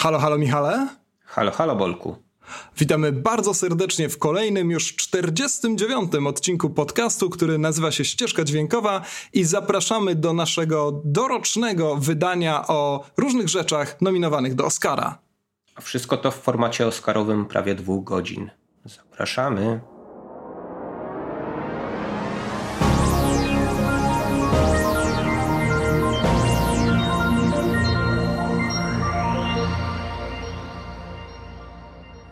Halo, halo Michale. Halo, halo Bolku. Witamy bardzo serdecznie w kolejnym już 49. odcinku podcastu, który nazywa się Ścieżka Dźwiękowa i zapraszamy do naszego dorocznego wydania o różnych rzeczach nominowanych do Oscara. A wszystko to w formacie oscarowym prawie dwóch godzin. Zapraszamy.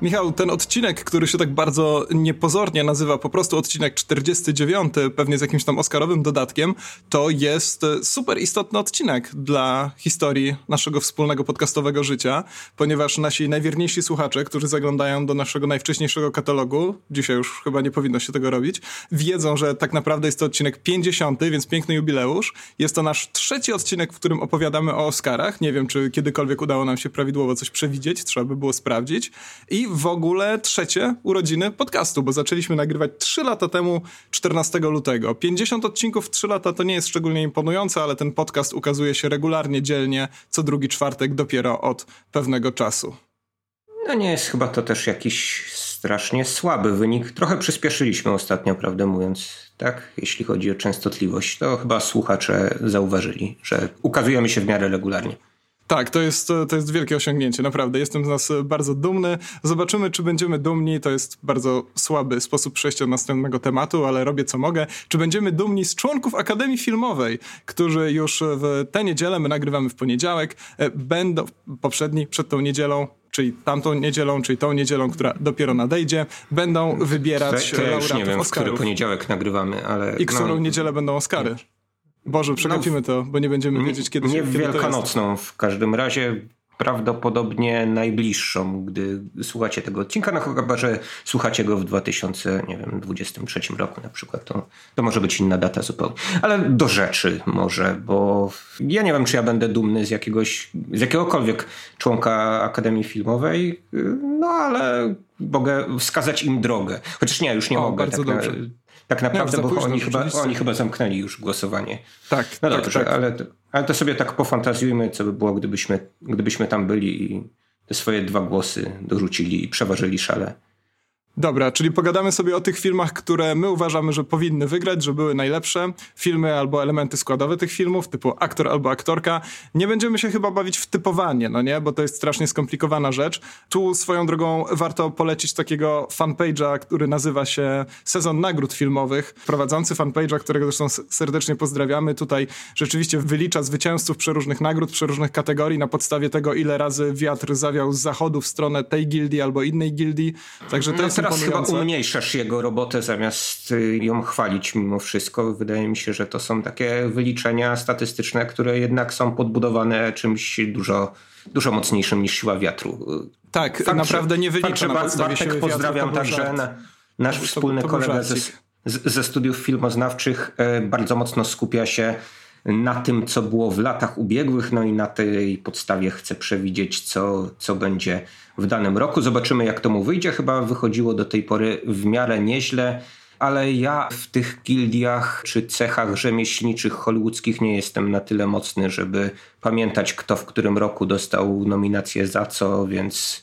Michał, ten odcinek, który się tak bardzo niepozornie nazywa po prostu odcinek 49, pewnie z jakimś tam Oscarowym dodatkiem, to jest super istotny odcinek dla historii naszego wspólnego podcastowego życia, ponieważ nasi najwierniejsi słuchacze, którzy zaglądają do naszego najwcześniejszego katalogu, dzisiaj już chyba nie powinno się tego robić, wiedzą, że tak naprawdę jest to odcinek 50, więc piękny jubileusz. Jest to nasz trzeci odcinek, w którym opowiadamy o Oscarach. Nie wiem, czy kiedykolwiek udało nam się prawidłowo coś przewidzieć, trzeba by było sprawdzić. I w ogóle trzecie urodziny podcastu, bo zaczęliśmy nagrywać 3 lata temu, 14 lutego. 50 odcinków w 3 lata to nie jest szczególnie imponujące, ale ten podcast ukazuje się regularnie, dzielnie, co drugi czwartek dopiero od pewnego czasu. No nie jest chyba to też jakiś strasznie słaby wynik. Trochę przyspieszyliśmy ostatnio, prawdę mówiąc, tak? Jeśli chodzi o częstotliwość, to chyba słuchacze zauważyli, że ukazujemy się w miarę regularnie. Tak, to jest, to jest wielkie osiągnięcie, naprawdę. Jestem z nas bardzo dumny. Zobaczymy, czy będziemy dumni. To jest bardzo słaby sposób przejścia do następnego tematu, ale robię co mogę. Czy będziemy dumni z członków Akademii Filmowej, którzy już w tę niedzielę, my nagrywamy w poniedziałek, e, będą, poprzedni, przed tą niedzielą, czyli tamtą niedzielą, czyli tą niedzielą, która dopiero nadejdzie, będą wybierać to, to ja już nie wiem, Oscarów. w który poniedziałek nagrywamy, ale... I którą no, niedzielę będą Oscary. Boże, przegapimy no, to, bo nie będziemy wiedzieć, kiedy Nie kiedy wielkanocną w każdym razie, prawdopodobnie najbliższą, gdy słuchacie tego odcinka, no chyba, że słuchacie go w 2023 roku na przykład, to, to może być inna data zupełnie. Ale do rzeczy może, bo ja nie wiem, czy ja będę dumny z jakiegoś, z jakiegokolwiek członka Akademii Filmowej, no ale mogę wskazać im drogę. Chociaż nie, już nie o, mogę. Bardzo tak dobrze. Na, tak naprawdę, bo późno, oni, chyba, oni chyba zamknęli już głosowanie. Tak, no tak, dobrze, tak. Ale, ale to sobie tak pofantazjujmy, co by było, gdybyśmy, gdybyśmy tam byli i te swoje dwa głosy dorzucili i przeważyli szale. Dobra, czyli pogadamy sobie o tych filmach, które my uważamy, że powinny wygrać, że były najlepsze. Filmy albo elementy składowe tych filmów, typu aktor albo aktorka. Nie będziemy się chyba bawić w typowanie, no nie? Bo to jest strasznie skomplikowana rzecz. Tu swoją drogą warto polecić takiego fanpage'a, który nazywa się Sezon Nagród Filmowych. Prowadzący fanpage'a, którego zresztą serdecznie pozdrawiamy, tutaj rzeczywiście wylicza zwycięzców przeróżnych nagród, przeróżnych kategorii na podstawie tego, ile razy wiatr zawiał z zachodu w stronę tej gildii albo innej gildii. Także to no jest teraz chyba umniejszasz jego robotę zamiast y, ją chwalić mimo wszystko. Wydaje mi się, że to są takie wyliczenia statystyczne, które jednak są podbudowane czymś dużo, dużo mocniejszym niż siła wiatru. Tak, naprawdę nie wylicza fakt, że na podstawie Bartek siły pozdrawiam wiatru, to także na, nasz To- to- wspólny to był kolega ze, ze studiów filmoznawczych e, bardzo mocno skupia się na tym, co było w latach ubiegłych, no i na tej podstawie chce przewidzieć, co, co będzie w danym roku. Zobaczymy, jak to mu wyjdzie. Chyba wychodziło do tej pory w miarę nieźle, ale ja w tych gildiach czy cechach rzemieślniczych hollywoodzkich nie jestem na tyle mocny, żeby pamiętać, kto w którym roku dostał nominację za co, więc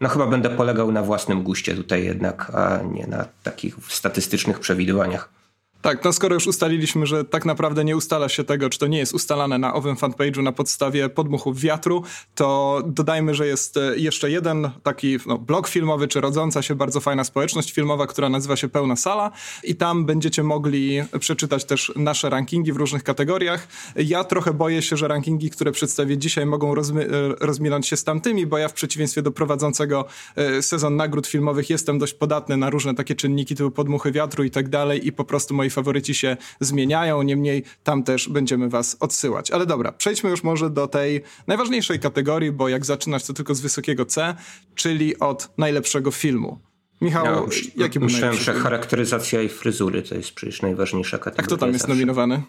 no chyba będę polegał na własnym guście tutaj jednak, a nie na takich statystycznych przewidywaniach. Tak, no skoro już ustaliliśmy, że tak naprawdę nie ustala się tego, czy to nie jest ustalane na owym fanpage'u na podstawie podmuchów wiatru, to dodajmy, że jest e, jeszcze jeden taki no, blog filmowy, czy rodząca się bardzo fajna społeczność filmowa, która nazywa się Pełna Sala i tam będziecie mogli przeczytać też nasze rankingi w różnych kategoriach. Ja trochę boję się, że rankingi, które przedstawię dzisiaj mogą rozmi- e, rozminąć się z tamtymi, bo ja w przeciwieństwie do prowadzącego e, sezon nagród filmowych jestem dość podatny na różne takie czynniki typu podmuchy wiatru i tak dalej i po prostu faworyci się zmieniają, niemniej tam też będziemy was odsyłać. Ale dobra, przejdźmy już może do tej najważniejszej kategorii, bo jak zaczynać to tylko z wysokiego C, czyli od najlepszego filmu. Michał, Ja jaki był myślałem, że charakteryzacja i fryzury to jest przecież najważniejsza A kategoria. kto tam jest zawsze. nominowany?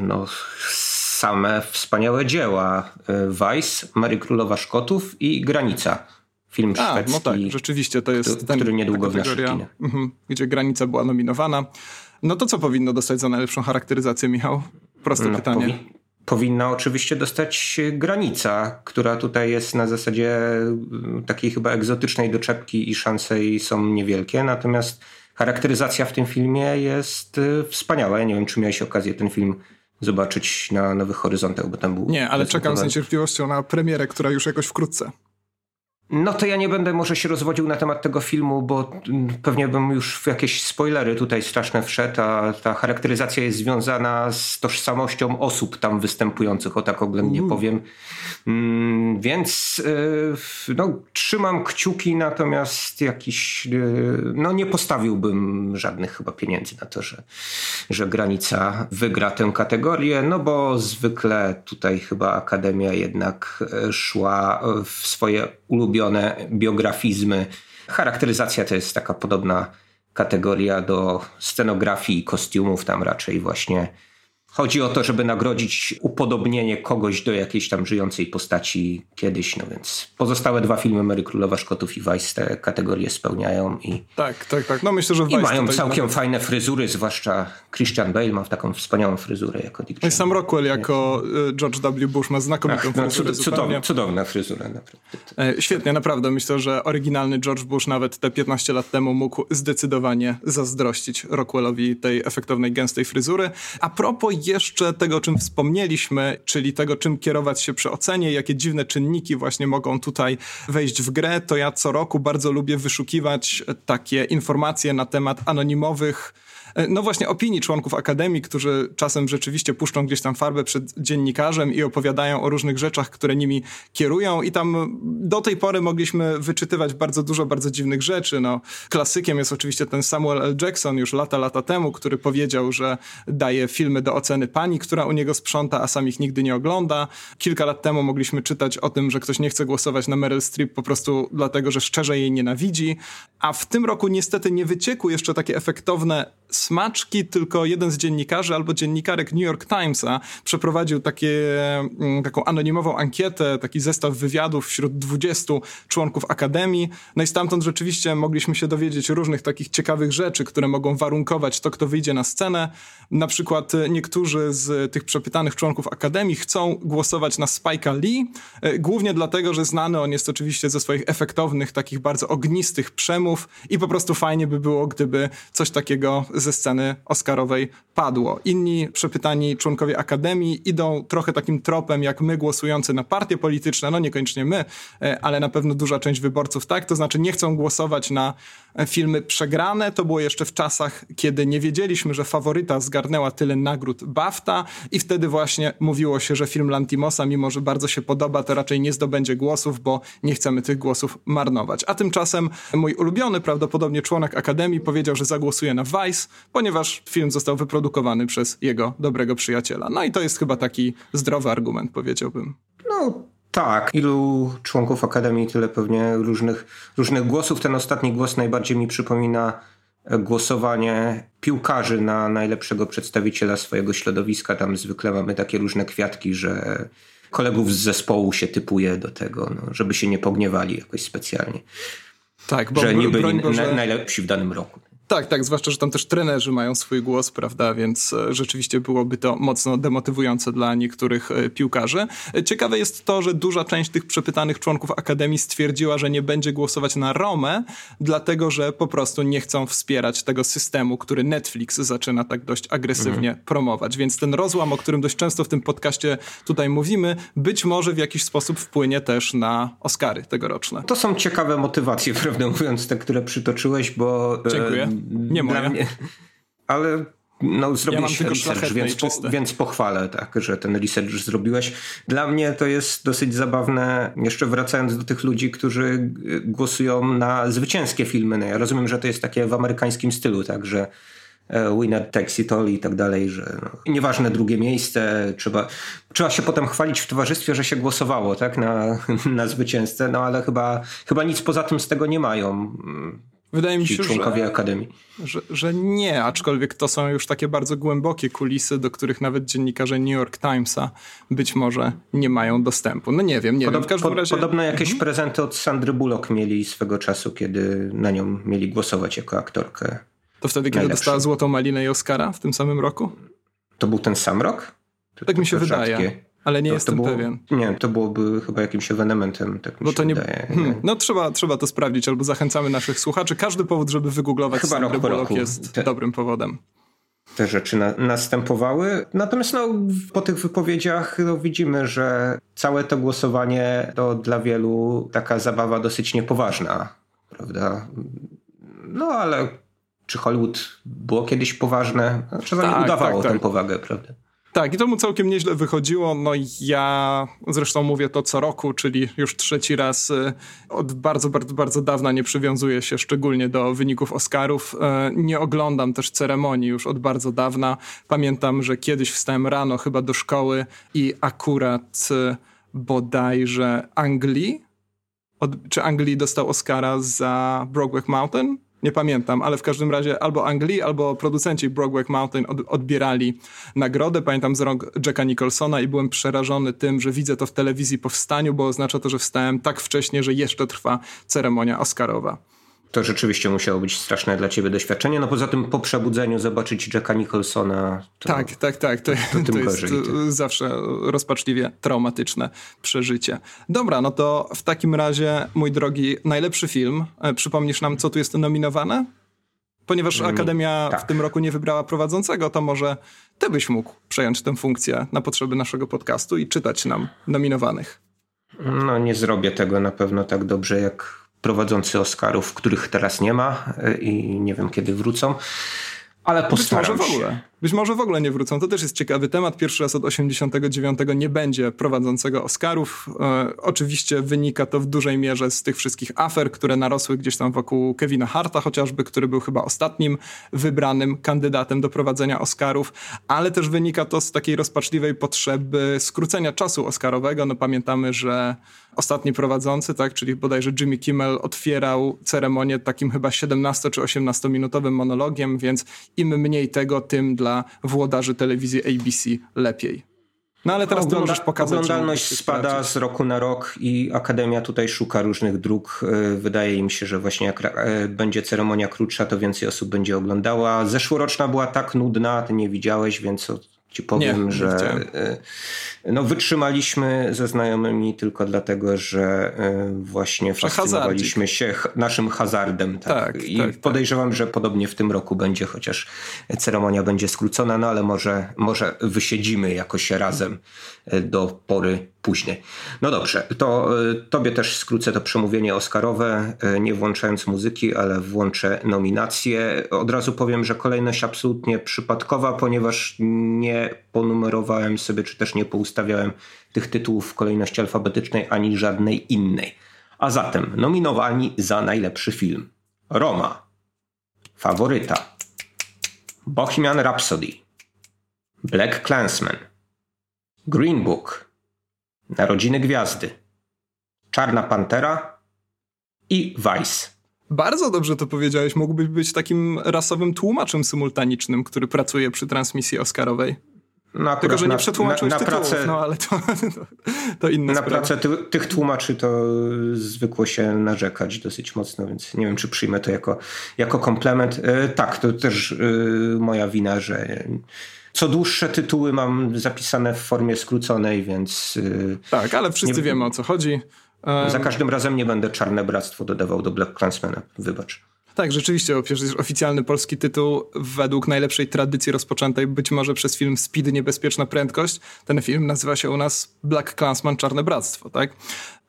No, same wspaniałe dzieła. Vice, Mary Królowa Szkotów i Granica. Film A, szwedzki. no tak, rzeczywiście to jest który- ten, który niedługo w naszych kinach. mhm, gdzie granica była nominowana. No to co powinno dostać za najlepszą charakteryzację, Michał? Proste No, pytanie. powi- powinna oczywiście dostać granica, która tutaj jest na zasadzie takiej chyba egzotycznej doczepki i szanse jej są niewielkie. Natomiast charakteryzacja w tym filmie jest wspaniała. Ja nie wiem, czy miałeś okazję ten film zobaczyć na Nowych Horyzontach, bo tam był... Nie, ale czekam z niecierpliwością na premierę, która już jakoś wkrótce. No to ja nie będę może się rozwodził na temat tego filmu, bo pewnie bym już w jakieś spoilery tutaj straszne wszedł, a ta charakteryzacja jest związana z tożsamością osób tam występujących, o tak oględnie mm. powiem. Mm, więc y, no, trzymam kciuki, natomiast jakiś, y, no nie postawiłbym żadnych chyba pieniędzy na to, że, że granica wygra tę kategorię, no bo zwykle tutaj chyba Akademia jednak y, szła w swoje ulubione biografizmy. Charakteryzacja to jest taka podobna kategoria do scenografii i kostiumów, tam raczej właśnie Chodzi o to, żeby nagrodzić upodobnienie kogoś do jakiejś tam żyjącej postaci kiedyś, no więc pozostałe dwa filmy Mary Królowa Szkotów i Vice te kategorie spełniają i... Tak, tak, tak. No myślę, że Vice I mają całkiem nawet... fajne fryzury, zwłaszcza Christian Bale ma taką wspaniałą fryzurę jako Dick No i sam Rockwell jako y, George W. Bush ma znakomitą Ach, no, fryzurę. Cudowna, cudowna fryzura, naprawdę. E, świetnie, naprawdę. Myślę, że oryginalny George Bush nawet te 15 lat temu mógł zdecydowanie zazdrościć Rockwellowi tej efektownej, gęstej fryzury. A propos jeszcze tego, o czym wspomnieliśmy, czyli tego, czym kierować się przy ocenie, jakie dziwne czynniki właśnie mogą tutaj wejść w grę, to ja co roku bardzo lubię wyszukiwać takie informacje na temat anonimowych no właśnie opinii członków Akademii, którzy czasem rzeczywiście puszczą gdzieś tam farbę przed dziennikarzem i opowiadają o różnych rzeczach, które nimi kierują i tam do tej pory mogliśmy wyczytywać bardzo dużo bardzo dziwnych rzeczy. No, klasykiem jest oczywiście ten Samuel L. Jackson już lata, lata temu, który powiedział, że daje filmy do oceny pani, która u niego sprząta, a sam ich nigdy nie ogląda. Kilka lat temu mogliśmy czytać o tym, że ktoś nie chce głosować na Meryl Streep po prostu dlatego, że szczerze jej nienawidzi. A w tym roku niestety nie wyciekły jeszcze takie efektowne smaczki, tylko jeden z dziennikarzy albo dziennikarek New York Timesa przeprowadził takie, mm, taką anonimową ankietę, taki zestaw wywiadów wśród 20 członków Akademii. No i stamtąd rzeczywiście mogliśmy się dowiedzieć różnych takich ciekawych rzeczy, które mogą warunkować to, kto wyjdzie na scenę. Na przykład e, niektórzy z tych przepytanych członków Akademii chcą głosować na Spike'a Lee, e, głównie dlatego, że znany on jest oczywiście ze swoich efektownych, takich bardzo ognistych przemów i po prostu fajnie by było, gdyby coś takiego ze sceny Oscarowej padło. Inni przepytani członkowie Akademii idą trochę takim tropem jak my głosujący na partie polityczne, no niekoniecznie my, e, ale na pewno duża część wyborców tak, to znaczy nie chcą głosować na filmy przegrane. To było jeszcze w czasach, kiedy nie wiedzieliśmy, że faworyta zgarnęła tyle nagród BAFTA i wtedy właśnie mówiło się, że film Lantimosa, mimo że bardzo się podoba, to raczej nie zdobędzie głosów, bo nie chcemy tych głosów marnować. A tymczasem mój ulubiony, prawdopodobnie członek Akademii powiedział, że zagłosuje na Vice, ponieważ film został wyprodukowany przez jego dobrego przyjaciela. No i to jest chyba taki zdrowy argument, powiedziałbym. No, tak, ilu członków Akademii, tyle pewnie różnych, różnych głosów. Ten ostatni głos najbardziej mi przypomina e, głosowanie piłkarzy na najlepszego przedstawiciela swojego środowiska. Tam zwykle mamy takie różne kwiatki, że kolegów z zespołu się typuje do tego, no, żeby się nie pogniewali jakoś specjalnie. Tak, bo że nie byli na, najlepsi w danym roku. Tak, tak, zwłaszcza, że tam też trenerzy mają swój głos, prawda, więc e, rzeczywiście byłoby to mocno demotywujące dla niektórych e, piłkarzy. E, ciekawe jest to, że duża część tych przepytanych członków Akademii stwierdziła, że nie będzie głosować na Romę, dlatego, że po prostu nie chcą wspierać tego systemu, który Netflix zaczyna tak dość agresywnie mhm. promować. Więc ten rozłam, o którym dość często w tym podcaście tutaj mówimy, być może w jakiś sposób wpłynie też na Oscary tegoroczne. To są ciekawe motywacje, prawdę mówiąc, te, które przytoczyłeś, bo... Dziękuję nie moja. Mnie, ale no, zrobiłeś ja research, więc, po, więc pochwalę, tak, że ten research zrobiłeś. Dla mnie to jest dosyć zabawne, jeszcze wracając do tych ludzi, którzy głosują na zwycięskie filmy. No, ja rozumiem, że to jest takie w amerykańskim stylu, tak, że e, winner takes it all i tak dalej, że no, nieważne drugie miejsce, trzeba, trzeba się potem chwalić w towarzystwie, że się głosowało tak, na, na zwycięzcę, no ale chyba, chyba nic poza tym z tego nie mają Wydaje mi się, członkowie że, Akademii. Że, że nie, aczkolwiek to są już takie bardzo głębokie kulisy, do których nawet dziennikarze New York Timesa być może nie mają dostępu. No nie wiem, nie Podob, wiem. W każdym razie... Podobno jakieś mhm. prezenty od Sandry Bullock mieli swego czasu, kiedy na nią mieli głosować jako aktorkę. To wtedy, kiedy dostała Złotą Malinę i Oscara w tym samym roku? To był ten sam rok? To, tak mi się wydaje. Ale nie to, jestem to było, pewien. Nie, to byłoby chyba jakimś ewenementem, tak mi Bo to nie, wydaje. Hmm, no trzeba, trzeba to sprawdzić, albo zachęcamy naszych słuchaczy. Każdy powód, żeby wygooglować chyba rok po roku. jest Te... dobrym powodem te rzeczy na, następowały. Natomiast no, po tych wypowiedziach no, widzimy, że całe to głosowanie to dla wielu taka zabawa dosyć niepoważna, prawda? No ale czy Hollywood było kiedyś poważne? Czasami tak, udawało tak, tak. tę powagę, prawda? Tak, i to mu całkiem nieźle wychodziło. No ja zresztą mówię to co roku, czyli już trzeci raz y, od bardzo, bardzo, bardzo dawna nie przywiązuję się szczególnie do wyników Oscarów. Y, nie oglądam też ceremonii już od bardzo dawna. Pamiętam, że kiedyś wstałem rano chyba do szkoły i akurat y, bodajże Anglii, od, czy Anglii dostał Oscara za Brokeback Mountain? Nie pamiętam, ale w każdym razie albo Anglii, albo producenci Brokeback Mountain od, odbierali nagrodę. Pamiętam z rąk Jacka Nicholsona i byłem przerażony tym, że widzę to w telewizji po wstaniu, bo oznacza to, że wstałem tak wcześnie, że jeszcze trwa ceremonia Oscarowa. To rzeczywiście musiało być straszne dla ciebie doświadczenie. No poza tym po przebudzeniu zobaczyć Jacka Nicholsona. To, tak, tak, tak. To, to, to jest zawsze rozpaczliwie traumatyczne przeżycie. Dobra, no to w takim razie, mój drogi, najlepszy film. E, przypomnisz nam, co tu jest nominowane? Ponieważ Akademia tak. w tym roku nie wybrała prowadzącego, to może ty byś mógł przejąć tę funkcję na potrzeby naszego podcastu i czytać nam nominowanych. No nie zrobię tego na pewno tak dobrze jak prowadzący Oscarów, których teraz nie ma e, i nie wiem kiedy wrócą. Ale postaram Być może w ogóle. Być może w ogóle nie wrócą. To też jest ciekawy temat. Pierwszy raz od 89 nie będzie prowadzącego Oscarów. E, oczywiście wynika to w dużej mierze z tych wszystkich afer, które narosły gdzieś tam wokół Kevina Harta chociażby, który był chyba ostatnim wybranym kandydatem do prowadzenia Oscarów, ale też wynika to z takiej rozpaczliwej potrzeby skrócenia czasu Oscarowego. No pamiętamy, że ostatni prowadzący, tak, czyli bodajże Jimmy Kimmel otwierał ceremonię takim chyba 17 czy 18 minutowym monologiem, więc im mniej tego, tym dla włodarzy telewizji ABC lepiej. No ale teraz Ogląda, możesz pokazać. Oglądalność spada z roku na rok i Akademia tutaj szuka różnych dróg. E, wydaje im się, że właśnie jak e, będzie ceremonia krótsza, to więcej osób będzie oglądała. Zeszłoroczna była tak nudna, ty nie widziałeś, więc ci powiem, nie, że nie no, wytrzymaliśmy ze znajomymi tylko dlatego, że e, właśnie fascynowaliśmy się naszym hazardem. Tak? tak I tak, tak. podejrzewam, tak. że podobnie w tym roku będzie, chociaż ceremonia będzie skrócona, no ale może, może wysiedzimy jakoś razem e, do pory później. No dobrze, to e, tobie też skrócę to przemówienie Oscarowe, nie włączając muzyki, ale włączę nominacje. Od razu powiem, że kolejność absolutnie przypadkowa, ponieważ nie ponumerowałem sobie, czy też nie poustawiałem tych tytułów w kolejności alfabetycznej ani żadnej innej. A zatem nominowani za najlepszy film: Roma, Faworyta, Bohemian Rhapsody, Black Clansman, Green Book, Narodziny Gwiazdy, Czarna Pantera i Vice. Bardzo dobrze to powiedziałeś. Mógłbyś być takim rasowym tłumaczem symultanicznym, który pracuje przy transmisji Oscarowej. No Tylko, że nie przetłumaczyłeś na, na tytułów, pracę, no ale to, to inne Na pracę ty, tych tłumaczy to zwykło się narzekać dosyć mocno, więc nie wiem, czy przyjmę to jako, jako komplement. E, tak, to też e, moja wina, że co dłuższe tytuły mam zapisane w formie skróconej, więc... E, tak, ale wszyscy nie, wiemy o co chodzi. Za każdym razem nie będę Czarne Bractwo dodawał do Black Clansmana, wybacz. Tak, rzeczywiście, przecież oficjalny polski tytuł według najlepszej tradycji rozpoczętej być może przez film Speed Niebezpieczna Prędkość. Ten film nazywa się u nas Black Clansman Czarne Bractwo, tak?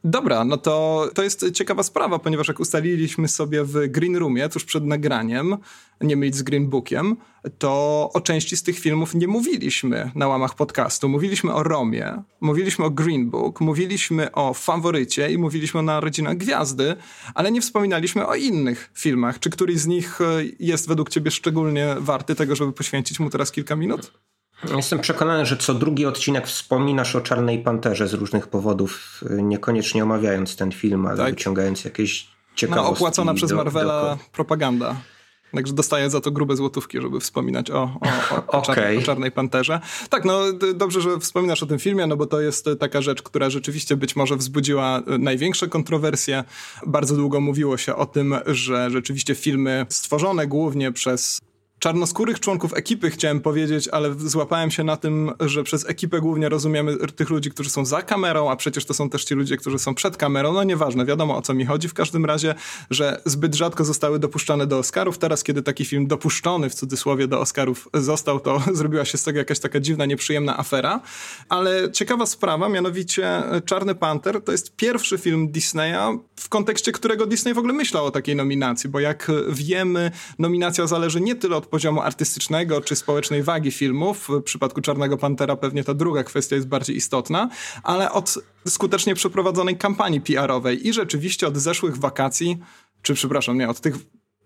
Dobra, no to, to jest ciekawa sprawa, ponieważ jak ustaliliśmy sobie w Green Roomie tuż przed nagraniem, nie mylić z Green Bookiem, to o części z tych filmów nie mówiliśmy na łamach podcastu. Mówiliśmy o Romie, mówiliśmy o Green Book, mówiliśmy o Faworycie i mówiliśmy o Narodzinach Gwiazdy, ale nie wspominaliśmy o innych filmach. Czy któryś z nich e, jest według ciebie szczególnie warty tego, żeby poświęcić mu teraz kilka minut? Jestem przekonany, że co drugi odcinek wspominasz o Czarnej Panterze z różnych powodów, niekoniecznie omawiając ten film, ale tak. wyciągając jakieś ciekawostki. No, opłacona przez Marvela do... propaganda. Także dostaję za to grube złotówki, żeby wspominać o, o, o, o, okay. czarnej, o, czarnej, Panterze. Tak, no dobrze, że wspominasz o tym filmie, no bo to jest taka rzecz, która rzeczywiście być może wzbudziła największe kontrowersje. Bardzo długo mówiło się o tym, że rzeczywiście filmy stworzone głównie przez czarnoskórych członków ekipy chciałem powiedzieć, ale złapałem się na tym, że przez ekipę głównie rozumiemy tych ludzi, którzy są za kamerą, a przecież to są też ci ludzie, którzy są przed kamerą. No nieważne, wiadomo o co mi chodzi. W każdym razie, że zbyt rzadko zostały dopuszczane do Oscarów. Teraz, kiedy taki film dopuszczony w cudzysłowie do Oscarów został, to zrobiła się z tego jakaś taka dziwna, nieprzyjemna afera. Ale ciekawa sprawa, mianowicie Czarny Panter to jest pierwszy film Disneya, w kontekście którego Disney w ogóle myślał o takiej nominacji, bo jak wiemy, nominacja zależy nie tyle od poziomu artystycznego czy społecznej wagi filmów. W przypadku Czarnego Pantera pewnie ta druga kwestia jest bardziej istotna, ale od skutecznie przeprowadzonej kampanii PR-owej i rzeczywiście od zeszłych wakacji, czy przepraszam, nie, od tych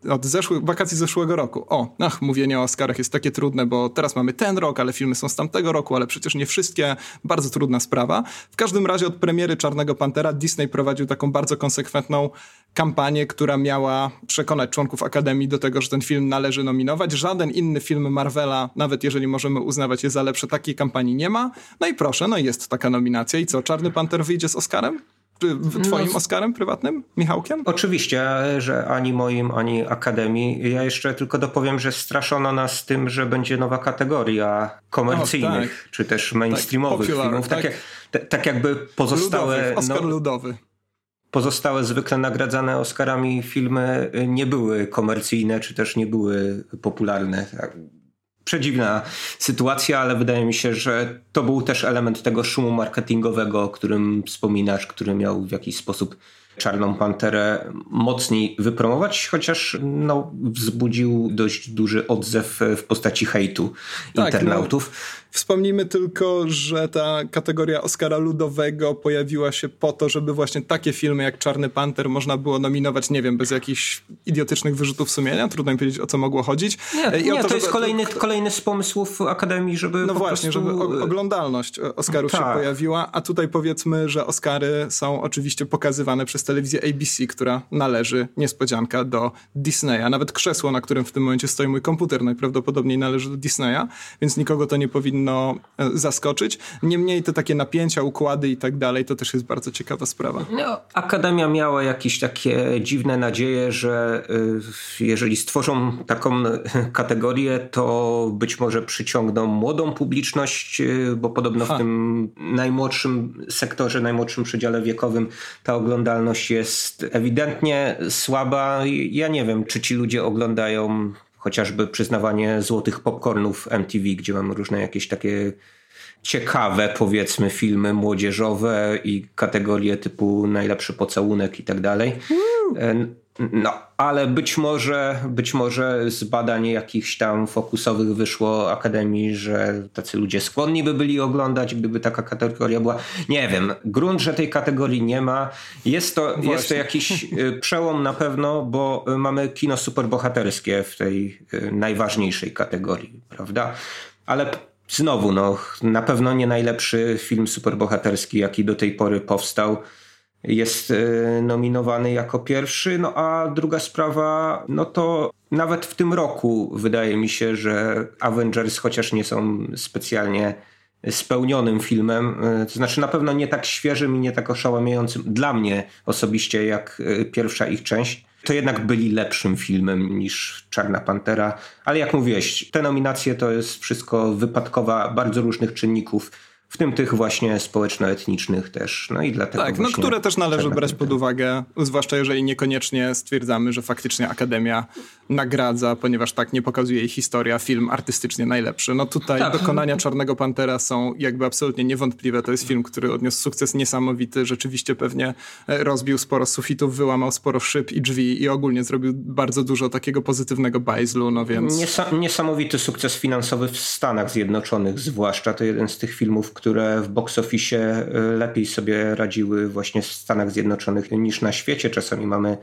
od zeszłych, wakacji zeszłego roku. O, ach, mówienie o Oscarach jest takie trudne, bo teraz mamy ten rok, ale filmy są z tamtego roku, ale przecież nie wszystkie. Bardzo trudna sprawa. W każdym razie od premiery Czarnego Pantera Disney prowadził taką bardzo konsekwentną kampanię, która miała przekonać członków Akademii do tego, że ten film należy nominować. Żaden inny film Marvela, nawet jeżeli możemy uznawać je za lepsze, takiej kampanii nie ma. No i proszę, no jest taka nominacja. I co, Czarny Panter wyjdzie z Oscarem? Twoim no, Oscarem prywatnym, Michałkiem? Oczywiście, że ani moim, ani Akademii. Ja jeszcze tylko dopowiem, że straszono nas tym, że będzie nowa kategoria komercyjnych, tak. czy też mainstreamowych tak, popular, filmów. Tak, tak, tak jakby pozostałe... Ludowy, Oscar no, ludowy pozostałe zwykle nagradzane Oscarami filmy nie były komercyjne, czy też nie były popularne. Przedziwna sytuacja, ale wydaje mi się, że to był też element tego szumu marketingowego, o którym wspominasz, który miał w jakiś sposób Czarną Panterę mocniej wypromować, chociaż no, wzbudził dość duży odzew w postaci hejtu tak, internautów. Wspomnijmy tylko, że ta kategoria Oscara ludowego pojawiła się po to, żeby właśnie takie filmy jak Czarny Panter można było nominować, nie wiem, bez jakichś idiotycznych wyrzutów sumienia. Trudno mi powiedzieć, o co mogło chodzić. Nie, I nie to, to jest kolejny, kolejny z pomysłów Akademii, żeby No właśnie, prostu... żeby oglądalność Oscarów tak. się pojawiła, a tutaj powiedzmy, że Oscary są oczywiście pokazywane przez telewizję ABC, która należy, niespodzianka, do Disneya. Nawet krzesło, na którym w tym momencie stoi mój komputer, najprawdopodobniej należy do Disneya, więc nikogo to nie powinno powinno e, zaskoczyć. Niemniej te takie napięcia, układy i tak dalej, to też jest bardzo ciekawa sprawa. No, Akademia miała jakieś takie dziwne nadzieje, że e, jeżeli stworzą taką e, kategorię, to być może przyciągną młodą publiczność, bo podobno ha. w tym najmłodszym sektorze, najmłodszym przedziale wiekowym ta oglądalność jest ewidentnie słaba. Ja nie wiem, czy ci ludzie oglądają chociażby przyznawanie złotych popcornów MTV, gdzie mamy różne jakieś takie ciekawe, powiedzmy, filmy młodzieżowe i kategorie typu najlepszy pocałunek i tak dalej. No, ale być może, być może z badań jakichś tam fokusowych wyszło Akademii, że tacy ludzie skłonni by byli oglądać, gdyby taka kategoria była. Nie wiem, grunt, że tej kategorii nie ma. Jest to, jest to jakiś y, przełom na pewno, bo mamy kino superbohaterskie w tej y, najważniejszej kategorii, prawda? Ale znowu, no, na pewno nie najlepszy film superbohaterski, jaki do tej pory powstał jest e, nominowany jako pierwszy. No a druga sprawa, no to nawet w tym roku wydaje mi się, że Avengers, chociaż nie są specjalnie spełnionym filmem, e, to znaczy na pewno nie tak świeżym i nie tak oszałamiającym dla mnie osobiście jak e, pierwsza ich część, to jednak byli lepszym filmem niż Czarna Pantera. Ale jak mówiłeś, te nominacje to jest wszystko wypadkowa bardzo różnych czynników w tym tych właśnie społeczno-etnicznych też. No i dlatego Tak, no które też należy brać pod uwagę, zwłaszcza jeżeli niekoniecznie stwierdzamy, że faktycznie Akademia nagradza, ponieważ tak nie pokazuje jej historia, film artystycznie najlepszy. No tutaj tak. dokonania Czarnego Pantera są jakby absolutnie niewątpliwe. To jest film, który odniósł sukces niesamowity, rzeczywiście pewnie e, rozbił sporo sufitów, wyłamał sporo szyb i drzwi i ogólnie zrobił bardzo dużo takiego pozytywnego bajzlu, no więc... niesamowity sukces finansowy w Stanach Zjednoczonych zwłaszcza. To jeden z tych filmów, które w box office y, lepiej sobie radziły właśnie w Stanach Zjednoczonych niż na świecie. Czasami mamy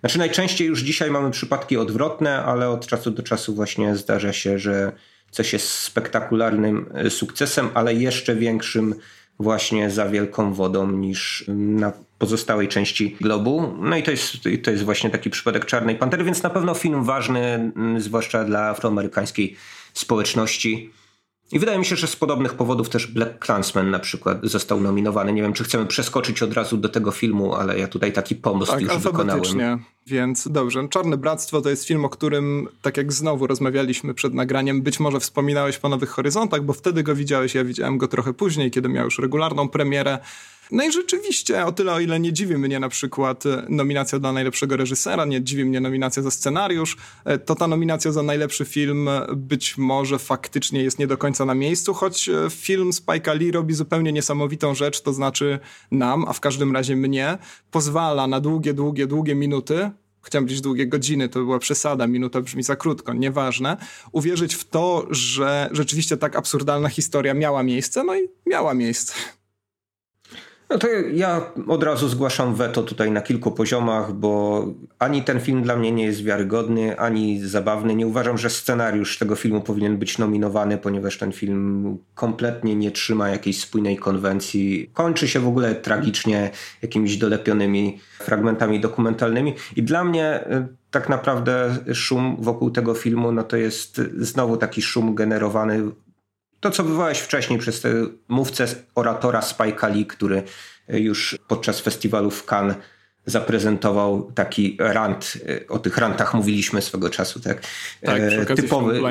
znaczy najczęściej już dzisiaj mamy przypadki odwrotne, ale od czasu do czasu właśnie zdarza się, że coś jest spektakularnym y, sukcesem, ale jeszcze większym właśnie za wielką wodą niż na pozostałej części globu. No i to jest, to jest właśnie taki przypadek Czarnej Pantery, więc na pewno film ważny, zwłaszcza dla afroamerykańskiej społeczności. I wydaje mi się, że z podobnych powodów też Black Clansman na przykład został nominowany. Nie wiem, czy chcemy przeskoczyć od razu do tego filmu, ale ja tutaj taki pomost tak, już wykonałem. Więc dobrze. Czarne Bractwo to jest film, o którym, tak jak znowu rozmawialiśmy przed nagraniem, być może wspominałeś po Nowych Horyzontach, bo wtedy go widziałeś, ja widziałem go trochę później, kiedy miał już regularną premierę. No i rzeczywiście, o tyle o ile nie dziwi mnie na przykład e, nominacja dla najlepszego reżysera, nie dziwi mnie nominacja za scenariusz, e, to ta nominacja za najlepszy film e, być może faktycznie jest nie do końca na miejscu, choć film Spike'a Lee robi zupełnie niesamowitą rzecz, to znaczy nam, a w każdym razie mnie, pozwala na długie, długie, długie minuty, chciałem powiedzieć długie godziny, to była przesada, minuta brzmi za krótko, nieważne, uwierzyć w to, że rzeczywiście tak absurdalna historia miała miejsce, no i miała miejsce. No to ja od razu zgłaszam weto tutaj na kilku poziomach, bo ani ten film dla mnie nie jest wiarygodny, ani zabawny. Nie uważam, że scenariusz tego filmu powinien być nominowany, ponieważ ten film kompletnie nie trzyma jakiejś spójnej konwencji. Kończy się w ogóle tragicznie jakimiś dolepionymi fragmentami dokumentalnymi i dla mnie y, tak naprawdę szum wokół tego filmu no to jest znowu taki szum generowany to, co wywołałeś wcześniej przez tę mówcę oratora Spike'a Lee, który już podczas festiwalu w Cannes zaprezentował taki rant, o tych rantach mówiliśmy swego czasu, tak? tak e, typowy,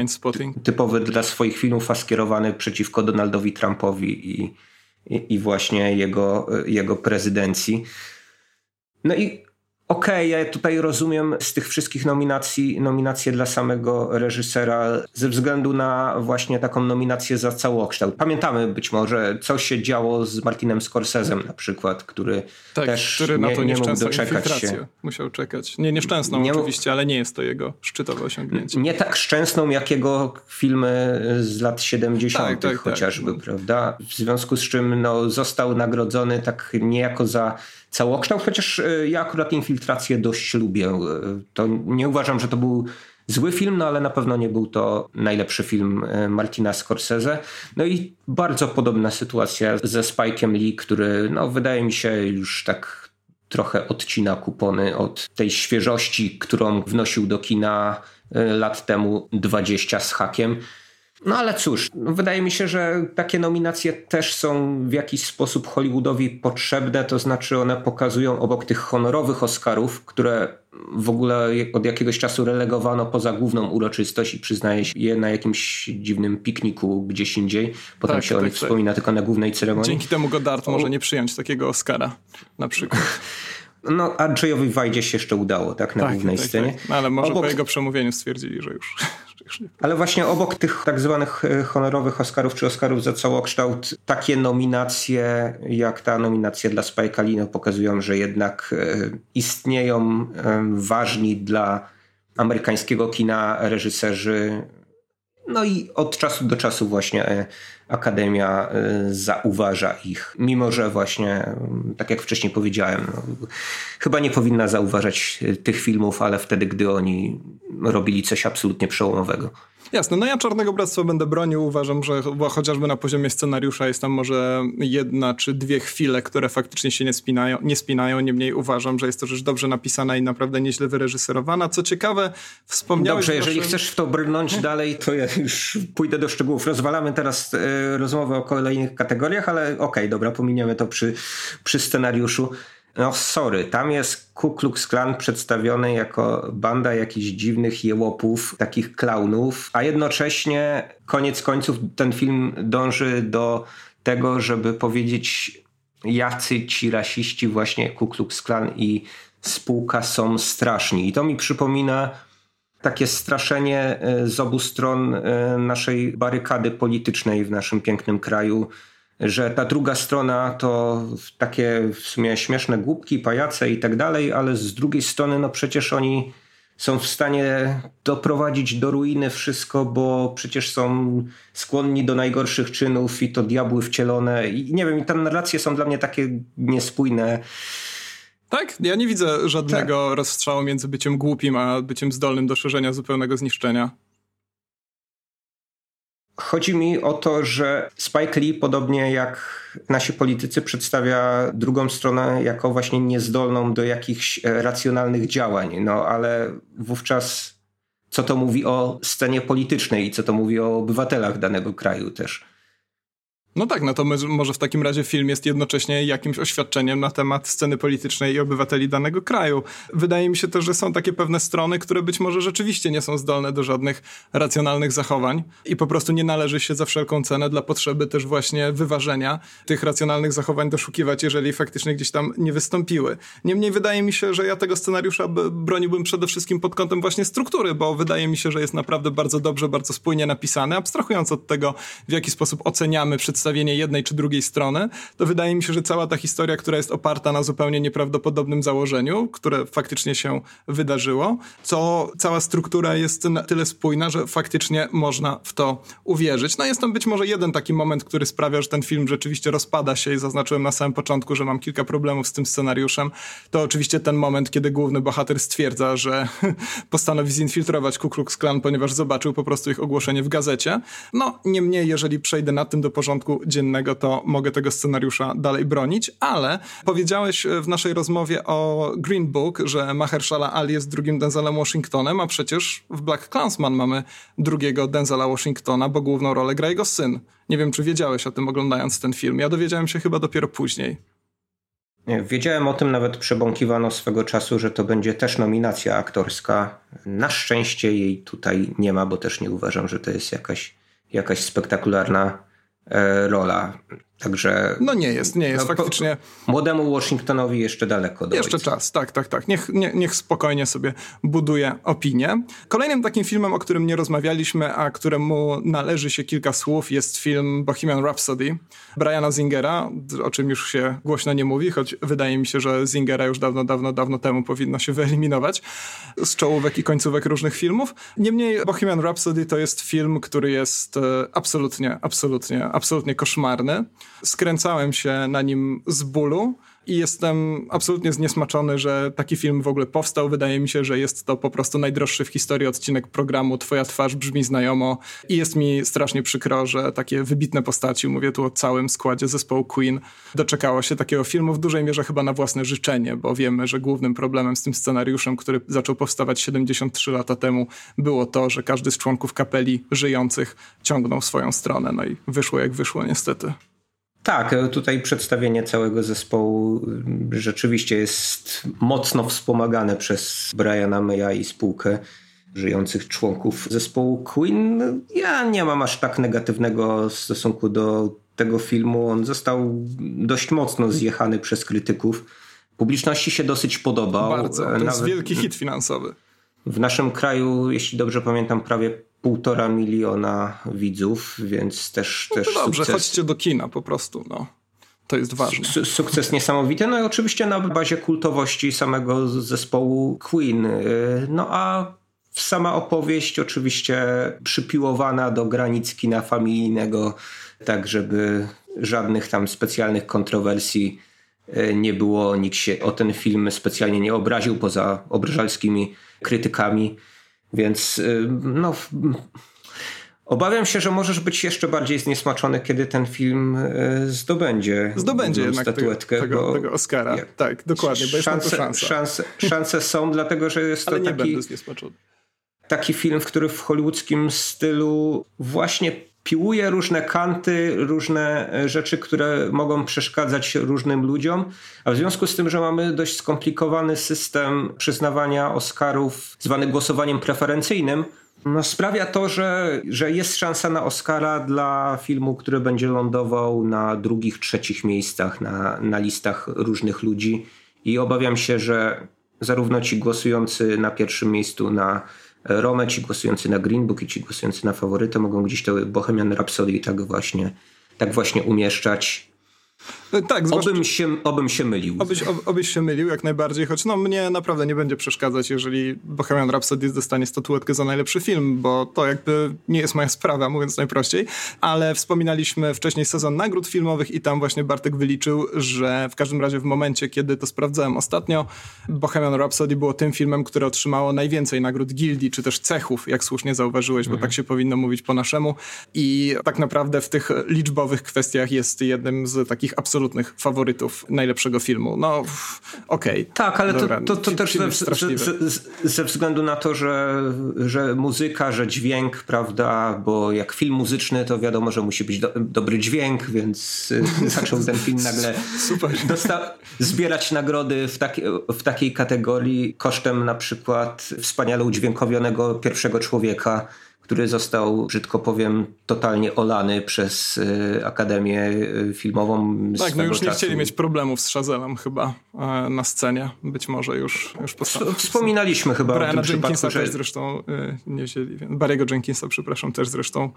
typowy dla swoich filmów, a skierowany przeciwko Donaldowi Trumpowi i, i, i właśnie jego, jego prezydencji. No i Okej, okay, ja tutaj rozumiem z tych wszystkich nominacji nominacje dla samego reżysera ze względu na właśnie taką nominację za całokształt. Pamiętamy być może, co się działo z Martinem Scorsesem na przykład, który tak, też który nie, na to nie mógł doczekać się. Musiał czekać. Nie nieszczęsną nie, oczywiście, ale nie jest to jego szczytowe osiągnięcie. Nie tak szczęsną, jak jego filmy z lat 70. Tak, tak, tak, chociażby, prawda? W związku z czym no, został nagrodzony tak niejako za całokształt, chociaż e, ja akurat infiltrację dość lubię. E, to nie uważam, że to był zły film, no ale na pewno nie był to najlepszy film e, Martina Scorsese. No i bardzo podobna sytuacja ze Spike'em Lee, który no, wydaje mi się już tak trochę odcina kupony od tej świeżości, którą wnosił do kina lat temu 20 z hakiem. No ale cóż, no wydaje mi się, że takie nominacje też są w jakiś sposób Hollywoodowi potrzebne, to znaczy one pokazują obok tych honorowych Oscarów, które w ogóle od jakiegoś czasu relegowano poza główną uroczystość i przyznaje się je na jakimś dziwnym pikniku gdzieś indziej. Potem tak, się tak, o nich tak. wspomina tylko na głównej ceremonii. Dzięki temu Godard o... może nie przyjąć takiego Oscara na przykład. No, Andrzejowi Wajdzie się jeszcze udało, tak, na tak, głównej tak, scenie. Tak. No, ale może obok... po jego przemówieniu stwierdzili, że już, już nie. Ale właśnie obok tych tak zwanych e, honorowych Oscarów czy Oscarów za całokształt, takie nominacje jak ta nominacja dla Spike'a Lee no, pokazują, że jednak e, istnieją e, ważni dla amerykańskiego kina reżyserzy no i od czasu do czasu właśnie Akademia e, zauważa ich, mimo że właśnie, tak jak wcześniej powiedziałem, no, chyba nie powinna zauważać e, tych filmów, ale wtedy, gdy oni robili coś absolutnie przełomowego. Jasne, no ja Czarnego Bractwa będę bronił. Uważam, że chociażby na poziomie scenariusza jest tam może jedna czy dwie chwile, które faktycznie się nie spinają. Nie spinają. Niemniej uważam, że jest to rzecz dobrze napisana i naprawdę nieźle wyreżyserowana. Co ciekawe, wspomniałeś... Dobrze, jeżeli chcesz w to brnąć dalej, to ja już pójdę do szczegółów. Rozwalamy teraz rozmowę o kolejnych kategoriach, ale okej, okay, dobra, pominiemy to przy, przy scenariuszu. No sorry, tam jest Ku Klux Klan przedstawiony jako banda jakichś dziwnych jełopów, takich klaunów, a jednocześnie koniec końców ten film dąży do tego, żeby powiedzieć jacy ci rasiści właśnie Ku Klux Klan i spółka są straszni. I to mi przypomina takie straszenie e, z obu stron e, naszej barykady politycznej w naszym pięknym kraju, że ta druga strona to takie w sumie śmieszne głupki, pajace i tak dalej, ale z drugiej strony no przecież oni są w stanie doprowadzić do ruiny wszystko, bo przecież są skłonni do najgorszych czynów i to diabły wcielone. I nie wiem, i te narracje są dla mnie takie niespójne. Tak? Ja nie widzę żadnego tak. rozstrzału między byciem głupim, a byciem zdolnym do szerzenia zupełnego zniszczenia. Chodzi mi o to, że Spike Lee, podobnie jak nasi politycy, przedstawia drugą stronę jako właśnie niezdolną do jakichś e, racjonalnych działań. No ale wówczas co to mówi o scenie politycznej i co to mówi o obywatelach danego kraju też. No tak, no to może w takim razie film jest jednocześnie jakimś oświadczeniem na temat sceny politycznej i obywateli danego kraju. Wydaje mi się też, że są takie pewne strony, które być może rzeczywiście nie są zdolne do żadnych racjonalnych zachowań i po prostu nie należy się za wszelką cenę dla potrzeby też właśnie wyważenia tych racjonalnych zachowań doszukiwać, jeżeli faktycznie gdzieś tam nie wystąpiły. Niemniej wydaje mi się, że ja tego scenariusza broniłbym przede wszystkim pod kątem właśnie struktury, bo wydaje mi się, że jest naprawdę bardzo dobrze, bardzo spójnie napisany, abstrahując od tego, w jaki sposób oceniamy przedstawienie przedstawienie jednej czy drugiej strony, to wydaje mi się, że cała ta historia, która jest oparta na zupełnie nieprawdopodobnym założeniu, które faktycznie się wydarzyło, to cała struktura jest na tyle spójna, że faktycznie można w to uwierzyć. No jest tam być może jeden taki moment, który sprawia, że ten film rzeczywiście rozpada się i zaznaczyłem na samym początku, że mam kilka problemów z tym scenariuszem. To oczywiście ten moment, kiedy główny bohater stwierdza, że postanowi zinfiltrować Ku Klux Klan, ponieważ zobaczył po prostu ich ogłoszenie w gazecie. No, niemniej, jeżeli przejdę nad tym do porządku dziennego, to mogę tego scenariusza dalej bronić, ale powiedziałeś w naszej rozmowie o Green Book, że Mahershala Ali jest drugim Denzelem Washingtonem, a przecież w Black Clansman mamy drugiego Denzela Washingtona, bo główną rolę gra jego syn. Nie wiem, czy wiedziałeś o tym oglądając ten film. Ja dowiedziałem się chyba dopiero później. Nie, wiedziałem o tym, nawet przebąkiwano swego czasu, że to będzie też nominacja aktorska. Na szczęście jej tutaj nie ma, bo też nie uważam, że to jest jakaś, jakaś spektakularna E, rola. Także. No nie jest, nie jest no, faktycznie. Młodemu Washingtonowi jeszcze daleko do Jeszcze czas, tak, tak, tak. Niech, nie, niech spokojnie sobie buduje opinię. Kolejnym takim filmem, o którym nie rozmawialiśmy, a któremu należy się kilka słów, jest film Bohemian Rhapsody Briana Zingera, o czym już się głośno nie mówi, choć wydaje mi się, że Zingera już dawno, dawno, dawno temu powinno się wyeliminować z czołówek i końcówek różnych filmów. Niemniej Bohemian Rhapsody to jest film, który jest e, absolutnie, absolutnie, absolutnie koszmarny skręcałem się na nim z bólu i jestem absolutnie zniesmaczony, że taki film w ogóle powstał. Wydaje mi się, że jest to po prostu najdroższy w historii odcinek programu Twoja twarz brzmi znajomo i jest mi strasznie przykro, że takie wybitne postaci, mówię tu o całym składzie zespołu Queen, doczekało się takiego filmu w dużej mierze chyba na własne życzenie, bo wiemy, że głównym problemem z tym scenariuszem, który zaczął powstawać 73 lata temu, było to, że każdy z członków kapeli żyjących ciągnął swoją stronę. No i wyszło jak wyszło niestety. Tak, e, tutaj przedstawienie całego zespołu mm, rzeczywiście jest mocno wspomagane przez Briana Maya i spółkę żyjących członków zespołu Queen. Ja nie mam aż tak negatywnego stosunku do tego filmu. On został dość mocno zjechany przez krytyków. Publiczności się dosyć podobał. Bardzo, to jest Nawet wielki hit finansowy. W naszym kraju, jeśli dobrze pamiętam, prawie półtora miliona widzów, więc też, no też dobrze, sukces. chodźcie do kina po prostu, no. To jest ważne. Su sukces niesamowity, no i oczywiście na bazie kultowości samego zespołu Queen. Y, no a sama opowieść oczywiście przypiłowana do granic kina familijnego, tak żeby żadnych tam specjalnych kontrowersji y, nie było. Nikt się o ten film specjalnie nie obraził poza obrażalskimi krytykami. Więc y, no, obawiam się, że możesz być jeszcze bardziej zniesmaczony, kiedy ten film y, zdobędzie. Zdobędzie jednak statuetkę, tego, tego, tego Oscara. Tak, dokładnie, bo szanse, jest szansa. Szanse, szanse są, dlatego że jest Ale to taki, taki film, który w hollywoodzkim stylu właśnie piłuje różne kanty, różne e, rzeczy, które mogą przeszkadzać różnym ludziom, a w związku z tym, że mamy dość skomplikowany system przyznawania Oscarów zwany głosowaniem preferencyjnym, no sprawia to, że, że jest szansa na Oscara dla filmu, który będzie lądował na drugich, trzecich miejscach na, na listach różnych ludzi. I obawiam się, że zarówno ci głosujący na pierwszym miejscu na Rome, ci głosujący na Green Book i ci głosujący na faworytę mogą gdzieś te Bohemian Rhapsody tak właśnie, tak właśnie umieszczać tak, zwłaszcza... obym, się, obym się mylił. Obyś, ob, obyś się mylił jak najbardziej, choć no mnie naprawdę nie będzie przeszkadzać, jeżeli Bohemian Rhapsody dostanie statuetkę za najlepszy film, bo to jakby nie jest moja sprawa, mówiąc najprościej, ale wspominaliśmy wcześniej sezon nagród filmowych i tam właśnie Bartek wyliczył, że w każdym razie w momencie, kiedy to sprawdzałem ostatnio, Bohemian Rhapsody było tym filmem, które otrzymało najwięcej nagród gildii, czy też cechów, jak słusznie zauważyłeś, mhm. bo tak się powinno mówić po naszemu i tak naprawdę w tych liczbowych kwestiach jest jednym z takich absolutnych absolutnych faworytów najlepszego filmu. No, okej. Okay. Tak, ale Dobra, to, to, to też ze, ze, ze, względu na to, że, że muzyka, że dźwięk, prawda, bo jak film muzyczny, to wiadomo, że musi być do, dobry dźwięk, więc y, zaczął ten film nagle dosta- zbierać nagrody w, taki, w takiej kategorii kosztem na przykład wspaniale udźwiękowionego pierwszego człowieka który został, brzydko powiem, totalnie olany przez y, Akademię y, Filmową. Tak, no już nie chcieli mieć problemów z Shazelem chyba y, na scenie. Być może już, już postawili. Wspominaliśmy chyba Briana o tym Jenkinsa że... też zresztą y, nie wzięli. Barry'ego Jenkinsa, przepraszam, też zresztą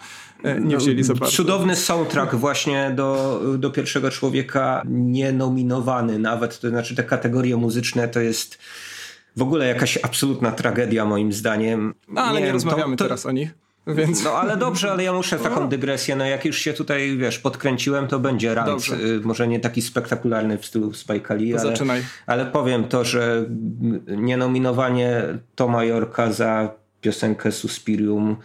y, nie no, wzięli za bardzo. Cudowny soundtrack właśnie do, do pierwszego człowieka, nie nominowany nawet. To znaczy te kategorie muzyczne to jest w ogóle jakaś absolutna tragedia moim zdaniem. No, ale nie, nie rozmawiamy to, to... teraz o nich. Więc... No ale dobrze, ale ja muszę taką dygresję, no jak już się tutaj, wiesz, podkręciłem, to będzie rant. Y, może nie taki spektakularny w stylu Spike Lee, ale, ale powiem to, że nienominowanie Toma Yorka za piosenkę Suspirium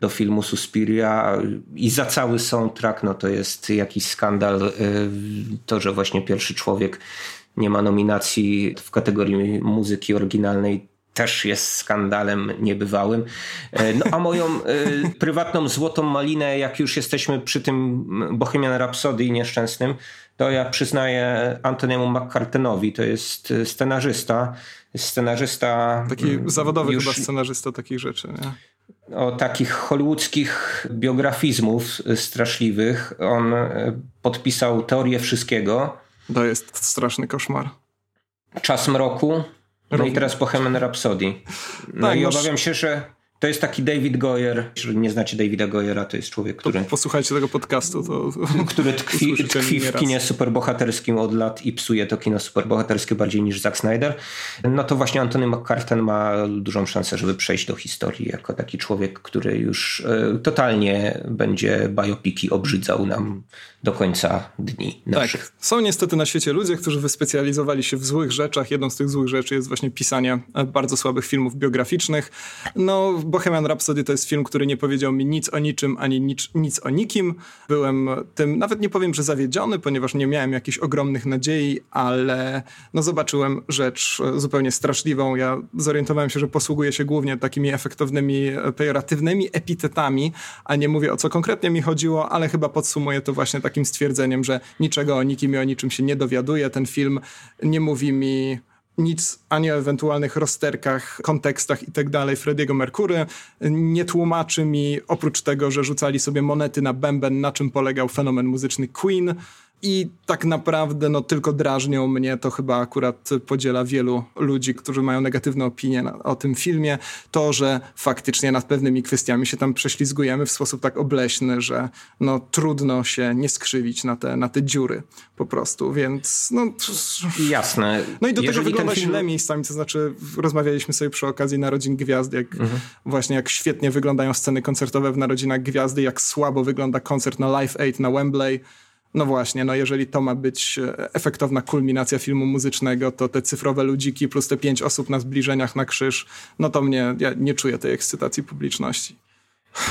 do filmu Suspiria i za cały soundtrack, no to jest jakiś skandal, y, to, że właśnie pierwszy człowiek nie ma nominacji w kategorii muzyki oryginalnej też jest skandalem niebywałym. E, no a moją y, prywatną złotą malinę, jak już jesteśmy przy tym Bohemian Rhapsody nieszczęsnym, to ja przyznaję Antoniemu McCartenowi, to jest e, scenarzysta. Scenarzysta. Taki zawodowy już, chyba scenarzysta takich rzeczy, nie? O takich hollywoodzkich biografizmów straszliwych. On podpisał teorię wszystkiego to jest straszny koszmar. Czas mroku. No i teraz Bohemian Rhapsody. No tak, i obawiam się, że to jest taki David Goyer. Jeżeli nie znacie Davida Goyera, to jest człowiek, który... Posłuchajcie tego podcastu. To, który tkwi, tkwi w kinie superbohaterskim od lat i psuje to kino superbohaterskie bardziej niż Zack Snyder. No to właśnie Antony McCarten ma dużą szansę, żeby przejść do historii jako taki człowiek, który już e, totalnie będzie biopiki obrzydzał nam do końca dni naszych. Tak. Są niestety na świecie ludzie, którzy wyspecjalizowali się w złych rzeczach. Jedną z tych złych rzeczy jest właśnie pisanie bardzo słabych filmów biograficznych. No Bohemian Rhapsody to jest film, który nie powiedział mi nic o niczym, ani nic, nic o nikim. Byłem tym, nawet nie powiem, że zawiedziony, ponieważ nie miałem jakichś ogromnych nadziei, ale no zobaczyłem rzecz zupełnie straszliwą. Ja zorientowałem się, że posługuję się głównie takimi efektownymi, pejoratywnymi epitetami, a nie mówię o co konkretnie mi chodziło, ale chyba podsumuję to właśnie takim stwierdzeniem, że niczego o nikim i o niczym się nie dowiaduję. Ten film nie mówi mi nic ani o ewentualnych rozterkach, kontekstach i tak Frediego Merkury. Nie tłumaczy mi, oprócz tego, że rzucali sobie monety na bęben, na czym polegał fenomen muzyczny Queen i tak naprawdę no, tylko drażnią mnie, to chyba akurat podziela wielu ludzi, którzy mają negatywne opinie na, o tym filmie, to, że faktycznie nad pewnymi kwestiami się tam prześlizgujemy w sposób tak obleśny, że no, trudno się nie skrzywić na te, na te dziury po prostu, więc no... Jasne. No i do Jeżeli tego wygląda film... źle miejscami, to znaczy rozmawialiśmy sobie przy okazji Narodzin Gwiazdy, jak mhm. właśnie jak świetnie wyglądają sceny koncertowe w Narodzinach Gwiazdy, jak słabo wygląda koncert na Live Aid na Wembley, no właśnie, no jeżeli to ma być e, efektowna kulminacja filmu muzycznego, to te cyfrowe ludziki plus te pięć osób na zbliżeniach na krzyż, no to mnie, ja nie czuję tej ekscytacji publiczności.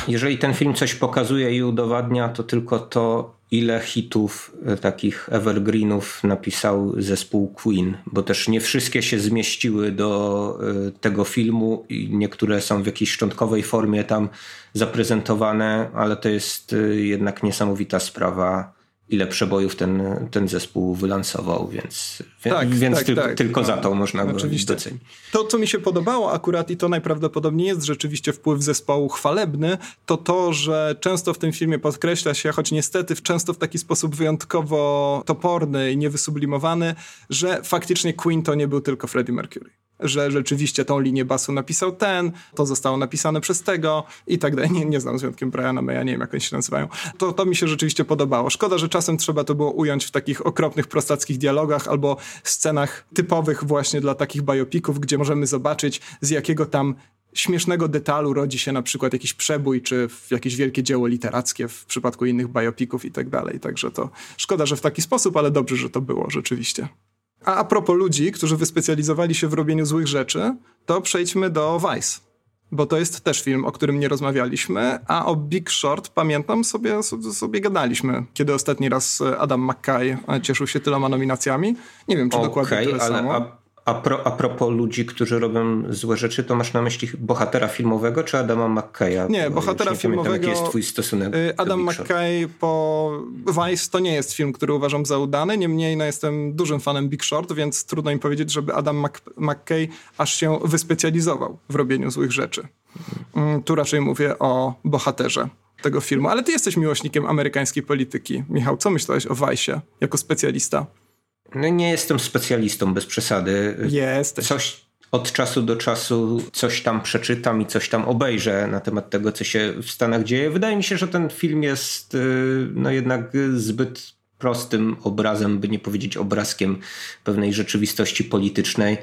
Jeżeli ten film coś pokazuje i udowadnia, to tylko to, ile hitów e, takich evergreenów napisał zespół Queen, bo też nie wszystkie się zmieściły do e, tego filmu i niektóre są w jakiejś szczątkowej formie tam zaprezentowane, ale to jest jednak niesamowita sprawa ile przebojów ten, ten zespół wylansował, więc, tak, więc tak, ty, tak, tylko no, za to można oczywiście. docenić. To, co mi się podobało akurat i to najprawdopodobniej jest rzeczywiście wpływ zespołu chwalebny, to to, że często w tym filmie podkreśla się, choć niestety często w taki sposób wyjątkowo toporny i niewysublimowany, że faktycznie Queen to nie był tylko Freddie Mercury że rzeczywiście tą linię basu napisał ten, to zostało napisane przez tego i tak dalej. Nie, nie znam z wyjątkiem Briana Maya, nie wiem jak oni się nazywają. To, to mi się rzeczywiście podobało. Szkoda, że czasem trzeba to było ująć w takich okropnych, prostackich dialogach albo scenach typowych właśnie dla takich biopików, gdzie możemy zobaczyć z jakiego tam śmiesznego detalu rodzi się na przykład jakiś przebój, czy jakieś wielkie dzieło literackie w przypadku innych biopików i tak dalej. Także to szkoda, że w taki sposób, ale dobrze, że to było rzeczywiście. A a propos ludzi, którzy wyspecjalizowali się w robieniu złych rzeczy, to przejdźmy do Vice bo to jest też film, o którym nie rozmawialiśmy, a o Big Short pamiętam sobie, sobie, sobie gadaliśmy, kiedy ostatni raz Adam McKay cieszył się tyloma nominacjami. Nie wiem, czy okay, dokładnie tyle ale samo. A a, pro, a propos ludzi, którzy robią złe rzeczy, to masz na myśli bohatera filmowego czy Adama McKaya? Nie, bohatera nie filmowego. Pamiętam, jaki jest twój stosunek? Y, Adam McKay po Vice to nie jest film, który uważam za udany, niemniej no, jestem dużym fanem Big Short, więc trudno mi powiedzieć, żeby Adam McKay aż się wyspecjalizował w robieniu złych rzeczy. Mm, tu raczej mówię o bohaterze tego filmu. Ale ty jesteś miłośnikiem amerykańskiej polityki. Michał, co myślałeś o Vice jako specjalista? No nie jestem specjalistą bez przesady. Jesteś. Coś od czasu do czasu coś tam przeczytam i coś tam obejrzę na temat tego, co się w Stanach dzieje. Wydaje mi się, że ten film jest y, no jednak zbyt prostym obrazem, by nie powiedzieć obrazkiem pewnej rzeczywistości politycznej.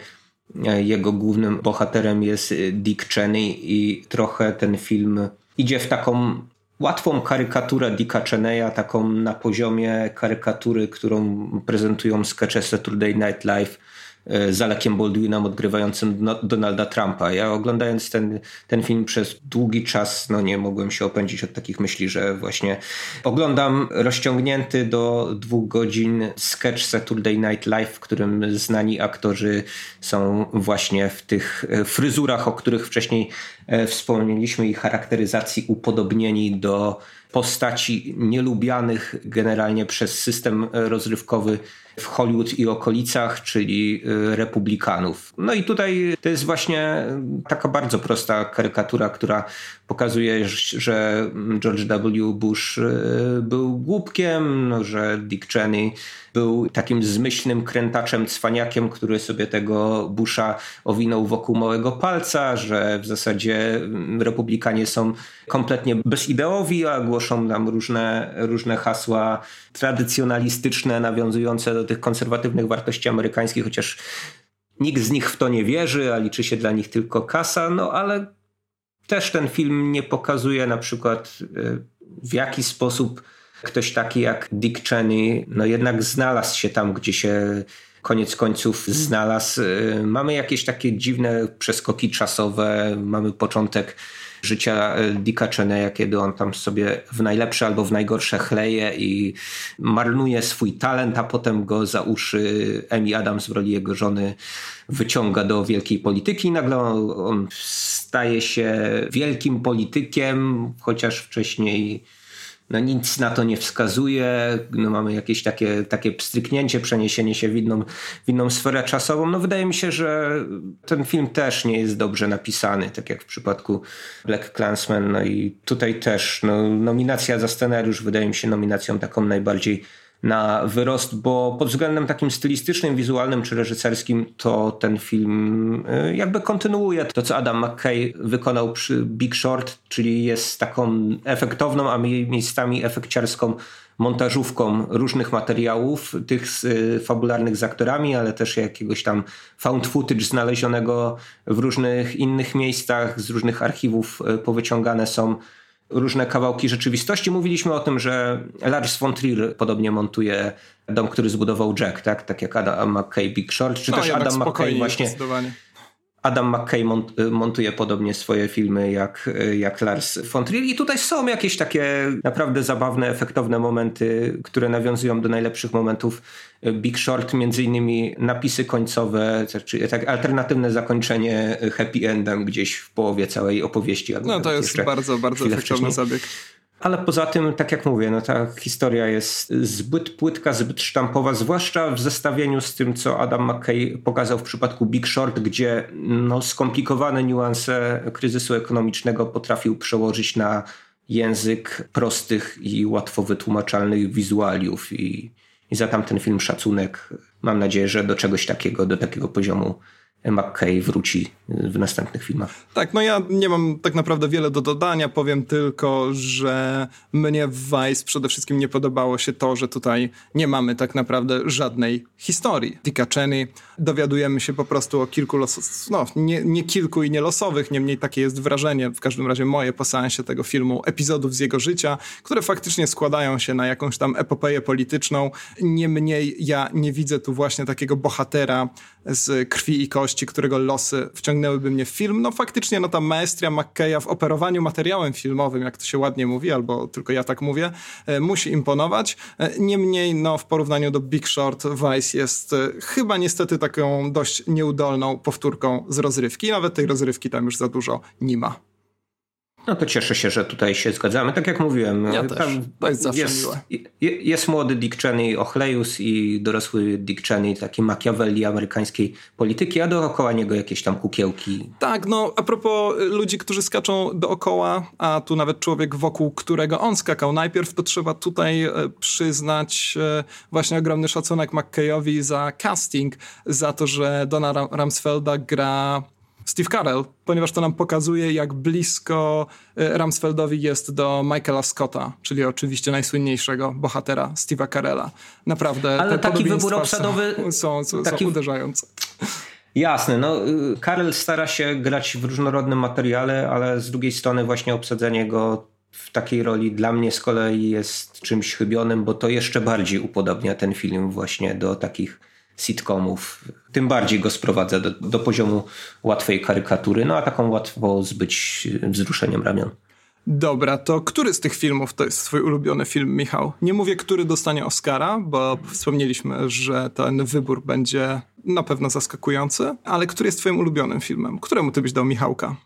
Jego głównym bohaterem jest Dick Cheney i trochę ten film idzie w taką łatwą karykaturę Dicka Cheneya, taką na poziomie karykatury, którą prezentują skecze Saturday Night Live z Alekiem Baldwinem odgrywającym Donalda Trumpa. Ja oglądając ten, ten film przez długi czas, no nie mogłem się opędzić od takich myśli, że właśnie oglądam rozciągnięty do dwóch godzin sketch Saturday Night Live, w którym znani aktorzy są właśnie w tych e, fryzurach, o których wcześniej e, wspomnieliśmy i charakteryzacji upodobnieni do postaci nielubianych generalnie przez system rozrywkowy w Hollywood i okolicach, czyli y, republikanów. No i tutaj to jest właśnie taka bardzo prosta karykatura, która pokazuje, że George W. Bush y, był głupkiem, no, że Dick Cheney był takim zmyślnym krętaczem, cwaniakiem, który sobie tego Busha owinął wokół małego palca, że w zasadzie republikanie są kompletnie bezideowi, a głoszą nam różne, różne hasła tradycjonalistyczne, nawiązujące do tych konserwatywnych wartości amerykańskich, chociaż nikt z nich w to nie wierzy, a liczy się dla nich tylko kasa, no ale też ten film nie pokazuje na przykład y, w jaki sposób ktoś taki jak Dick Cheney no jednak znalazł się tam, gdzie się koniec końców znalazł. Y, mamy jakieś takie dziwne przeskoki czasowe, mamy początek życia e, Dicka Cheneya, kiedy on tam sobie w najlepsze albo w najgorsze chleje i marnuje swój talent, a potem go za uszy Amy Adams w roli jego żony wyciąga do wielkiej polityki. I nagle on staje się wielkim politykiem, chociaż wcześniej no nic na to nie wskazuje, no mamy jakieś takie, takie pstryknięcie, przeniesienie się w inną, w inną sferę czasową. No wydaje mi się, że ten film też nie jest dobrze napisany, tak jak w przypadku Black Clansman. No i tutaj też no, nominacja za scenariusz wydaje mi się nominacją taką najbardziej na wyrost, bo pod względem takim stylistycznym, wizualnym czy reżyserskim to ten film y, jakby kontynuuje to, co Adam McKay wykonał przy Big Short, czyli jest taką efektowną, a miejscami efekciarską montażówką różnych materiałów, tych y, fabularnych z aktorami, ale też jakiegoś tam found footage znalezionego w różnych innych miejscach, z różnych archiwów y, powyciągane są różne kawałki rzeczywistości. Mówiliśmy o tym, że Lars von Trier podobnie montuje dom, który zbudował Jack, tak, tak jak Adam McKay Big Short, czy no, też Adam McKay właśnie Adam McKay mont, montuje podobnie swoje filmy jak, jak Lars von Trier i tutaj są jakieś takie naprawdę zabawne, efektowne momenty, które nawiązują do najlepszych momentów Big Short, między innymi napisy końcowe, czy tak alternatywne zakończenie happy endem gdzieś w połowie całej opowieści. No to jest bardzo, bardzo efektowny zabieg. Ale poza tym, tak jak mówię, no ta historia jest zbyt płytka, zbyt sztampowa, zwłaszcza w zestawieniu z tym, co Adam McKay pokazał w przypadku Big Short, gdzie no, skomplikowane niuanse kryzysu ekonomicznego potrafił przełożyć na język prostych i łatwo wytłumaczalnych wizualiów i, i za tamten film szacunek. Mam nadzieję, że do czegoś takiego, do takiego poziomu McKay wróci w następnych filmach. Tak, no ja nie mam tak naprawdę wiele do dodania, powiem tylko, że mnie w Vice przede wszystkim nie podobało się to, że tutaj nie mamy tak naprawdę żadnej historii. Dicka Cheney, dowiadujemy się po prostu o kilku losów, no nie, nie kilku i nie losowych, niemniej takie jest wrażenie, w każdym razie moje po seansie tego filmu, epizodów z jego życia, które faktycznie składają się na jakąś tam epopeję polityczną. Niemniej ja nie widzę tu właśnie takiego bohatera z krwi i kości, którego losy wciągnęłyby mnie w film. No faktycznie, no ta maestria McKeya w operowaniu materiałem filmowym, jak to się ładnie mówi, albo tylko ja tak mówię, e, musi imponować. E, niemniej, no w porównaniu do Big Short, Vice jest e, chyba niestety taką dość nieudolną powtórką z rozrywki. Nawet tej rozrywki tam już za dużo nie ma. No to cieszę się, że tutaj się zgadzamy. Tak jak mówiłem, ja też. to jest zawsze jest, miłe. Jest młody Dick Cheney Ochlejus i dorosły Dick Cheney taki Machiavelli amerykańskiej polityki, a dookoła niego jakieś tam kukiełki. Tak, no a propos ludzi, którzy skaczą dookoła, a tu nawet człowiek wokół którego on skakał najpierw, to trzeba tutaj e, przyznać e, właśnie ogromny szacunek McKayowi za casting, za to, że Donna Ramsfelda gra Steve Carell, ponieważ to nam pokazuje, jak blisko e, Ramsfeldowi jest do Michaela Scotta, czyli oczywiście najsłynniejszego bohatera Steve'a Carella. Naprawdę. Ale taki wybór obsadowy są, są, taki... są uderzające. Jasne, no y, Karel stara się grać w różnorodnym materiale, ale z drugiej strony właśnie obsadzenie go w takiej roli dla mnie z kolei jest czymś chybionym, bo to jeszcze bardziej upodobnia ten film właśnie do takich sitcomów, tym bardziej go sprowadza do, do poziomu łatwej karykatury, no a taką łatwo zbyć wzruszeniem ramion. Dobra, to który z tych filmów to jest twój ulubiony film, Michał? Nie mówię, który dostanie Oscara, bo wspomnieliśmy, że ten wybór będzie na pewno zaskakujący, ale który jest twoim ulubionym filmem? Któremu ty byś dał Michałka?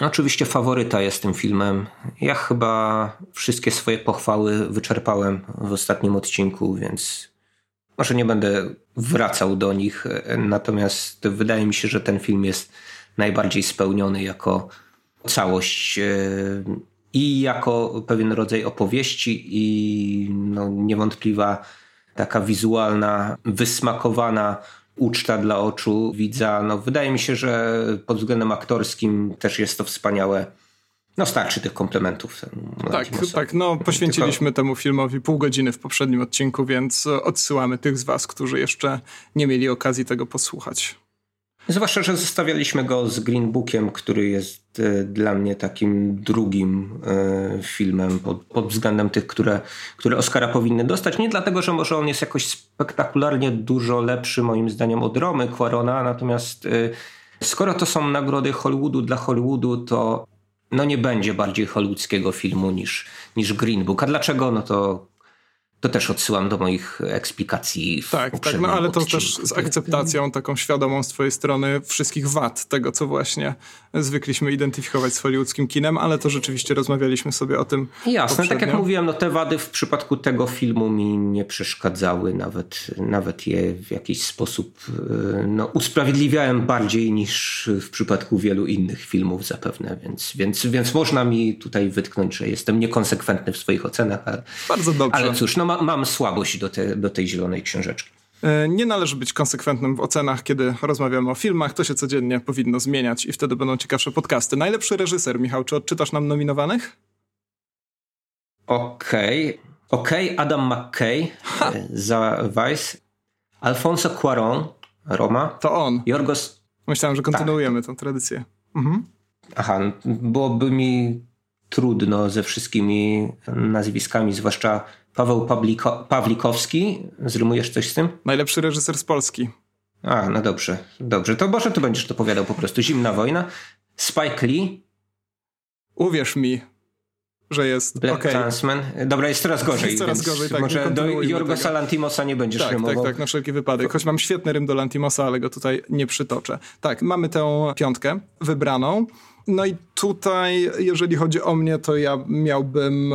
Oczywiście faworyta jest tym filmem. Ja chyba wszystkie swoje pochwały wyczerpałem w ostatnim odcinku, więc może nie będę wracał do nich, natomiast wydaje mi się, że ten film jest najbardziej spełniony jako całość e, i jako pewien rodzaj opowieści i no, niewątpliwa taka wizualna, wysmakowana uczta dla oczu widza. No, wydaje mi się, że pod względem aktorskim też jest to wspaniałe no starczy tych komplementów. Tak, tak. No poświęciliśmy Tylko... temu filmowi pół godziny w poprzednim odcinku, więc odsyłamy tych z was, którzy jeszcze nie mieli okazji tego posłuchać. Zwłaszcza, że zostawialiśmy go z Green Bookiem, który jest e, dla mnie takim drugim e, filmem pod, pod, względem tych, które, które Oscara powinny dostać. Nie dlatego, że może on jest jakoś spektakularnie dużo lepszy moim zdaniem od Romy Quarona, natomiast e, skoro to są nagrody Hollywoodu dla Hollywoodu, to no nie będzie bardziej hollywoodzkiego filmu niż, niż Green Book. A dlaczego? No to to też odsyłam do moich eksplikacji. W tak, tak, no ale to też z akceptacją taką świadomą z twojej strony wszystkich wad tego, co właśnie zwykliśmy identyfikować z hollywoodzkim kinem, ale to rzeczywiście rozmawialiśmy sobie o tym Jasne, poprzednio. tak jak mówiłem, no te wady w przypadku tego filmu mi nie przeszkadzały, nawet, nawet je w jakiś sposób e, no, usprawiedliwiałem bardziej niż w przypadku wielu innych filmów zapewne, więc, więc, więc można mi tutaj wytknąć, że jestem niekonsekwentny w swoich ocenach. Ale, Bardzo dobrze. Ale cóż, no ma, mam słabość do, te, do tej zielonej książeczki. E, nie należy być konsekwentnym w ocenach, kiedy rozmawiamy o filmach. To się codziennie powinno zmieniać i wtedy będą ciekawsze podcasty. Najlepszy reżyser, Michał, czy odczytasz nam nominowanych? Okej. Okay. Okej, okay. Adam McKay ha. E, za Vice. Alfonso Cuaron, Roma. To on. Jorgos... Myślałem, że kontynuujemy tak. tę tradycję. Mhm. Aha, byłoby mi trudno ze wszystkimi nazwiskami, zwłaszcza Paweł Pawliko, Pawlikowski. Zrymujesz coś z tym? Najlepszy reżyser z Polski. A, no dobrze, dobrze. To może ty będziesz to powiadał po prostu. Zimna wojna. Spike Lee. Uwierz mi, że jest Black okay. Clansman. Dobra, jest coraz gorzej. Jest coraz gorzej, tak. Może do Jorgosa Lantimosa nie będziesz tak, rymował. Tak, tak, na wszelki wypadek. Choć mam świetny rym do Lantimosa, ale go tutaj nie przytoczę. Tak, mamy tę piątkę wybraną. No i tutaj, jeżeli chodzi o mnie, to ja miałbym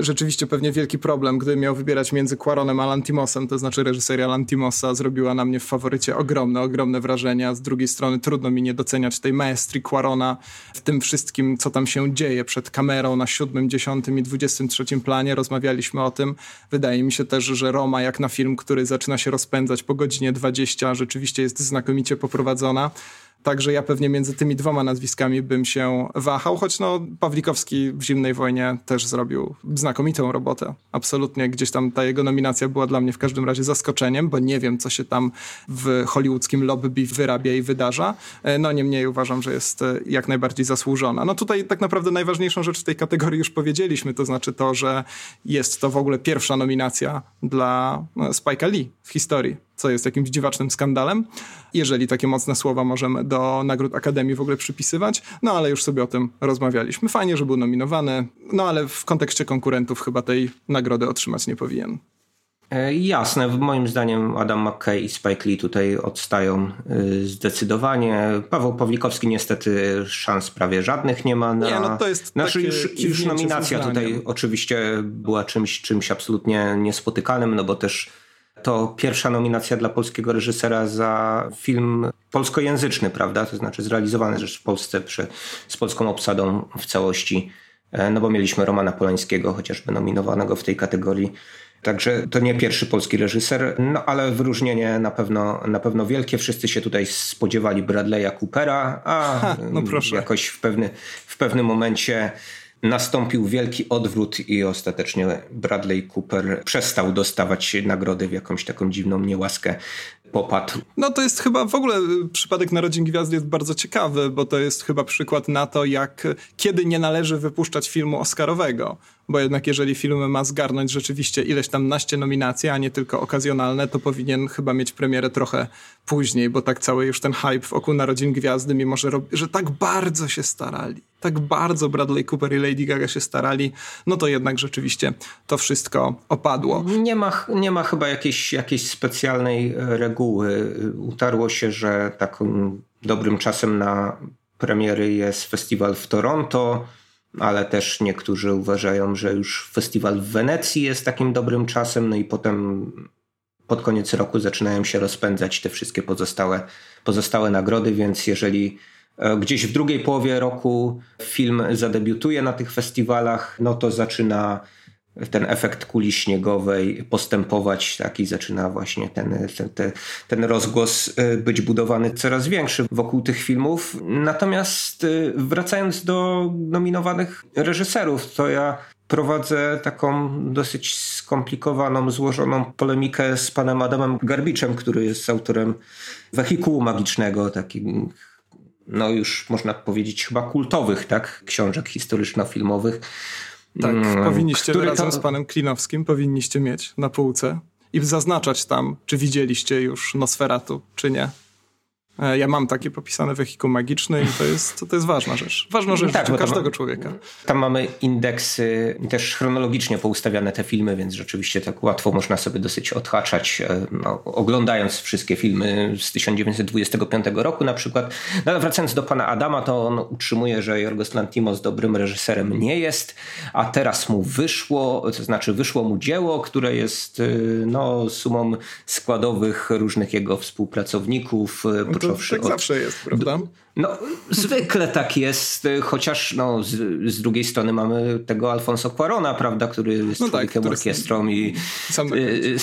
rzeczywiście pewnie wielki problem, gdy miał wybierać między Quaronem a Lantimosem, to znaczy reżyseria Lantimosa zrobiła na mnie w faworycie ogromne, ogromne wrażenie, a z drugiej strony trudno mi nie doceniać tej maestrii Quarona w tym wszystkim, co tam się dzieje przed kamerą na siódmym, dziesiątym i dwudziestym trzecim planie. Rozmawialiśmy o tym. Wydaje mi się też, że Roma, jak na film, który zaczyna się rozpędzać po godzinie 20, rzeczywiście jest znakomicie poprowadzona. Także ja pewnie między tymi dwoma nazwiskami bym się wahał, choć no Pawlikowski w Zimnej Wojnie też zrobił znakomitą robotę. Absolutnie gdzieś tam ta jego nominacja była dla mnie w każdym razie zaskoczeniem, bo nie wiem, co się tam w hollywoodzkim lobby wyrabia i wydarza. E, no niemniej uważam, że jest e, jak najbardziej zasłużona. No tutaj tak naprawdę najważniejszą rzecz w tej kategorii już powiedzieliśmy, to znaczy to, że jest to w ogóle pierwsza nominacja dla no, Spike'a Lee w historii co jest jakimś dziwacznym skandalem, jeżeli takie mocne słowa możemy do nagród Akademii w ogóle przypisywać, no ale już sobie o tym rozmawialiśmy. Fajnie, że był nominowany, no ale w kontekście konkurentów chyba tej nagrody otrzymać nie powinien. E, jasne, moim zdaniem Adam McKay i Spike Lee tutaj odstają e, zdecydowanie. Paweł Pawlikowski niestety szans prawie żadnych nie ma. Na, nie, no to jest znaczy już, już nominacja tutaj oczywiście była czymś, czymś absolutnie niespotykanym, no bo też to pierwsza nominacja dla polskiego reżysera za film polskojęzyczny, prawda? To znaczy zrealizowany rzecz w Polsce przy, z polską obsadą w całości. E, no bo mieliśmy Romana Polańskiego chociażby nominowanego w tej kategorii. Także to nie pierwszy polski reżyser, no ale wyróżnienie na pewno, na pewno wielkie. Wszyscy się tutaj spodziewali Bradley'a Coopera, a ha, no jakoś w, pewny, w pewnym momencie nastąpił wielki odwrót i ostatecznie Bradley Cooper przestał dostawać nagrody w jakąś taką dziwną niełaskę popadł. No to jest chyba w ogóle y, przypadek Narodzin Gwiazd jest bardzo ciekawy, bo to jest chyba przykład na to, jak kiedy nie należy wypuszczać filmu Oscarowego bo jednak jeżeli film ma zgarnąć rzeczywiście ileś tam naście nominacji, a nie tylko okazjonalne, to powinien chyba mieć premierę trochę później, bo tak cały już ten hype wokół Narodzin Gwiazdy, mimo że, że tak bardzo się starali, tak bardzo Bradley Cooper i Lady Gaga się starali, no to jednak rzeczywiście to wszystko opadło. Nie ma, nie ma chyba jakiejś, jakiejś specjalnej e, reguły. Utarło się, że takim dobrym czasem na premiery jest festiwal w Toronto, ale też niektórzy uważają, że już festiwal w Wenecji jest takim dobrym czasem, no i potem pod koniec roku zaczynają się rozpędzać te wszystkie pozostałe, pozostałe nagrody, więc jeżeli e, gdzieś w drugiej połowie roku film zadebiutuje na tych festiwalach, no to zaczyna ten efekt kuli śniegowej postępować, taki zaczyna właśnie ten, ten, ten rozgłos y, być budowany coraz większy wokół tych filmów. Natomiast y, wracając do nominowanych reżyserów, to ja prowadzę taką dosyć skomplikowaną, złożoną polemikę z panem Adamem Garbiczem, który jest autorem Wehikułu Magicznego, takim no już można powiedzieć chyba kultowych, tak, książek historyczno-filmowych tak, mm, powinniście razem to... z panem Klinowskim powinniście mieć na półce i zaznaczać tam, czy widzieliście już Nosferatu, czy nie. E, ja mam takie popisane wehikuł magiczny i to jest, to jest ważna rzecz. Ważna rzecz tak, każdego człowieka. Tam mamy indeksy też chronologicznie poustawiane te filmy, więc rzeczywiście tak łatwo można sobie dosyć odhaczać, e, no, oglądając wszystkie filmy z 1925 roku na przykład. No, ale wracając do pana Adama, to on utrzymuje, że Jorgos Lantimos dobrym reżyserem nie jest, a teraz mu wyszło, to znaczy wyszło mu dzieło, które jest e, no, sumą składowych różnych jego współpracowników, no począwszy tak od... zawsze jest, prawda? No, zwykle tak jest, chociaż no, z, z drugiej strony mamy tego Alfonso Cuarona, prawda, który jest no człowiekiem tak, orkiestrą i... Sam na y,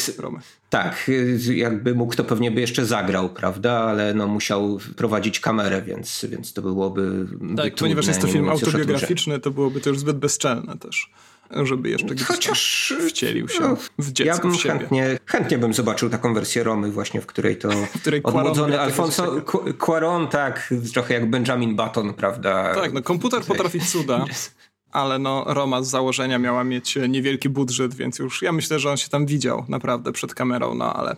tak, jakby mógł, to pewnie by jeszcze zagrał, prawda, ale no, musiał prowadzić kamerę, więc, więc to byłoby Tak, ponieważ jest to film autobiograficzny, to byłoby to już zbyt bezczelne też żeby jeszcze gdzieś Chociaż wcielił się no, w dziecko, Ja bym chętnie, chętnie bym zobaczył taką wersję Romy właśnie, w której to w której odmłodzony Alfonso Cuaron, tak, trochę jak Benjamin Button, prawda? Tak, no komputer potrafi cuda. Ale no Roma z założenia miała mieć niewielki budżet, więc już ja myślę, że on się tam widział naprawdę przed kamerą, no ale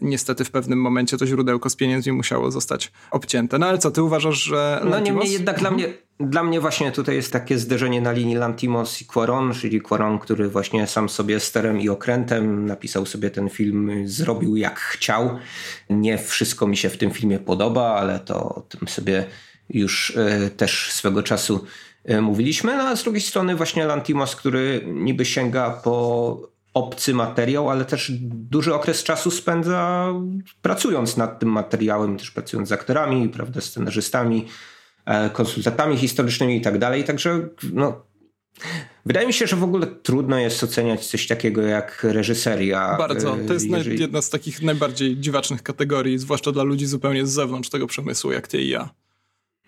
niestety w pewnym momencie to źródełko z pieniędzmi musiało zostać obcięte. No ale co, ty uważasz, że... No niemniej jednak dla mnie, dla mnie właśnie tutaj jest takie zderzenie na linii Lantimos i Quaron, czyli Quaron, który właśnie sam sobie sterem i okrętem napisał sobie ten film, zrobił jak chciał. Nie wszystko mi się w tym filmie podoba, ale to o tym sobie już y, też swego czasu mówiliśmy. No a z drugiej strony właśnie Lantimos, który niby sięga po obcy materiał, ale też duży okres czasu spędza pracując nad tym materiałem, też pracując z aktorami, prawda, scenarzystami, e, konsultantami historycznymi i tak dalej. Także no, Wydaje mi się, że w ogóle trudno jest oceniać coś takiego jak reżyseria. Bardzo. To jest jeżeli... jedna z takich najbardziej dziwacznych kategorii, zwłaszcza dla ludzi zupełnie z zewnątrz tego przemysłu, jak ty i ja.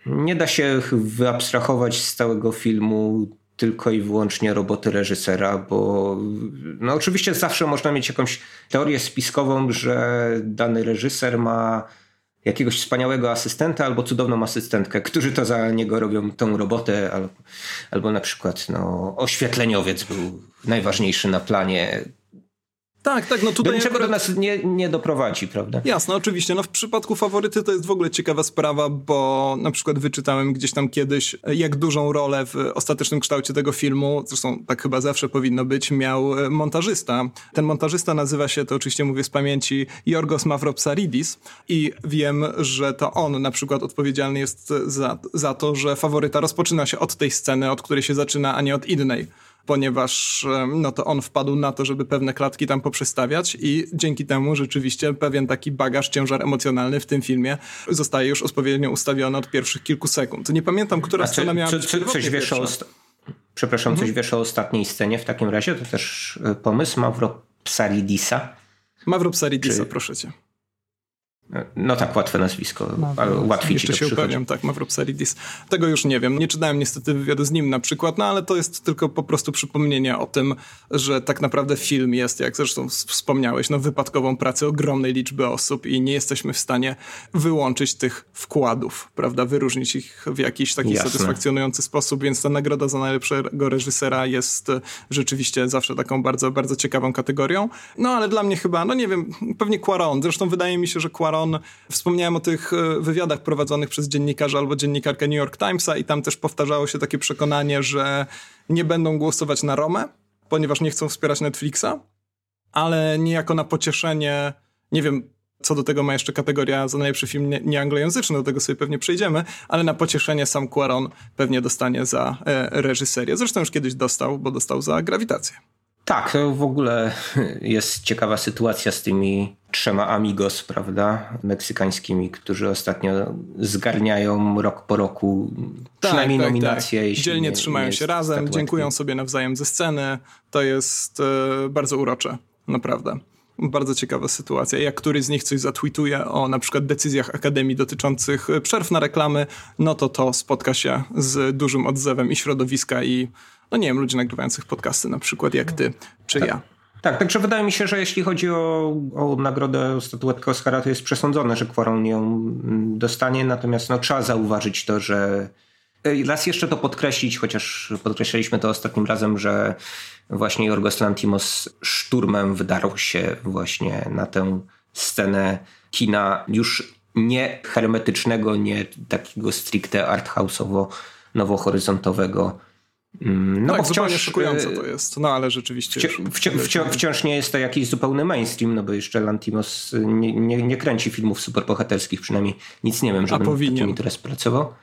Nie da się wyabstrahować z całego filmu tylko i wyłącznie roboty reżysera, bo no oczywiście zawsze można mieć jakąś teorię spiskową, że dany reżyser ma jakiegoś wspaniałego asystenta albo cudowną asystentkę, którzy to za niego robią tą robotę, albo, albo na przykład no, oświetleniowiec był najważniejszy na planie Tak, tak, no tutaj do niczego akurat... do nas nie, nie doprowadzi, prawda? Jasne, oczywiście. No w przypadku faworyty to jest w ogóle ciekawa sprawa, bo na przykład wyczytałem gdzieś tam kiedyś, jak dużą rolę w ostatecznym kształcie tego filmu, zresztą tak chyba zawsze powinno być, miał e, montażysta. Ten montażysta nazywa się, to oczywiście mówię z pamięci, Jorgos Mavropsaridis i wiem, że to on na przykład odpowiedzialny jest za, za to, że faworyta rozpoczyna się od tej sceny, od której się zaczyna, a nie od innej ponieważ no to on wpadł na to, żeby pewne klatki tam poprzestawiać i dzięki temu rzeczywiście pewien taki bagaż, ciężar emocjonalny w tym filmie zostaje już odpowiednio ustawiony od pierwszych kilku sekund. Nie pamiętam, która A scena miała czy, być czy, coś wiesz o Przepraszam, mhm. coś wiesz o ostatniej scenie w takim razie? To też e, pomysł Mavro Psaridisa? Mavro Psaridisa, czy... proszę cię. No tak, łatwe nazwisko, no, ale łatwiej Jeszcze ci to się upewniam, tak, Mavropsaridis. Tego już nie wiem. Nie czytałem niestety wywiadu z nim na przykład, no ale to jest tylko po prostu przypomnienie o tym, że tak naprawdę film jest, jak zresztą wspomniałeś, no wypadkową pracę ogromnej liczby osób i nie jesteśmy w stanie wyłączyć tych wkładów, prawda, wyróżnić ich w jakiś taki Jasne. satysfakcjonujący sposób, więc ta nagroda za najlepszego reżysera jest rzeczywiście zawsze taką bardzo, bardzo ciekawą kategorią. No ale dla mnie chyba, no nie wiem, pewnie Quaron. Zresztą wydaje mi się, że Quaron Wspomniałem o tych e, wywiadach prowadzonych przez dziennikarza albo dziennikarkę New York Timesa i tam też powtarzało się takie przekonanie, że nie będą głosować na Romę, ponieważ nie chcą wspierać Netflixa, ale niejako na pocieszenie, nie wiem, co do tego ma jeszcze kategoria za najlepszy film nieanglojęzyczny, do tego sobie pewnie przejdziemy, ale na pocieszenie sam Quaron pewnie dostanie za e, reżyserię. Zresztą już kiedyś dostał, bo dostał za grawitację. Tak, to w ogóle jest ciekawa sytuacja z tymi trzema amigos, prawda, meksykańskimi, którzy ostatnio zgarniają rok po roku tak, przynajmniej tak, nominacje. Tak. Dzielnie nie, trzymają nie się razem, dziękują sobie nawzajem ze sceny. To jest e, bardzo urocze, naprawdę. Bardzo ciekawa sytuacja. Jak któryś z nich coś zatweetuje o na przykład decyzjach Akademii dotyczących przerw na reklamy, no to to spotka się z dużym odzewem i środowiska i no nie wiem, ludzi nagrywających podcasty na przykład jak ty czy tak. ja. Tak, także wydaje mi się, że jeśli chodzi o, o nagrodę statuetkę Oscara, to jest przesądzone, że Quaron ją mm, dostanie, natomiast no, trzeba zauważyć to, że raz jeszcze to podkreślić, chociaż podkreśliliśmy to ostatnim razem, że właśnie Jorgos Lantimos szturmem wydarł się właśnie na tę scenę kina już nie hermetycznego, nie takiego stricte arthouse'owo nowohoryzontowego, no tak, wciąż szokujące to jest, no ale rzeczywiście. Wci wci wci wciąż nie jest to jakiś zupełny mainstream, no bo jeszcze Lantimos nie, nie, nie kręci filmów superbohaterskich, przynajmniej nic nie wiem, żebym takimi teraz pracował.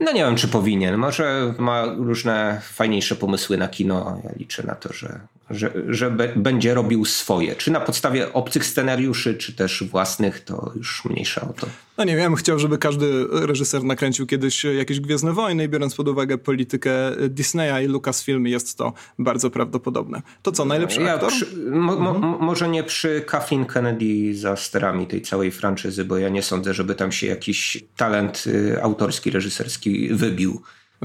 No nie wiem, czy powinien. Może ma różne fajniejsze pomysły na kino. Ja liczę na to, że, że, że będzie robił swoje. Czy na podstawie obcych scenariuszy, czy też własnych, to już mniejsza o to. No nie wiem, chciał, żeby każdy reżyser nakręcił kiedyś jakieś Gwiezdne Wojny i biorąc pod uwagę politykę Disneya i Lucasfilm jest to bardzo prawdopodobne. To co, najlepszy ja aktor? Przy, mo, mo, mhm. Może nie przy Kathleen Kennedy za sterami tej całej franczyzy, bo ja nie sądzę, żeby tam się jakiś talent y, autorski, reżyserski wybił.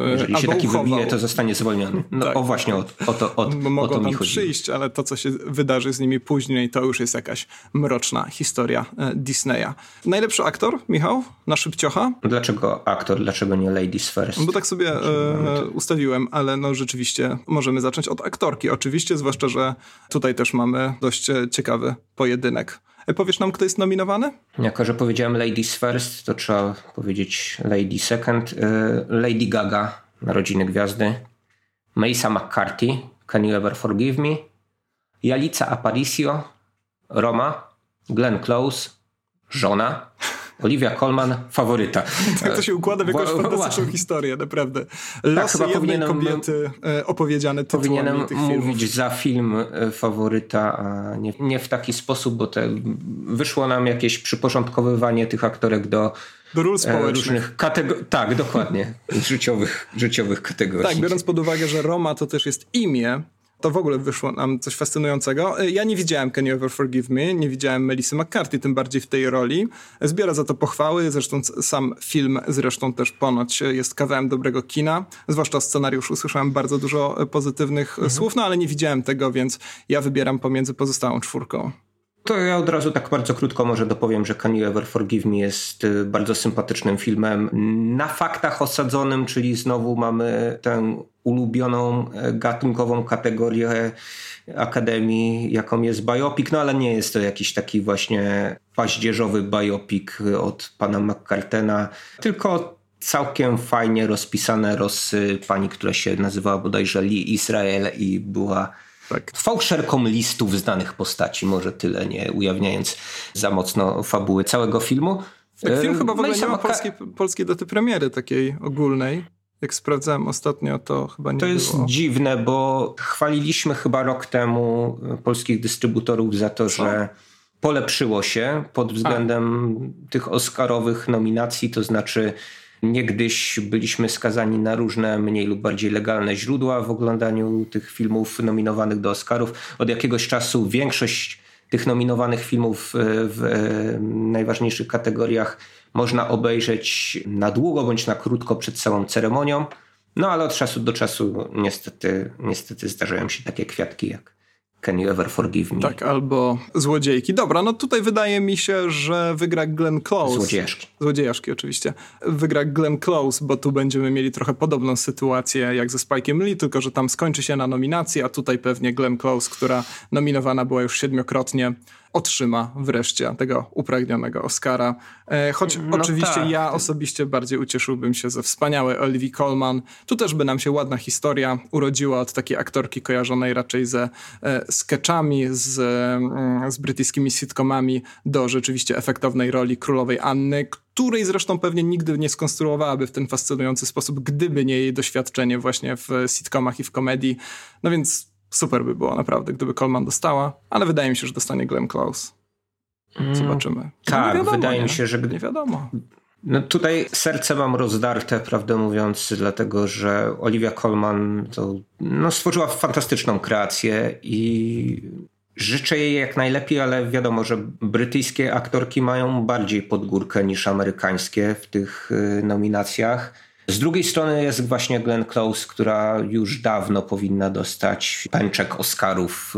Jeżeli się taki uchował. wybije, to zostanie zwolniony. No tak. o właśnie o, o to, o, Mogą o to mi chodzi. przyjść, ale to, co się wydarzy z nimi później, to już jest jakaś mroczna historia e, Disneya. Najlepszy aktor, Michał? Na szybciocha? Dlaczego aktor? Dlaczego nie Ladies First? Bo tak sobie e, ustawiłem, ale no rzeczywiście możemy zacząć od aktorki. Oczywiście, zwłaszcza, że tutaj też mamy dość e, ciekawy pojedynek. Powiesz nam, kto jest nominowany? Jako, że powiedziałem Ladies First, to trzeba powiedzieć Lady Second. Y, Lady Gaga, Narodziny Gwiazdy. Maisa McCarthy, Can You Ever Forgive Me? Jalica Aparicio, Roma. Glenn Close, Żona. Olivia Colman, faworyta. Tak to się układa w jakąś fantastyczną historię, naprawdę. Tak, Losy tak, jednej kobiety e, opowiedziane tytułami Powinienem tych filmów. mówić za film e, faworyta, a nie, nie w taki sposób, bo te, wyszło nam jakieś przyporządkowywanie tych aktorek do do ról e, społecznych. Różnych kategor- tak, dokładnie. życiowych, życiowych kategorii. Tak, biorąc pod uwagę, że Roma to też jest imię, to w ogóle wyszło nam coś fascynującego. Ja nie widziałem Can You Ever Forgive Me, nie widziałem Melissy McCarthy, tym bardziej w tej roli. Zbiera za to pochwały, zresztą sam film zresztą też ponoć jest kawałem dobrego kina, zwłaszcza o scenariuszu słyszałem bardzo dużo pozytywnych mhm. słów, no ale nie widziałem tego, więc ja wybieram pomiędzy pozostałą czwórką. To ja od razu tak bardzo krótko może dopowiem, że Can You Ever Forgive Me jest y, bardzo sympatycznym filmem. Na faktach osadzonym, czyli znowu mamy tę ulubioną e, gatunkową kategorię Akademii, jaką jest biopic, no ale nie jest to jakiś taki właśnie paździerzowy biopic od pana McCartena, tylko całkiem fajnie rozpisane rozsy pani, która się nazywała bodajże Lee Israel i była tak. fałszerką listów znanych postaci, może tyle, nie ujawniając za mocno fabuły całego filmu. Tak, film chyba w ogóle no nie ma polskiej, polskiej daty premiery takiej ogólnej. Jak sprawdzałem ostatnio, to chyba nie To jest było. dziwne, bo chwaliliśmy chyba rok temu polskich dystrybutorów za to, Co? że polepszyło się pod względem A. tych oscarowych nominacji, to znaczy Niegdyś byliśmy skazani na różne mniej lub bardziej legalne źródła w oglądaniu tych filmów nominowanych do Oscarów. Od jakiegoś czasu większość tych nominowanych filmów e, w e, najważniejszych kategoriach można obejrzeć na długo bądź na krótko przed całą ceremonią. No ale od czasu do czasu niestety, niestety zdarzają się takie kwiatki jak Can You Ever Forgive Me? Tak, albo Złodziejki. Dobra, no tutaj wydaje mi się, że wygra Glenn Close. Złodziejaszki. Złodziejaszki oczywiście. Wygra Glenn Close, bo tu będziemy mieli trochę podobną sytuację jak ze Spike'em Lee, tylko że tam skończy się na nominacji, a tutaj pewnie Glenn Close, która nominowana była już siedmiokrotnie, otrzyma wreszcie tego upragnionego Oscara. E, choć no oczywiście tak. ja osobiście bardziej ucieszyłbym się ze wspaniałej Olivia Colman. Tu też by nam się ładna historia urodziła od takiej aktorki kojarzonej raczej ze e, sketchami, z, mm, z brytyjskimi sitcomami do rzeczywiście efektownej roli królowej Anny, której zresztą pewnie nigdy nie skonstruowałaby w ten fascynujący sposób, gdyby nie jej doświadczenie właśnie w sitcomach i w komedii. No więc super by było naprawdę, gdyby Coleman dostała, ale wydaje mi się, że dostanie Glenn Close. Mm, Zobaczymy. tak, wiadomo, wydaje nie? mi się, że... Nie wiadomo. No tutaj serce mam rozdarte, prawdę mówiąc, dlatego że Olivia Colman to, no, stworzyła fantastyczną kreację i życzę jej jak najlepiej, ale wiadomo, że brytyjskie aktorki mają bardziej podgórkę niż amerykańskie w tych y, nominacjach. Z drugiej strony jest właśnie Glenn Close, która już dawno powinna dostać pęczek Oscarów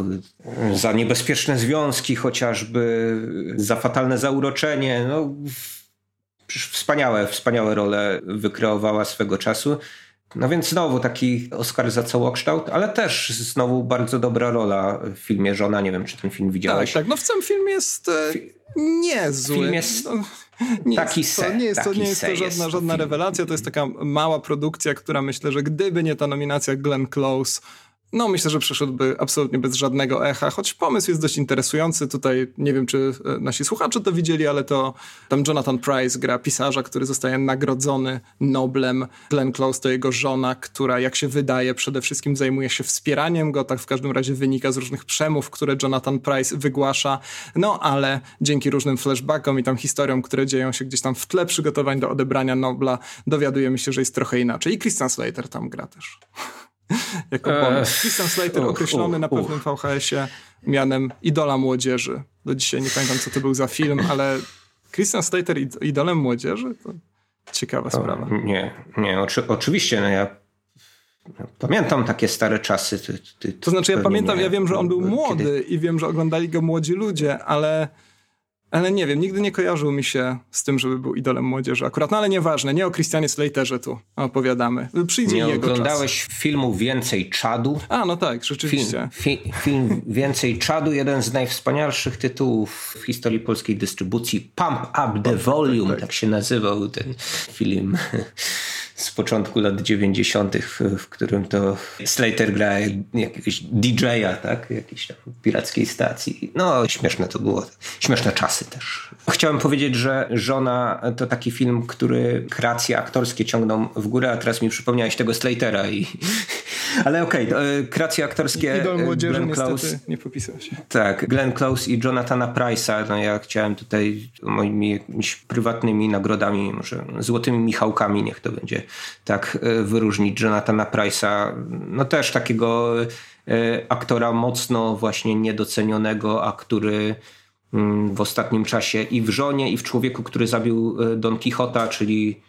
y, za niebezpieczne związki, chociażby za fatalne zauroczenie. No, wspaniałe, wspaniałe role wykreowała swego czasu. No więc znowu taki Oscar za całokształt, ale też znowu bardzo dobra rola w filmie Żona. Nie wiem, czy ten film widziałeś. Tak, tak. no w całym filmie jest e, niezły. Film jest... No nie taki jest to, nie jest to, nie jest to żadna, żadna rewelacja, to jest taka mała produkcja, która myślę, że gdyby nie ta nominacja Glenn Close, no myślę, że przeszedłby absolutnie bez żadnego echa, choć pomysł jest dość interesujący. Tutaj nie wiem, czy e, nasi słuchacze to widzieli, ale to tam Jonathan Price gra pisarza, który zostaje nagrodzony Noblem. Glenn Close to jego żona, która jak się wydaje przede wszystkim zajmuje się wspieraniem go, tak w każdym razie wynika z różnych przemów, które Jonathan Price wygłasza. No ale dzięki różnym flashbackom i tam historiom, które dzieją się gdzieś tam w tle przygotowań do odebrania Nobla, dowiadujemy się, że jest trochę inaczej. I Christian Slater tam gra też. jako e, bonus. Christian Slater określony na pewnym VHS-ie mianem idola młodzieży. Do dzisiaj nie pamiętam, co to był za film, ale Christian Slater idolem młodzieży? To ciekawa sprawa. Nie, nie, oczy, oczywiście. No ja Pamiętam takie stare czasy. Ty, ty, to znaczy, ja pamiętam, nie, ja wiem, że on był młody kiedy... i wiem, że oglądali go młodzi ludzie, ale ale nie wiem, nigdy nie kojarzył mi się z tym, żeby był idolem młodzieży akurat. No ale nieważne, nie o Christianie Slaterze tu opowiadamy. Przyjdzie nie jego oglądałeś czas. filmu Więcej Czadu? A, no tak, rzeczywiście. Film, fi, film Więcej Czadu, jeden z najwspanialszych tytułów w historii polskiej dystrybucji. Pump Up the Volume, tak, tak. tak się nazywał ten film z początku lat 90., w którym to Slater gra jakiegoś DJ-a, tak? Jakiejś tam pirackiej stacji. No, śmieszne to było. Śmieszne czasy też. Chciałem powiedzieć, że Żona to taki film, który kreacje aktorskie ciągną w górę, a teraz mi przypomniałeś tego Slatera i... Ale okej, okay, e, kreacje aktorskie... Idol e, młodzieży Glenn Close, nie popisał się. Tak, Glenn Close i Jonathana Price'a. No ja chciałem tutaj moimi jakimiś prywatnymi nagrodami, może złotymi Michałkami, niech to będzie tak e, wyróżnić Jonathana Price'a, no też takiego e, aktora mocno właśnie niedocenionego, a który mm, w ostatnim czasie i w żonie, i w człowieku, który zabił e, Don Quixota, czyli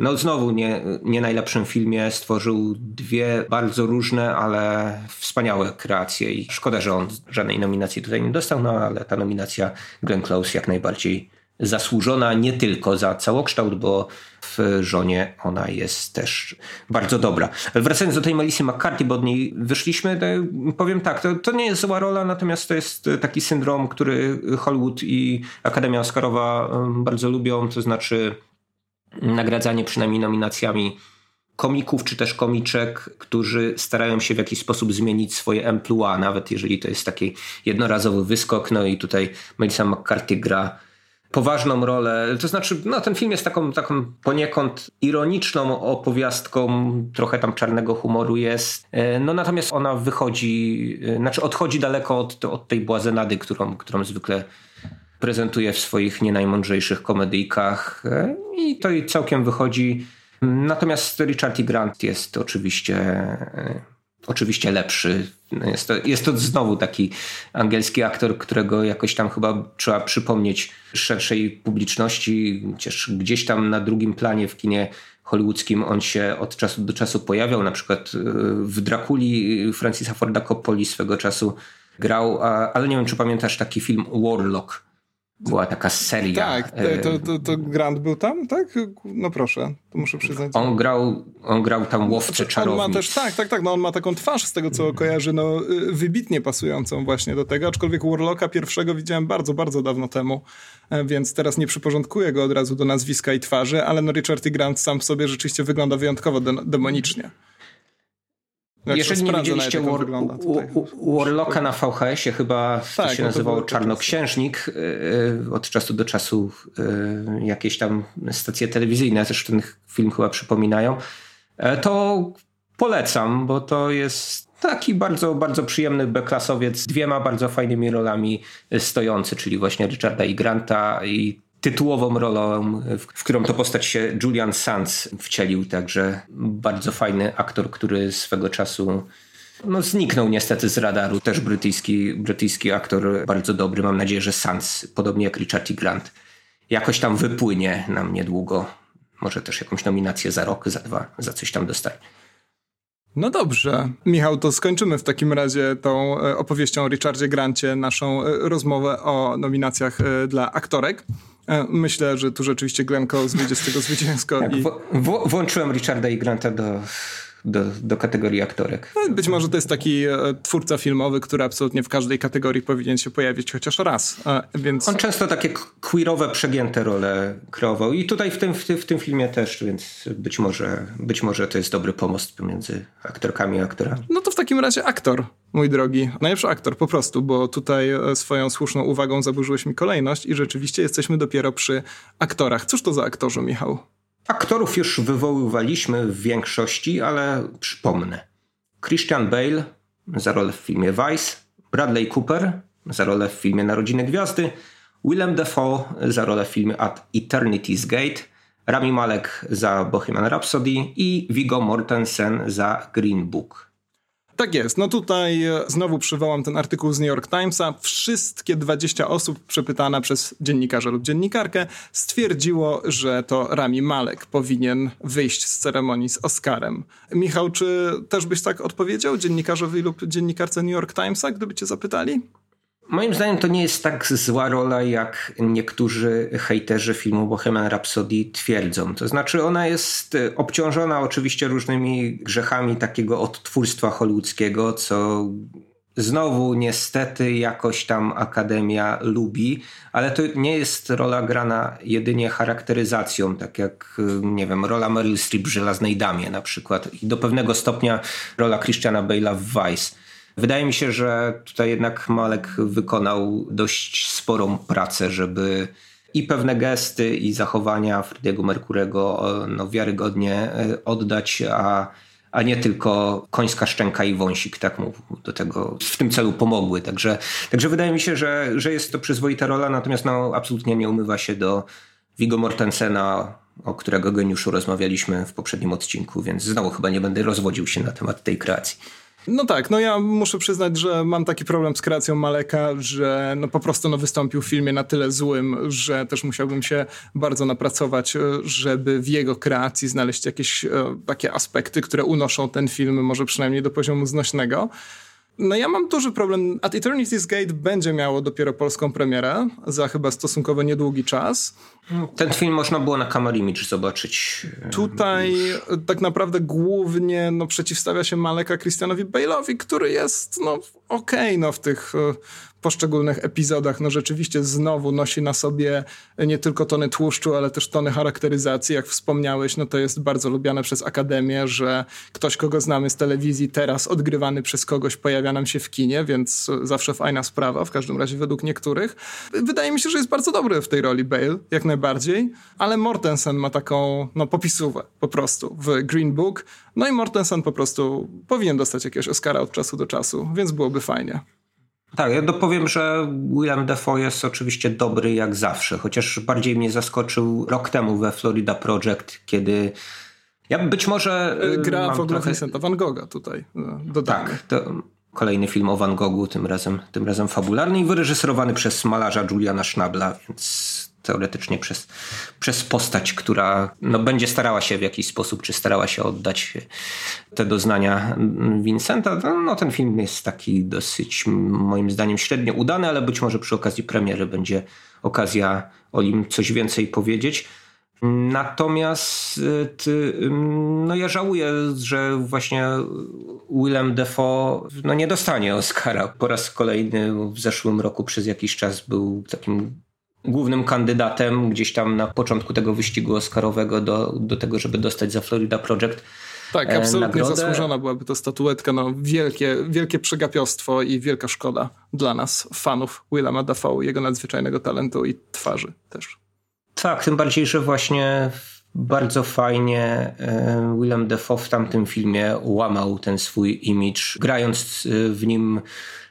no znowu nie, nie najlepszym filmie stworzył dwie bardzo różne, ale wspaniałe kreacje i szkoda, że on żadnej nominacji tutaj nie dostał, no ale ta nominacja Glenn Close jak najbardziej zasłużona nie tylko za całokształt, bo w żonie ona jest też bardzo dobra. Wracając do tej Melissy McCarthy, bo od niej wyszliśmy, powiem tak, to, to nie jest zła rola, natomiast to jest taki syndrom, który Hollywood i Akademia Oscarowa bardzo lubią, to znaczy nagradzanie przynajmniej nominacjami komików czy też komiczek, którzy starają się w jakiś sposób zmienić swoje emploi, nawet jeżeli to jest taki jednorazowy wyskok. No i tutaj Melissa McCarthy gra poważną rolę. To znaczy, no, ten film jest taką, taką poniekąd ironiczną opowiastką, trochę tam czarnego humoru jest. E, no natomiast ona wychodzi, e, znaczy odchodzi daleko od, od tej błazenady, którą, którą zwykle prezentuje w swoich nie najmądrzejszych komedyjkach e, i to i całkiem wychodzi. Natomiast Richard E. Grant jest oczywiście oczywiście lepszy. Jest to, jest to znowu taki angielski aktor, którego jakoś tam chyba trzeba przypomnieć szerszej publiczności. Chociaż gdzieś tam na drugim planie w kinie hollywoodzkim on się od czasu do czasu pojawiał. Na przykład w Drakuli Francisa Forda Coppoli swego czasu grał, ale nie wiem, czy pamiętasz taki film Warlock była taka seria. Tak, to, to, to Grant był tam, tak? No proszę, to muszę przyznać. On grał, on grał tam znaczy, czarownic. On ma też, tak, tak, tak, no on ma taką twarz z tego, co kojarzy, no y, wybitnie pasującą właśnie do tego, aczkolwiek Warlocka pierwszego widziałem bardzo, bardzo dawno temu, e, więc teraz nie przyporządkuję go od razu do nazwiska i twarzy, ale no Richard E. Grant sam w sobie rzeczywiście wygląda wyjątkowo demonicznie. Jak Jeżeli nie widzieliście War, Warlocka na VHS-ie, chyba tak, to się nazywało Czarnoksiężnik, yy, od czasu do czasu yy, jakieś tam stacje telewizyjne też ten film chyba przypominają, to polecam, bo to jest taki bardzo, bardzo przyjemny B-klasowiec z dwiema bardzo fajnymi rolami stojący, czyli właśnie Richarda i Granta i tytułową rolą, w którą to postać się Julian Sands wcielił, także bardzo fajny aktor, który swego czasu no, zniknął niestety z radaru, też brytyjski, brytyjski aktor, bardzo dobry, mam nadzieję, że Sands, podobnie jak Richard E. Grant, jakoś tam wypłynie nam niedługo, może też jakąś nominację za rok, za dwa, za coś tam dostanie. No dobrze. Michał, to skończymy w takim razie tą e, opowieścią o Richardzie Grancie naszą e, rozmowę o nominacjach e, dla aktorek. Myślę, że tu rzeczywiście Glenn Close wyjdzie z tego zwycięsko. Tak, i... w- włączyłem Richarda i Granta do do, do kategorii aktorek. No, być może to jest taki e, twórca filmowy, który absolutnie w każdej kategorii powinien się pojawić chociaż raz. Więc... On często takie queerowe, przegięte role kreował i tutaj w tym, w, w tym filmie też, więc być może, być może to jest dobry pomost pomiędzy aktorkami a aktorami. No to w takim razie aktor, mój drogi. Najlepszy aktor po prostu, bo tutaj e, swoją słuszną uwagą zaburzyłeś mi kolejność i rzeczywiście jesteśmy dopiero przy aktorach. Cóż to za aktorzy, Michał? Aktorów już wywoływaliśmy w większości, ale przypomnę. Christian Bale za rolę w filmie Vice, Bradley Cooper za rolę w filmie Narodziny Gwiazdy, Willem Dafoe za rolę w filmie At Eternity's Gate, Rami Malek za Bohemian Rhapsody i Viggo Mortensen za Green Book. Tak jest. No tutaj e, znowu przywołam ten artykuł z New York Timesa. Wszystkie 20 osób przepytane przez dziennikarza lub dziennikarkę stwierdziło, że to Rami Malek powinien wyjść z ceremonii z Oscarem. Michał, czy też byś tak odpowiedział dziennikarzowi lub dziennikarce New York Timesa, gdyby cię zapytali? Moim zdaniem to nie jest tak zła rola, jak niektórzy hejterzy filmu Bohemian Rhapsody twierdzą. To znaczy ona jest e, obciążona oczywiście różnymi grzechami takiego odtwórstwa hollywoodzkiego, co znowu niestety jakoś tam Akademia lubi, ale to nie jest rola grana jedynie charakteryzacją, tak jak, e, nie wiem, rola Meryl Streep w Żelaznej Damie na przykład i do pewnego stopnia rola Christiana Bale'a w Vice. Wydaje mi się, że tutaj jednak Malek wykonał dość sporą pracę, żeby i pewne gesty i zachowania Frediego Merkurego no, wiarygodnie e, oddać, a, a nie tylko końska szczęka i wąsik tak mu do tego w tym celu pomogły. Także, także wydaje mi się, że, że jest to przyzwoita rola, natomiast no, absolutnie nie umywa się do Vigo Mortensena, o którego geniuszu rozmawialiśmy w poprzednim odcinku, więc znowu chyba nie będę rozwodził się na temat tej kreacji. No tak, no ja muszę przyznać, że mam taki problem z kreacją Maleka, że no po prostu no wystąpił w filmie na tyle złym, że też musiałbym się bardzo napracować, e, żeby w jego kreacji znaleźć jakieś e, takie aspekty, które unoszą ten film może przynajmniej do poziomu znośnego. No ja mam duży problem. At Eternity's Gate będzie miało dopiero polską premierę za chyba stosunkowo niedługi czas. Ten film można było na Camera Image zobaczyć. E, Tutaj już. tak naprawdę głównie no, przeciwstawia się Maleka Christianowi Bale'owi, który jest no okej okay, no, w tych e, poszczególnych epizodach no rzeczywiście znowu nosi na sobie nie tylko tony tłuszczu, ale też tony charakteryzacji. Jak wspomniałeś, no to jest bardzo lubiane przez Akademię, że ktoś, kogo znamy z telewizji, teraz odgrywany przez kogoś pojawia nam się w kinie, więc zawsze fajna sprawa, w każdym razie według niektórych. Wydaje mi się, że jest bardzo dobry w tej roli Bale, jak najbardziej, ale Mortensen ma taką, no, popisówę po prostu w Green Book, no i Mortensen po prostu powinien dostać jakiegoś Oscara od czasu do czasu, więc byłoby fajnie. Tak, ja dopowiem, że William Defoe jest oczywiście dobry jak zawsze, chociaż bardziej mnie zaskoczył rok temu we Florida Project, kiedy ja być może... E, gra w ogóle trochę... Vincenta Van Gogha tutaj dodamy. Tak, to kolejny film o Van Goghu, tym razem, tym razem fabularny i wyreżyserowany przez malarza Juliana Schnabla, więc teoretycznie przez, przez postać, która no, będzie starała się w jakiś sposób, czy starała się oddać te doznania Vincenta. No, ten film jest taki dosyć moim zdaniem średnio udany, ale być może przy okazji premiery będzie okazja o nim coś więcej powiedzieć. Natomiast y, no ja żałuję, że właśnie Willem Defoe no nie dostanie Oscara. Po raz kolejny w zeszłym roku przez jakiś czas był takim głównym kandydatem gdzieś tam na początku tego wyścigu Oscarowego do, do tego, żeby dostać za Florida Project. Tak, absolutnie nagrodę. zasłużona byłaby to statuetka. No, wielkie, wielkie przegapiostwo i wielka szkoda dla nas, fanów Willema Dafoe, jego nadzwyczajnego talentu i twarzy też. Tak, tym bardziej, że właśnie bardzo fajnie e, Willem Dafoe w tamtym filmie łamał ten swój image, grając e, w nim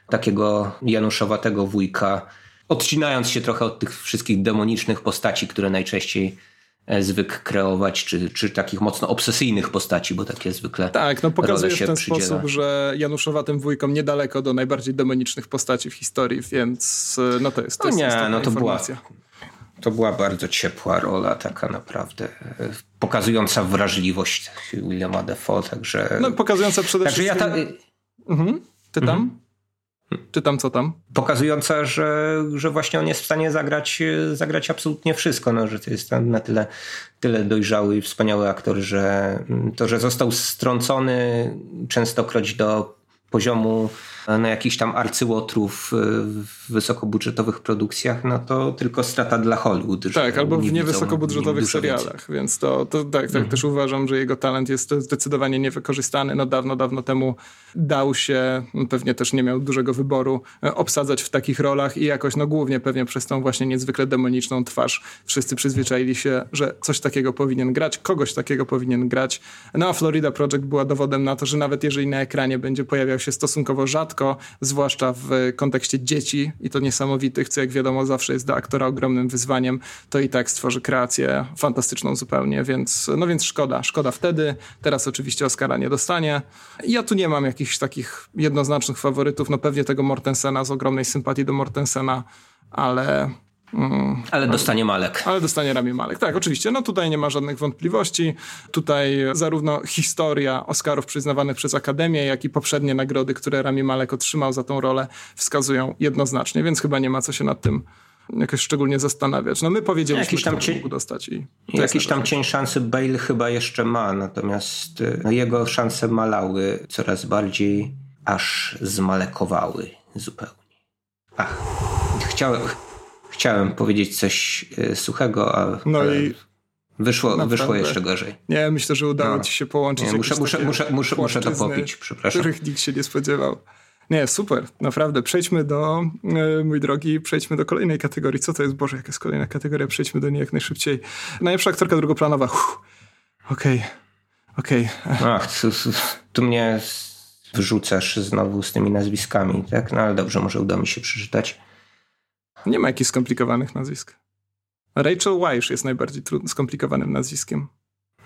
takiego januszowatego wujka, odcinając się trochę od tych wszystkich demonicznych postaci, które najczęściej e, zwykł kreować, czy, czy takich mocno obsesyjnych postaci, bo takie zwykle Tak, no pokazuje w ten przydziela. sposób, że Januszowatym wujkom niedaleko do najbardziej demonicznych postaci w historii, więc e, no to jest, to no jest nie, no to informacja. Była, to była bardzo ciepła rola, taka naprawdę e, pokazująca wrażliwość Williama Defoe, także... No pokazująca przede także wszystkim... Ja ta... mhm. Ty tam? Mhm. Czy tam co tam? Pokazująca, że, że właśnie on jest w stanie zagrać, zagrać absolutnie wszystko, no, że to jest na tyle, tyle dojrzały i wspaniały aktor, że to, że został strącony częstokroć do poziomu na jakichś tam arcyłotrów w wysokobudżetowych produkcjach, no to tylko strata dla Hollywood. Tak, albo w niewysokobudżetowych serialach, więc to, to tak, tak mhm. też uważam, że jego talent jest zdecydowanie niewykorzystany. No dawno, dawno temu dał się, pewnie też nie miał dużego wyboru, e, obsadzać w takich rolach i jakoś, no głównie pewnie przez tą właśnie niezwykle demoniczną twarz wszyscy przyzwyczaili się, że coś takiego powinien grać, kogoś takiego powinien grać. No a Florida Project była dowodem na to, że nawet jeżeli na ekranie będzie pojawiał się stosunkowo rzadko, zwłaszcza w kontekście dzieci i to niesamowitych, co jak wiadomo zawsze jest dla aktora ogromnym wyzwaniem, to i tak stworzy kreację fantastyczną zupełnie, więc no więc szkoda, szkoda wtedy. Teraz oczywiście Oscara nie dostanie. Ja tu nie mam jakichś takich jednoznacznych faworytów, no pewnie tego Mortensena z ogromnej sympatii do Mortensena, ale Mm, ale dostanie Malek. Ale dostanie Rami Malek. Tak, oczywiście. No tutaj nie ma żadnych wątpliwości. Tutaj zarówno historia Oscarów przyznawanych przez Akademię, jak i poprzednie nagrody, które Rami Malek otrzymał za tą rolę, wskazują jednoznacznie, więc chyba nie ma co się nad tym jakoś szczególnie zastanawiać. No my powiedzieliśmy, jakiś tam cień, mógł dostać. I jakiś tam cień szansy Bale chyba jeszcze ma, natomiast no, jego szanse malały coraz bardziej, aż zmalekowały zupełnie. Ach, chciałem chciałem powiedzieć coś e, suchego, a no i wyszło, wyszło jeszcze gorzej. Nie, myślę, że udało no. ci się połączyć nie, muszę, muszę, muszę, muszę, muszę to popić, przepraszam. Których nikt się nie spodziewał. Nie, super, naprawdę. Przejdźmy do, e, mój drogi, przejdźmy do kolejnej kategorii. Co to jest? Boże, jaka jest kolejna kategoria? Przejdźmy do niej jak najszybciej. Najlepsza aktorka drugoplanowa. Okej, okej. Okay. Ach, tu, tu mnie wyrzucasz znowu z tymi nazwiskami, tak? No ale dobrze, może uda mi się przeczytać. Nie ma jakichś skomplikowanych nazwisk. Rachel Weisz jest najbardziej skomplikowanym nazwiskiem.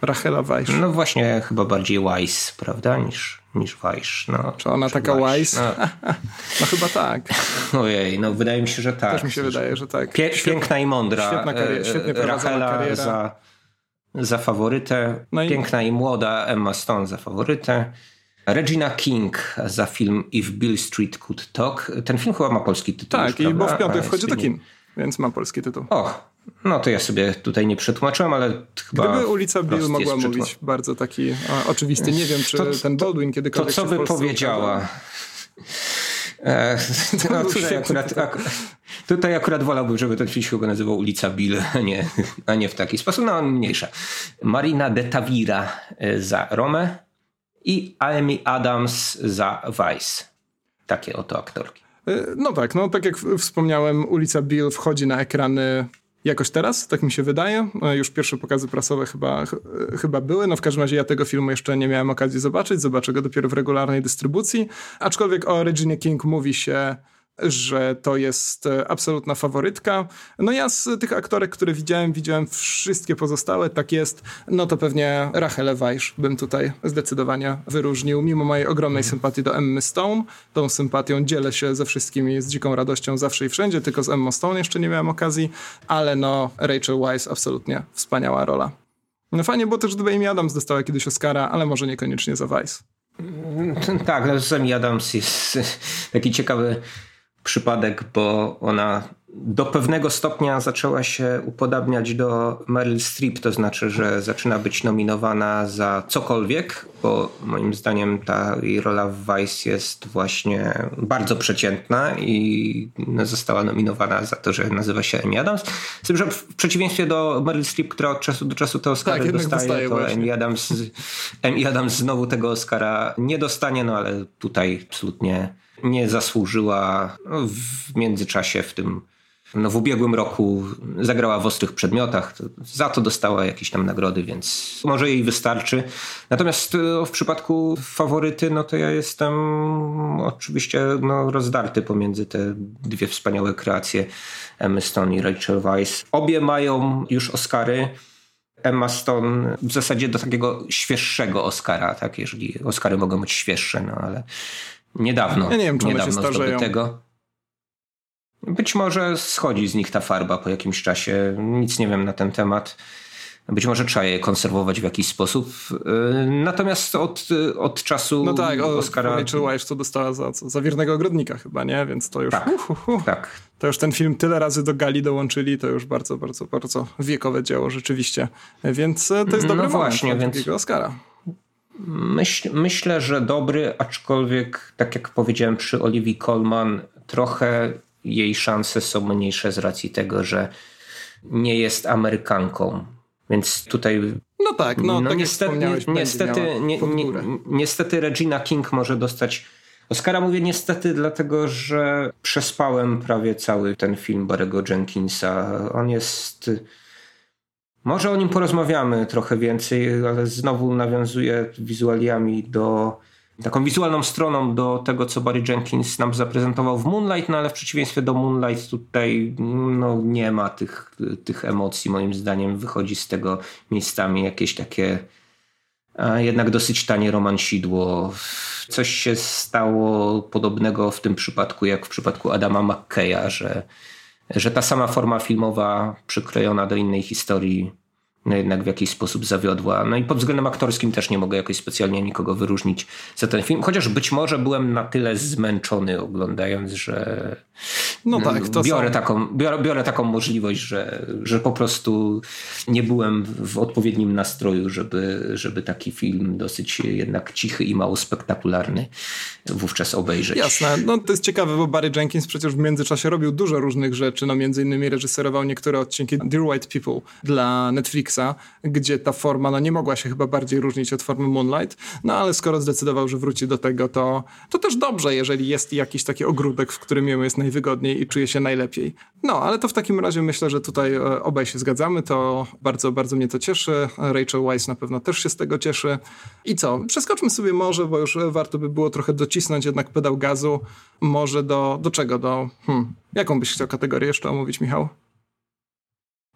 Rachela Weisz. No właśnie, chyba bardziej Weiss, prawda, niż, niż Weisz. No, Czy ona taka wise? No. no. chyba tak. Ojej, no wydaje mi się, że tak. Też mi się wydaje, że tak. Pie piękna i mądra. Świetna kariera, świetnie Rachela kariera. za, za faworytę. No i... Piękna i młoda Emma Stone za faworytę. Regina King za film If Bill Street Could Talk. Ten film chyba ma polski tytuł. Tak, już, i bo w piątek wchodzi do kin, więc ma polski tytuł. Och, no to ja sobie tutaj nie przetłumaczyłem, ale chyba. Gdyby ulica Bill mogła mówić bardzo taki a, oczywisty. Nie wiem, czy to, ten Baldwin kiedykolwiek. To co by powiedziała? E, no, tutaj, akurat, ak, tutaj akurat wolałbym, żeby ten film się chyba nazywał Ulica Bill, a nie, a nie w taki sposób. No, mniejsza. Marina de Tavira e, za Romę i Amy Adams za Vice. Takie oto aktorki. E, no tak, no tak jak wspomniałem, Ulica Bill wchodzi na ekrany jakoś teraz, tak mi się wydaje. E, już pierwsze pokazy prasowe chyba, e, chyba były. No w każdym razie ja tego filmu jeszcze nie miałem okazji zobaczyć. Zobaczę go dopiero w regularnej dystrybucji. Aczkolwiek o Regina King mówi się że to jest e, absolutna faworytka. No ja z tych aktorek, które widziałem, widziałem wszystkie pozostałe, tak jest. No to pewnie Rachel Weisz bym tutaj zdecydowanie wyróżnił. Mimo mojej ogromnej sympatii do Emmy Stone, tą sympatią dzielę się ze wszystkimi z dziką radością zawsze i wszędzie, tylko z Emma Stone jeszcze nie miałem okazji, ale no Rachel Weisz absolutnie wspaniała rola. No fajnie było też, gdyby Amy Adams dostała kiedyś Oscara, ale może niekoniecznie za Vice. Tak, no Amy Adams jest taki ciekawy przypadek, bo ona do pewnego stopnia zaczęła się upodabniać do Meryl Streep, to znaczy, że zaczyna być nominowana za cokolwiek, bo moim zdaniem ta jej rola w Vice jest właśnie bardzo przeciętna i została nominowana za to, że nazywa się Amy Adams. Z tym, że w przeciwieństwie do Meryl Streep, która od czasu do czasu te Oscary tak, dostaje, dostaje, to Amy Adams, Amy Adams znowu tego Oscara nie dostanie, no ale tutaj absolutnie nie zasłużyła w międzyczasie w tym no w ubiegłym roku zagrała w ostrych przedmiotach, za to dostała jakieś tam nagrody, więc może jej wystarczy. Natomiast e, w przypadku faworyty, no to ja jestem oczywiście no, rozdarty pomiędzy te dwie wspaniałe kreacje Emmy Stone i Rachel Weisz. Obie mają już Oscary. Emma Stone w zasadzie do takiego świeższego Oscara, tak, jeżeli Oscary mogą być świeższe, no ale niedawno. Ja nie wiem, czy one się starzeją. Tego. Być może schodzi z nich ta farba po jakimś czasie. Nic nie wiem na ten temat. Być może trzeba je konserwować w jakiś sposób. Y, natomiast od, od czasu No tak, Oscara... Rachel Weisz to dostała za, za wiernego ogrodnika chyba, nie? Więc to już... Tak, uh, uh, uh. tak. To już ten film tyle razy do gali dołączyli, to już bardzo, bardzo, bardzo wiekowe dzieło rzeczywiście. Więc e, to jest dobry no właśnie, więc... takiego Oscara. Myśl, myślę, że dobry, aczkolwiek tak jak powiedziałem przy Olivii Colman, trochę jej szanse są mniejsze z racji tego, że nie jest Amerykanką. Więc tutaj. No tak, no, no tak niestety, niestety, nie, nie, niestety Regina King może dostać. Oscara mówię niestety, dlatego że przespałem prawie cały ten film Barego Jenkinsa. On jest. Może o nim porozmawiamy trochę więcej, ale znowu nawiązuje wizualiami do taką wizualną stroną do tego, co Barry Jenkins nam zaprezentował w Moonlight, no ale w przeciwieństwie do Moonlight tutaj no, nie ma tych, tych emocji, moim zdaniem. Wychodzi z tego miejscami jakieś takie a jednak dosyć tanie romansidło. Coś się stało podobnego w tym przypadku, jak w przypadku Adama McKeya, że, że ta sama forma filmowa przykrojona do innej historii jednak w jakiś sposób zawiodła. No i pod względem aktorskim też nie mogę jakoś specjalnie nikogo wyróżnić za ten film, chociaż być może byłem na tyle zmęczony oglądając, że no tak, to biorę, taką, biorę, biorę taką możliwość, że, że po prostu nie byłem w odpowiednim nastroju, żeby, żeby taki film dosyć jednak cichy i mało spektakularny wówczas obejrzeć. Jasne, no to jest ciekawe, bo Barry Jenkins przecież w międzyczasie robił dużo różnych rzeczy, no między innymi reżyserował niektóre odcinki Dear White People dla Netflixa, gdzie ta forma no, nie mogła się chyba bardziej różnić od formy Moonlight, no ale skoro zdecydował, że wróci do tego, to, to też dobrze, jeżeli jest jakiś taki ogródek, w którym jemu jest najwygodniej i czuje się najlepiej. No, ale to w takim razie myślę, że tutaj e, obaj się zgadzamy, to bardzo, bardzo mnie to cieszy. Rachel Weisz na pewno też się z tego cieszy. I co? Przeskoczmy sobie może, bo już warto by było trochę docisnąć jednak pedał gazu. Może do, do czego? Do, hmm, jaką byś chciał kategorię jeszcze omówić, Michał?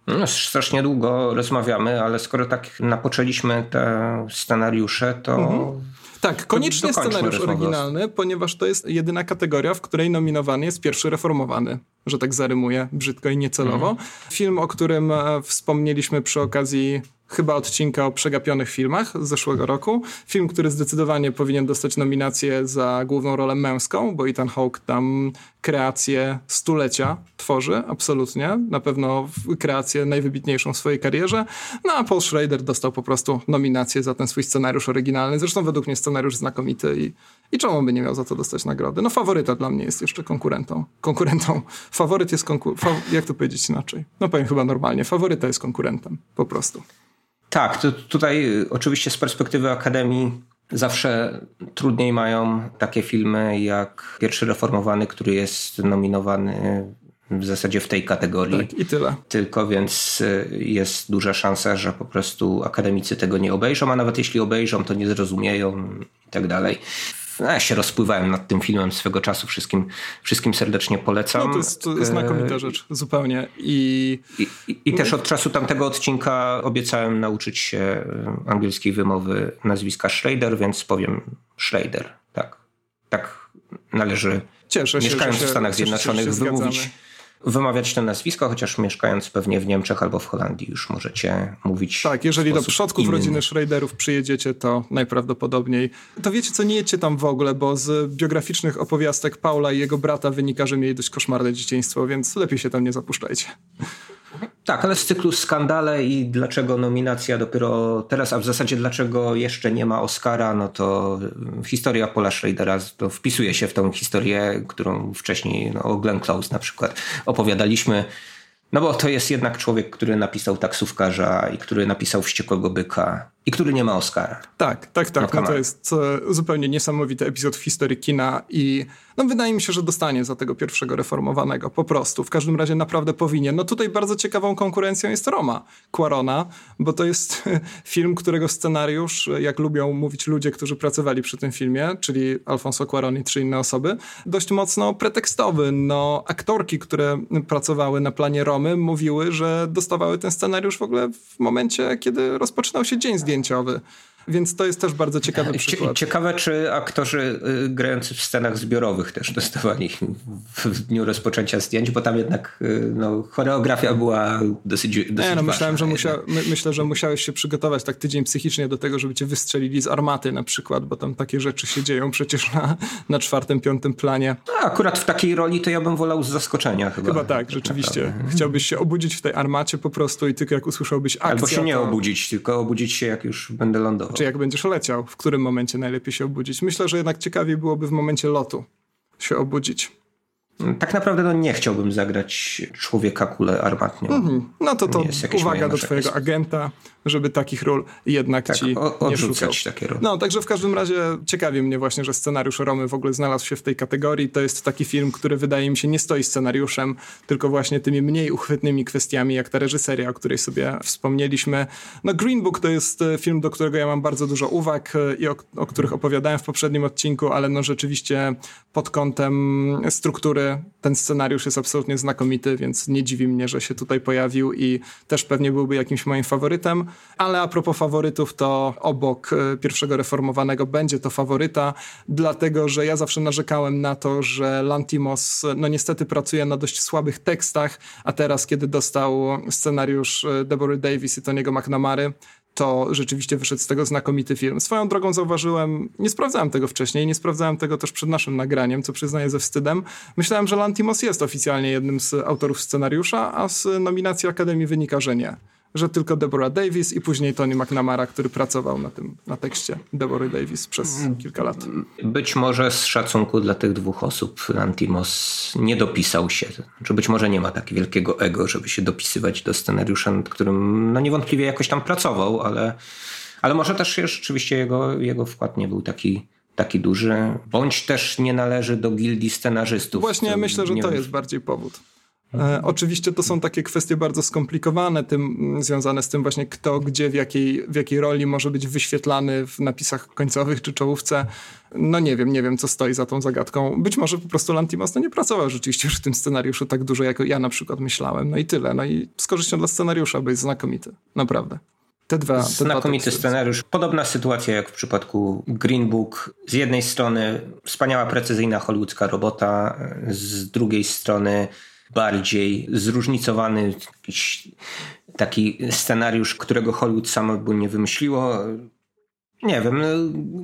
No, strasznie długo rozmawiamy, ale skoro tak napoczęliśmy te scenariusze, to. Mhm. Tak, koniecznie scenariusz oryginalny, ponieważ to jest jedyna kategoria, w której nominowany jest pierwszy reformowany, że tak zarymuję brzydko i niecelowo. Mhm. Film, o którym e, wspomnieliśmy przy okazji chyba odcinka o przegapionych filmach z zeszłego roku. Film, który zdecydowanie powinien dostać nominację za główną rolę męską, bo Ethan Hawke tam kreację stulecia tworzy, absolutnie. Na pewno kreację najwybitniejszą w swojej karierze. No a Paul Schrader dostał po prostu nominację za ten swój scenariusz oryginalny. Zresztą według mnie scenariusz znakomity i, i czemu by nie miał za to dostać nagrody? No faworyta dla mnie jest jeszcze konkurentą. Konkurentą. Faworyt jest konkur... Fa... Jak to powiedzieć inaczej? No powiem chyba normalnie. Faworyta jest konkurentem. Po prostu. Tak, to tutaj y, oczywiście z perspektywy Akademii zawsze trudniej mają takie filmy jak Pierwszy Reformowany, który jest nominowany w zasadzie w tej kategorii. Tak, i tyle. Tylko więc y, jest duża szansa, że po prostu akademicy tego nie obejrzą, a nawet jeśli obejrzą, to nie zrozumieją i tak dalej. Ja się rozpływałem nad tym filmem swego czasu. Wszystkim, wszystkim serdecznie polecam. No to jest, to jest znakomita e, rzecz, zupełnie. I, I, i, I, też od czasu tamtego odcinka obiecałem nauczyć się e, angielskiej wymowy nazwiska Schrader, więc powiem Schrader. Tak, tak należy, Cieszę mieszkając się, w Stanach Zjednoczonych, wymówić wymawiać to nazwisko, chociaż mieszkając pewnie w Niemczech albo w Holandii już możecie mówić. Tak, jeżeli do przodków inny. rodziny Schraderów przyjedziecie, to najprawdopodobniej. To wiecie co, nie jedźcie tam w ogóle, bo z biograficznych opowiastek Paula i jego brata wynika, że mieli dość koszmarne dzieciństwo, więc lepiej się tam nie zapuszczajcie. Tak, ale z cyklu skandale i dlaczego nominacja dopiero teraz, a w zasadzie dlaczego jeszcze nie ma Oscara, no to historia Paula Schradera to wpisuje się w tą historię, którą wcześniej no, o Glenn Close na przykład opowiadaliśmy. No bo to jest jednak człowiek, który napisał taksówkarza i który napisał Wściekłego Byka i który nie ma Oscara. Tak, tak, tak. No, no to jest e, zupełnie niesamowity epizod w historii kina i no wydaje mi się, że dostanie za tego pierwszego reformowanego. Po prostu. W każdym razie naprawdę powinien. No tutaj bardzo ciekawą konkurencją jest Roma Quarona, bo to jest film, którego scenariusz, jak lubią mówić ludzie, którzy pracowali przy tym filmie, czyli Alfonso Cuaron i trzy inne osoby, dość mocno pretekstowy. No aktorki, które pracowały na planie Romy mówiły, że dostawały ten scenariusz w ogóle w momencie, kiedy rozpoczynał się dzień zdjęć into of it. Więc to jest też bardzo ciekawy przykład. Ciekawe, czy aktorzy y, grający w scenach zbiorowych też dostawali w dniu rozpoczęcia zdjęć, bo tam jednak y, no, choreografia była dosyć, dosyć Nie, no, myślałem, że musia, my, myślę, że musiałeś się przygotować tak tydzień psychicznie do tego, żeby cię wystrzelili z armaty na przykład, bo tam takie rzeczy się dzieją przecież na, na czwartym, piątym planie. A, akurat w takiej roli to ja bym wolał z zaskoczenia chyba. Chyba tak, rzeczywiście. Naprawdę. Chciałbyś się obudzić w tej armacie po prostu i tylko jak usłyszałbyś akcję... Albo się nie to... obudzić, tylko obudzić się jak już będę lądował czy jak będziesz leciał, w którym momencie najlepiej się obudzić. Myślę, że jednak ciekawiej byłoby w momencie lotu się obudzić. Tak naprawdę no, nie chciałbym zagrać człowieka kulę armatnią. Mm-hmm. No to to uwaga do twojego agenta, żeby takich ról jednak tak, ci o, nie szukał. takie role. No, także w każdym razie ciekawi mnie właśnie, że scenariusz Romy w ogóle znalazł się w tej kategorii. To jest taki film, który wydaje mi się nie stoi scenariuszem, tylko właśnie tymi mniej uchwytnymi kwestiami, jak ta reżyseria, o której sobie wspomnieliśmy. No Green Book to jest e, film, do którego ja mam bardzo dużo uwag e, i o, o których opowiadałem w poprzednim odcinku, ale no rzeczywiście pod kątem struktury ten scenariusz jest absolutnie znakomity, więc nie dziwi mnie, że się tutaj pojawił i też pewnie byłby jakimś moim faworytem. Ale a propos faworytów, to obok e, pierwszego reformowanego będzie to faworyta, dlatego że ja zawsze narzekałem na to, że Lantimos no niestety pracuje na dość słabych tekstach, a teraz kiedy dostał scenariusz e, Deborah Davis i Tony'ego McNamary, to rzeczywiście wyszedł z tego znakomity film. Swoją drogą zauważyłem, nie sprawdzałem tego wcześniej, nie sprawdzałem tego też przed naszym nagraniem, co przyznaję ze wstydem. Myślałem, że Lantimos jest oficjalnie jednym z autorów scenariusza, a z nominacji Akademii wynika, że nie że tylko Deborah Davis i później Tony McNamara, który pracował na tym, na tekście Deborah Davis przez kilka lat. Być może z szacunku dla tych dwóch osób Antimos nie dopisał się. Znaczy być może nie ma tak wielkiego ego, żeby się dopisywać do scenariusza, nad którym no niewątpliwie jakoś tam pracował, ale, ale może też rzeczywiście jego, jego wkład nie był taki taki duży, bądź też nie należy do gildii scenarzystów. Właśnie myślę, że to wiem. jest bardziej powód. E, oczywiście to są takie kwestie bardzo skomplikowane, tym, związane z tym właśnie kto, gdzie, w jakiej, w jakiej roli może być wyświetlany w napisach końcowych czy czołówce. No nie wiem, nie wiem co stoi za tą zagadką. Być może po prostu Lantimos no nie pracował rzeczywiście przy tym scenariuszu tak dużo, jak ja na przykład myślałem. No i tyle. No i z korzyścią dla scenariusza, bo jest znakomity. Naprawdę. Te dwa. Te Znakomity dwa scenariusz. Podobna sytuacja jak w przypadku Green Book. Z jednej strony wspaniała, precyzyjna hollywoodzka robota, z drugiej strony bardziej zróżnicowany taki scenariusz, którego Hollywood samo by nie wymyśliło. Nie wiem,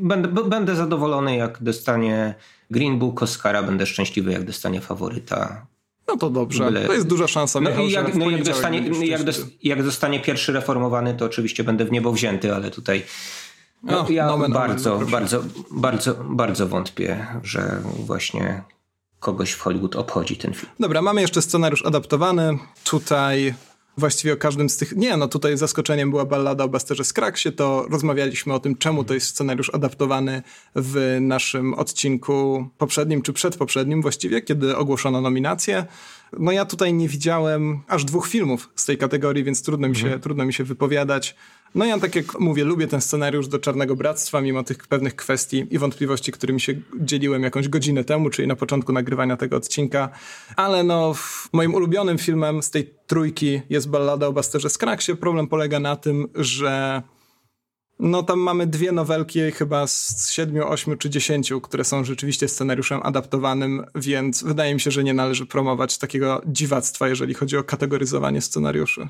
będę, będę zadowolony jak dostanie Green Book Oscara, będę szczęśliwy jak dostanie faworyta. No to dobrze, Byle... to jest duża szansa. No i jak, no jak, dostanie, jak, dos, jak dostanie pierwszy reformowany, to oczywiście będę w niebo wzięty, ale tutaj no, ja nomen, bardzo, nomen, bardzo, bardzo, bardzo wątpię, że właśnie kogoś w Hollywood obchodzi ten film. Dobra, mamy jeszcze scenariusz adaptowany. Tutaj właściwie o każdym z tych... Nie, no tutaj zaskoczeniem była ballada o Basterze Skraksie, to rozmawialiśmy o tym, czemu to jest scenariusz adaptowany w naszym odcinku poprzednim, czy przedpoprzednim właściwie, kiedy ogłoszono nominację. No ja tutaj nie widziałem aż dwóch filmów z tej kategorii, więc trudno mi się, mhm. trudno mi się wypowiadać. No ja tak jak mówię, lubię ten scenariusz do Czarnego Bractwa, mimo tych pewnych kwestii i wątpliwości, którymi się dzieliłem jakąś godzinę temu, czyli na początku nagrywania tego odcinka. Ale no, moim ulubionym filmem z tej trójki jest Ballada o Basterze Skraksie. Problem polega na tym, że no tam mamy dwie nowelki chyba z siedmiu, ośmiu czy dziesięciu, które są rzeczywiście scenariuszem adaptowanym, więc wydaje mi się, że nie należy promować takiego dziwactwa, jeżeli chodzi o kategoryzowanie scenariuszy.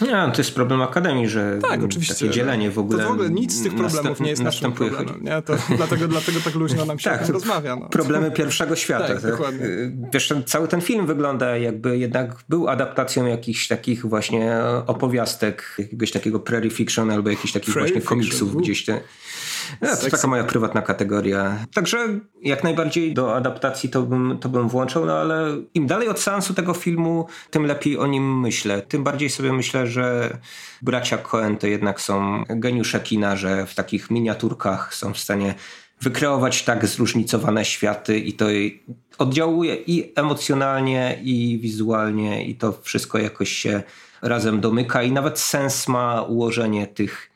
Nie, to jest problem Akademii, że tak, oczywiście, takie dzielenie w ogóle... To w ogóle nic z tych problemów nie jest naszym problemem. To dlatego, dlatego tak luźno nam się tak, rozmawia. No. Problemy pierwszego świata. tak, tak? Dokładnie. Wiesz, cały ten film wygląda jakby jednak był adaptacją jakichś takich właśnie opowiastek, jakiegoś takiego prairie fiction albo jakichś takich prairie właśnie komiksów gdzieś. Te, no, to taka moja prywatna kategoria. Także jak najbardziej do adaptacji to bym, to bym włączał, no ale im dalej od seansu tego filmu, tym lepiej o nim myślę. Tym bardziej sobie myślę, że bracia Coen to jednak są geniusze kina, że w takich miniaturkach są w stanie wykreować tak zróżnicowane światy i to oddziałuje i emocjonalnie, i wizualnie, i to wszystko jakoś się razem domyka i nawet sens ma ułożenie tych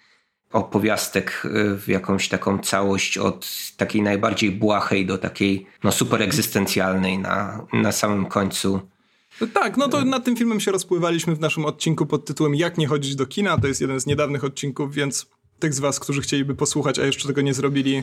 opowiastek y, w jakąś taką całość od takiej najbardziej błahej do takiej no, super egzystencjalnej na, na samym końcu. Tak, no to nad tym filmem się rozpływaliśmy w naszym odcinku pod tytułem Jak nie chodzić do kina. To jest jeden z niedawnych odcinków, więc tych z was, którzy chcieliby posłuchać, a jeszcze tego nie zrobili,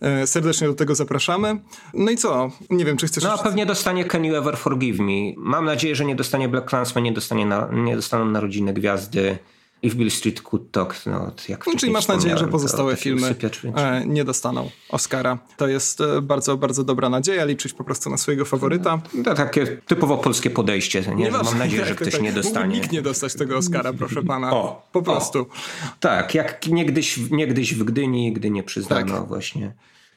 e, serdecznie do tego zapraszamy. No i co? Nie wiem, czy chcesz... No a pewnie dostanie Can You Ever Forgive Me. Mam nadzieję, że nie dostanie Black Clansman, nie, dostanie na, nie dostaną Narodziny Gwiazdy. If Bill Street Could Talk, no jak no, Czyli masz nadzieję, że pozostałe filmy e, nie dostaną Oscara. To jest e, bardzo, bardzo dobra nadzieja, liczyć po prostu na swojego faworyta. To takie typowo polskie podejście, nie? nie mam nadzieję, że ktoś tak, nie dostanie. Nikt nie dostać tego Oscara, proszę pana. O, po prostu. O. Tak, jak niegdyś, niegdyś w Gdyni, gdy nie przyznano tak. właśnie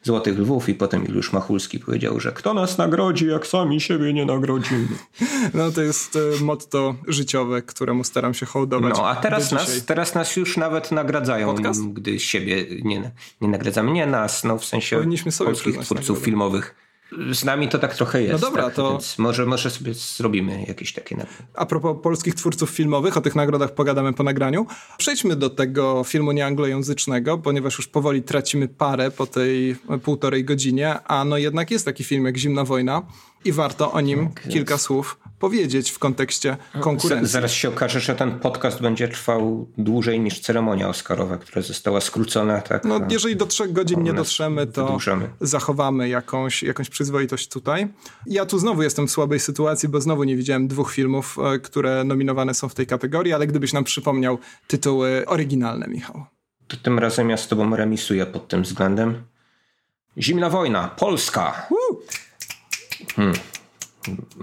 Złotych Lwów i potem Juliusz Machulski powiedział, że kto nas nagrodzi, jak sami siebie nie nagrodzimy. No to jest e, motto życiowe, któremu staram się hołdować. No a teraz nas, teraz nas już nawet nagradzają, Podcast? gdy siebie nie, nie nagradzamy. Nie nas, no w sensie Powinniśmy sobie polskich twórców filmowych z nami to tak trochę jest. No dobra, tak? to. Więc może, może sobie zrobimy jakieś takie nagrody. A propos polskich twórców filmowych, o tych nagrodach pogadamy po nagraniu. Przejdźmy do tego filmu nieanglojęzycznego, ponieważ już powoli tracimy parę po tej półtorej godzinie, a no jednak jest taki film jak Zimna Wojna i warto o nim tak kilka słów powiedzieć w kontekście konkurencji. Zaraz się okaże, że ten podcast będzie trwał dłużej niż ceremonia Oscarowa, która została skrócona. Tak, no, jeżeli do trzech godzin nie dotrzemy, to wydłużamy. zachowamy jakąś, jakąś przyzwoitość tutaj. Ja tu znowu jestem w słabej sytuacji, bo znowu nie widziałem dwóch filmów, e, które nominowane są w tej kategorii, ale gdybyś nam przypomniał tytuły oryginalne, Michał. To tym razem ja z tobą remisuję pod tym względem. Zimna wojna, Polska. Hmm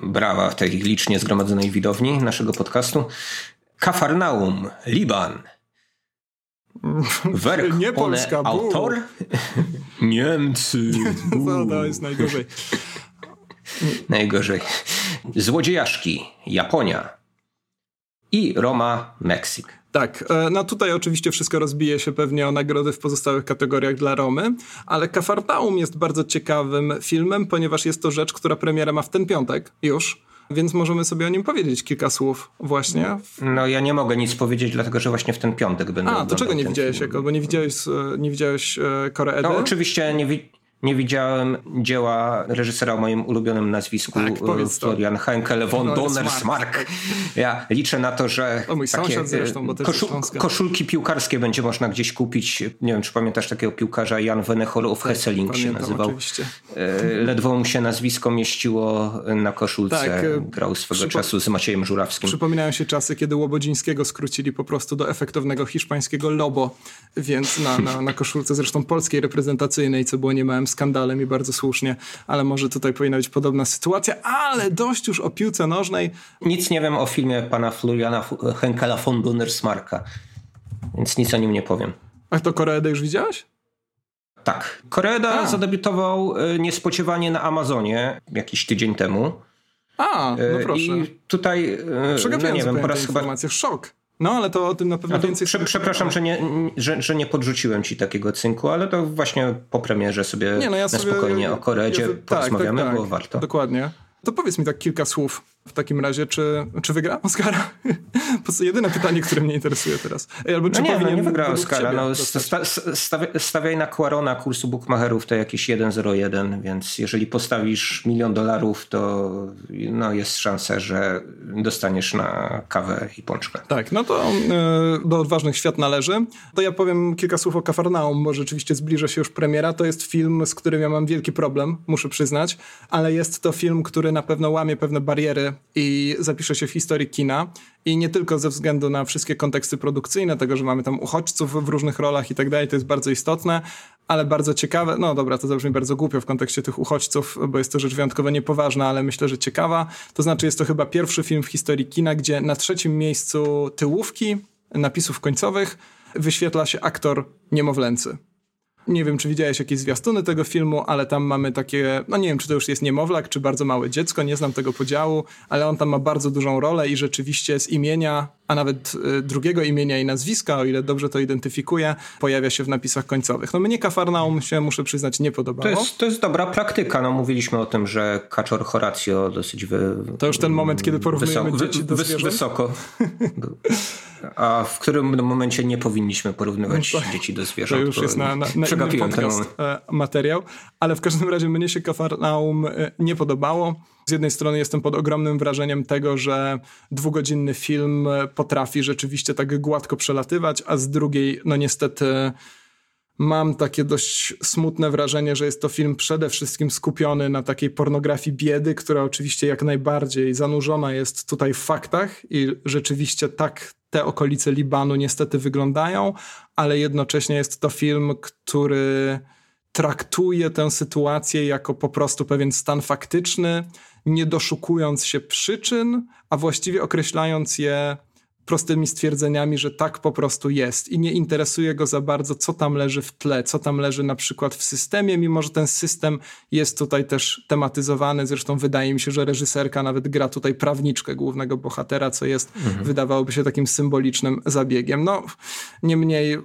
brawa tej licznie zgromadzonej widowni naszego podcastu. Kafarnaum, Liban. Werk Nie Polska, autor? Niemcy. No, to jest najgorzej. najgorzej. Złodziejaszki, Japonia. I Roma, Meksyk. Tak, e, no tutaj oczywiście wszystko rozbije się pewnie o nagrody w pozostałych kategoriach dla Romy, ale Kafarnaum jest bardzo ciekawym filmem, ponieważ jest to rzecz, która premiera ma w ten piątek już. Więc możemy sobie o nim powiedzieć kilka słów właśnie. No ja nie mogę nic powiedzieć, dlatego że właśnie w ten piątek będę A, to czego nie widziałeś, jako, bo nie widziałeś, e, nie widziałeś e, Koredy? No oczywiście nie, wi nie widziałem dzieła reżysera o moim ulubionym nazwisku, tak, e, Florian Henkel von Donnersmarck. Ja liczę na to, że o mój takie zresztą, bo koszu koszulki piłkarskie będzie można gdzieś kupić. Nie wiem, czy pamiętasz takiego piłkarza Jan Wenechol tak, Hesseling się nazywał. Oczywiście. Ledwo mu się nazwisko mieściło na koszulce. Tak, Grał swego czasu z Maciejem Żurawskim. Przypominają się czasy, kiedy Łobodzińskiego skrócili po prostu do efektownego hiszpańskiego Lobo, więc na, na, na koszulce zresztą polskiej reprezentacyjnej, co było niemałym skandalem i bardzo słusznie, ale może tutaj powinna być podobna sytuacja, ale dość już o piłce nożnej. Nic nie wiem o filmie pana Floriana Henkela von Donnersmarka, więc nic o nim nie powiem. A to Koreedę już widziałeś? Tak. Koreeda zadebiutował e, niespodziewanie na Amazonie jakiś tydzień temu. A, no e, proszę. I tutaj, e, no nie wiem, po raz chyba... Szok. No, ale to o tym na pewno więcej... Prze przepraszam, że nie, że, że nie podrzuciłem ci takiego cynku, ale to właśnie po premierze sobie nie, no ja na sobie, spokojnie o Koredzie ja, porozmawiamy, tak, tak, tak, bo warto. Dokładnie. To powiedz mi tak kilka słów w takim razie, czy, czy wygra Oscara? prostu jedyne pytanie, które mnie interesuje teraz. Albo czy no nie, no nie wygra Oscara. No, stawiaj, stawiaj na Quarona kursu bookmacherów to jakieś 1,01, więc jeżeli postawisz milion dolarów, to no, jest szansa, że dostaniesz na kawę i pączkę. Tak, no to yy, do odważnych świat należy. To ja powiem kilka słów o Kafarnaum, bo rzeczywiście zbliża się już premiera. To jest film, z którym ja mam wielki problem, muszę przyznać, ale jest to film, który na pewno łamie pewne bariery i zapisze się w historii kina. I nie tylko ze względu na wszystkie konteksty produkcyjne, tego, że mamy tam uchodźców w różnych rolach i tak dalej, to jest bardzo istotne, ale bardzo ciekawe. No dobra, to zabrzmi bardzo głupio w kontekście tych uchodźców, bo jest to rzecz wyjątkowo niepoważna, ale myślę, że ciekawa. To znaczy, jest to chyba pierwszy film w historii kina, gdzie na trzecim miejscu tyłówki, napisów końcowych, wyświetla się aktor niemowlęcy. Nie wiem, czy widziałeś jakieś zwiastuny tego filmu, ale tam mamy takie, no nie wiem, czy to już jest niemowlak, czy bardzo małe dziecko, nie znam tego podziału, ale on tam ma bardzo dużą rolę i rzeczywiście z imienia, a nawet y, drugiego imienia i nazwiska, o ile dobrze to identyfikuję, pojawia się w napisach końcowych. No mnie Kafarnaum się, muszę przyznać, nie podobało. To jest, to jest dobra praktyka, no mówiliśmy o tym, że Kaczor Horatio dosyć wy... To już ten moment, kiedy porównujemy wysoko, dzieci do zwierząt? Wysoko. a w którym momencie nie powinniśmy porównywać no dzieci do zwierząt. To już jest na, na, na. E, materiał, ale w każdym razie mnie się Kafarnaum e, nie podobało. Z jednej strony jestem pod ogromnym wrażeniem tego, że dwugodzinny film potrafi rzeczywiście tak gładko przelatywać, a z drugiej, no niestety mam takie dość smutne wrażenie, że jest to film przede wszystkim skupiony na takiej pornografii biedy, która oczywiście jak najbardziej zanurzona jest tutaj w faktach i rzeczywiście tak te okolice Libanu niestety wyglądają, ale jednocześnie jest to film, który traktuje tę sytuację jako po prostu pewien stan faktyczny, nie doszukując się przyczyn, a właściwie określając je prostymi stwierdzeniami, że tak po prostu jest i nie interesuje go za bardzo, co tam leży w tle, co tam leży na przykład w systemie, mimo że ten system jest tutaj też tematyzowany. Zresztą wydaje mi się, że reżyserka nawet gra tutaj prawniczkę głównego bohatera, co jest, mhm. wydawałoby się takim symbolicznym zabiegiem. No, niemniej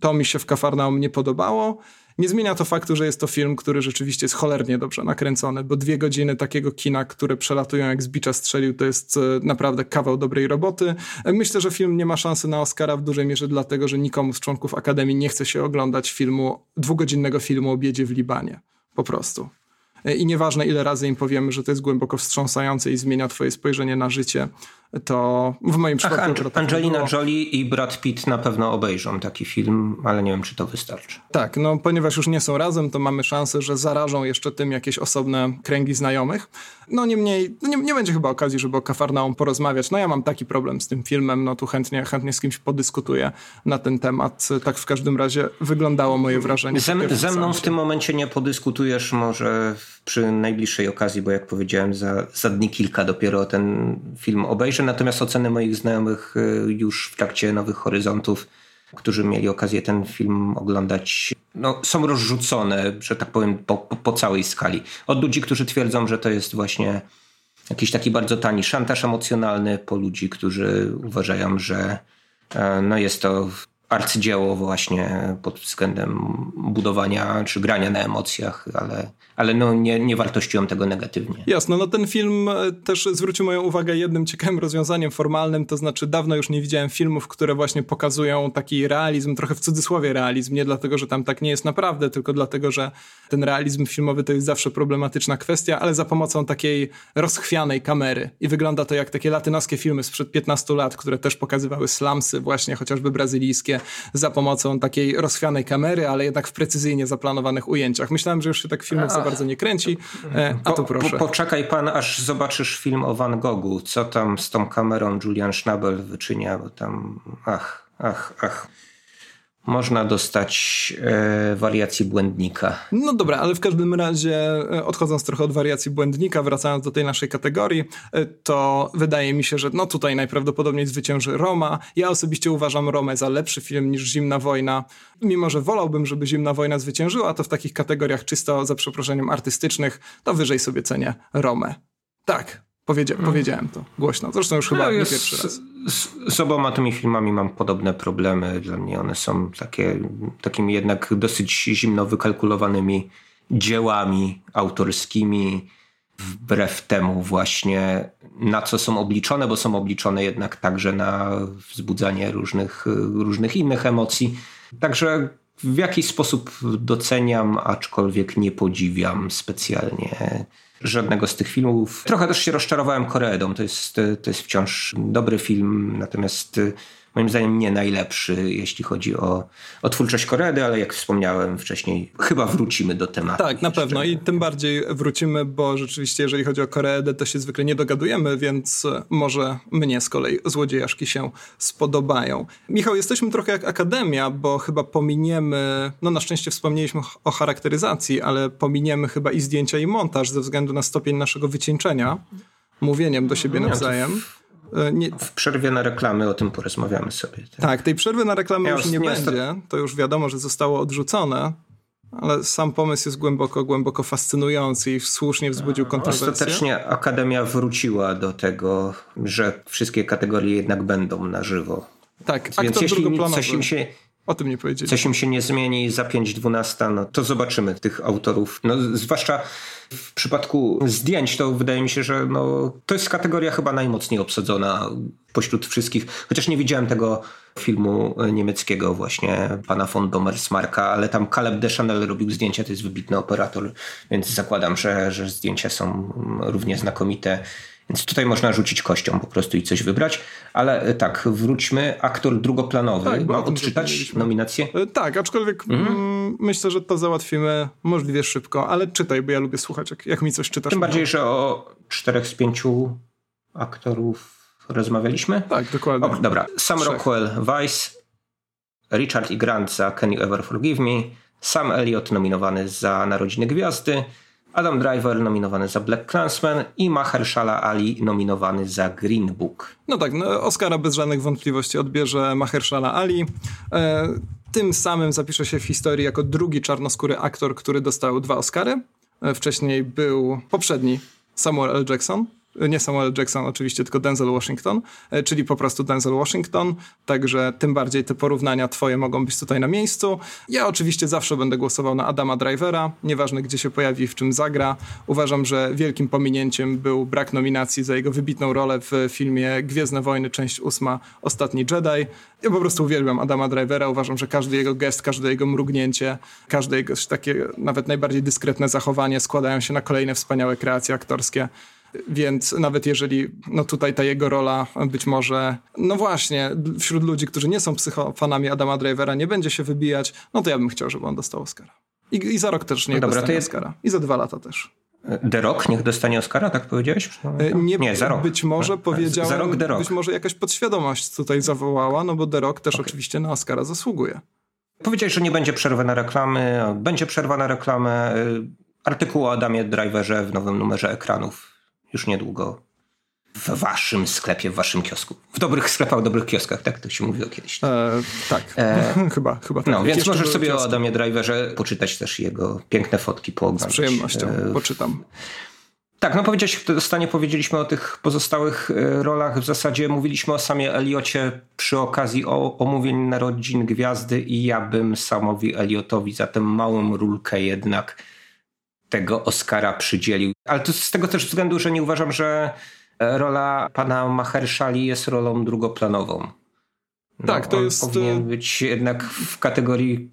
to mi się w Kafarnaum nie podobało. Nie zmienia to faktu, że jest to film, który rzeczywiście jest cholernie dobrze nakręcony, bo dwie godziny takiego kina, które przelatują jak z bicza strzelił, to jest e, naprawdę kawał dobrej roboty. E, myślę, że film nie ma szansy na Oscara w dużej mierze dlatego, że nikomu z członków Akademii nie chce się oglądać filmu, dwugodzinnego filmu o biedzie w Libanie. Po prostu. E, I nieważne ile razy im powiemy, że to jest głęboko wstrząsające i zmienia twoje spojrzenie na życie, to w moim przypadku... Ach, Angelina Jolie i Brad Pitt na pewno obejrzą taki film, ale nie wiem, czy to wystarczy. Tak, no ponieważ już nie są razem, to mamy szansę, że zarażą jeszcze tym jakieś osobne kręgi znajomych. No niemniej, no nie, nie będzie chyba okazji, żeby o Kafarnaum porozmawiać. No ja mam taki problem z tym filmem, no tu chętnie, chętnie z kimś podyskutuję na ten temat. Tak w każdym razie wyglądało moje wrażenie. Ze, ze mną w tym momencie nie podyskutujesz, może przy najbliższej okazji, bo jak powiedziałem, za, za dni kilka dopiero ten film obejrzę natomiast oceny moich znajomych y, już w trakcie Nowych Horyzontów, którzy mieli okazję ten film oglądać, no, są rozrzucone, że tak powiem, po, po, całej skali. Od ludzi, którzy twierdzą, że to jest właśnie jakiś taki bardzo tani szantaż emocjonalny, po ludzi, którzy uważają, że e, no, jest to arcydzieło właśnie pod względem budowania czy grania na emocjach, ale, ale no nie, nie wartościują tego negatywnie. Jasno, no ten film e, też zwrócił moją uwagę jednym ciekawym rozwiązaniem formalnym, to znaczy dawno już nie widziałem filmów, które właśnie pokazują taki realizm, trochę w cudzysłowie realizm, nie dlatego, że tam tak nie jest naprawdę, tylko dlatego, że ten realizm filmowy to jest zawsze problematyczna kwestia, ale za pomocą takiej rozchwianej kamery i wygląda to jak takie latynoskie filmy sprzed 15 lat, które też pokazywały slamsy właśnie chociażby brazylijskie za pomocą takiej rozchwianej kamery, ale jednak w precyzyjnie zaplanowanych ujęciach. Myślałem, że już się tak filmów za bardzo nie kręci, e, a tu proszę. Po, poczekaj pan, aż zobaczysz film o Van Goghu. Co tam z tą kamerą Julian Schnabel wyczynia, bo tam ach, ach, ach można dostać e, wariacji błędnika. No dobra, ale w każdym razie, e, odchodząc trochę od wariacji błędnika, wracając do tej naszej kategorii, e, to wydaje mi się, że no tutaj najprawdopodobniej zwycięży Roma. Ja osobiście uważam Romę za lepszy film niż Zimna Wojna. Mimo, że wolałbym, żeby Zimna Wojna zwyciężyła, to w takich kategoriach czysto, za przeproszeniem, artystycznych, to wyżej sobie cenię Romę. Tak, Powiedzia mm. Powiedziałem to głośno. Zresztą już chyba no, nie pierwszy raz. Z, oboma tymi filmami mam podobne problemy. Dla mnie one są takie, takimi jednak dosyć zimno wykalkulowanymi dziełami autorskimi, wbrew temu właśnie na co są obliczone, bo są obliczone jednak także na wzbudzanie różnych, różnych innych emocji. Także w jakiś sposób doceniam, aczkolwiek nie podziwiam specjalnie żadnego z tych filmów. Trochę też się rozczarowałem Koredą. To jest, to jest wciąż dobry film, natomiast moim zdaniem nie najlepszy, jeśli chodzi o, o twórczość Koredy, ale jak wspomniałem wcześniej, chyba wrócimy do tematu. Tak, na pewno i tym bardziej wrócimy, bo rzeczywiście jeżeli chodzi o Koredę, to się zwykle nie dogadujemy, więc może mnie z kolei złodziejaszki się spodobają. Michał, jesteśmy trochę jak akademia, bo chyba pominiemy, no na szczęście wspomnieliśmy o charakteryzacji, ale pominiemy chyba i zdjęcia i montaż ze względu na stopień naszego wycieńczenia mówieniem do siebie nawzajem. E, nie... W przerwie na reklamy o tym porozmawiamy sobie. Tak, tak tej przerwy na reklamy ja już nie będzie. To już wiadomo, że zostało odrzucone, ale sam pomysł jest głęboko, głęboko fascynujący i słusznie wzbudził kontrowersje. Ostatecznie Akademia wróciła do tego, że wszystkie kategorie jednak będą na żywo. Tak, Więc jeśli coś im się o tym nie powiedzieli. Coś im się nie zmieni za 5-12, no to zobaczymy tych autorów. No, zwłaszcza w przypadku zdjęć to wydaje mi się, że no, to jest kategoria chyba najmocniej obsadzona pośród wszystkich. Chociaż nie widziałem tego filmu niemieckiego właśnie pana von Domersmarka, ale tam Caleb Deschanel robił zdjęcia, to jest wybitny operator, więc zakładam, że, że zdjęcia są równie znakomite. Więc tutaj można rzucić kością po prostu i coś wybrać. Ale e, tak, wróćmy. Aktor drugoplanowy. Tak, Mam odczytać nominację? E, tak, aczkolwiek mhm. Mm, myślę, że to załatwimy możliwie szybko, ale czytaj, bo ja lubię słuchać, jak, jak mi coś czytasz. Tym bardziej, że o czterech z pięciu aktorów rozmawialiśmy. Tak, dokładnie. O, dobra. Sam Trzech. Rockwell, Vice, Richard E. Grant za Can You Ever Forgive Me, Sam Elliott nominowany za Narodziny Gwiazdy, Adam Driver nominowany za Black Clansman i Mahershala Ali nominowany za Green Book. No tak, no Oscara bez żadnych wątpliwości odbierze Mahershala Ali. E, tym samym zapisze się w historii jako drugi czarnoskóry aktor, który dostał dwa Oscary. E, wcześniej był poprzedni Samuel L. Jackson nie Samuel Jackson oczywiście, tylko Denzel Washington, e, czyli po prostu Denzel Washington, także tym bardziej te porównania twoje mogą być tutaj na miejscu. Ja oczywiście zawsze będę głosował na Adama Drivera, nieważne gdzie się pojawi, w czym zagra. Uważam, że wielkim pominięciem był brak nominacji za jego wybitną rolę w filmie Gwiezdne Wojny, część ósma, Ostatni Jedi. Ja po prostu uwielbiam Adama Drivera, uważam, że każdy jego gest, każde jego mrugnięcie, każde jego takie nawet najbardziej dyskretne zachowanie składają się na kolejne wspaniałe kreacje aktorskie. Więc nawet jeżeli no tutaj ta jego rola być może, no właśnie, wśród ludzi, którzy nie są psychofanami Adama Drivera, nie będzie się wybijać, no to ja bym chciał, żeby on dostał Oscara. I, i za rok też niech no dobra, dostanie jest... Oscara. I za dwa lata też. The Rock niech dostanie Oscara, tak powiedziałeś? E, nie, nie za rok. Być może powiedziałem, za rok The Rock. być może jakaś podświadomość tutaj zawołała, no bo The Rock też okay. oczywiście na Oscara zasługuje. Powiedziałeś, że nie będzie przerwy na reklamy, będzie przerwa na reklamę. Artykuł o Adamie Driverze w nowym numerze ekranów już niedługo w waszym sklepie, w waszym kiosku. W dobrych sklepach, w dobrych kioskach, tak to się mówiło kiedyś. E, tak, e, chyba, chyba tak. No, więc możesz sobie kiosku. o Adamie Driverze poczytać też jego piękne fotki po Z przyjemnością, e, poczytam. Tak, no powiedziałeś, w stanie powiedzieliśmy o tych pozostałych e, rolach. W zasadzie mówiliśmy o samie Eliocie przy okazji o, omówień narodzin Gwiazdy i ja bym Samowi Eliotowi za tę małą rulkę jednak tego Oscara przydzielił. Ale to z tego też względu, że nie uważam, że e, rola pana Mahershali jest rolą drugoplanową. No, tak, to jest. Powinien e, być jednak w kategorii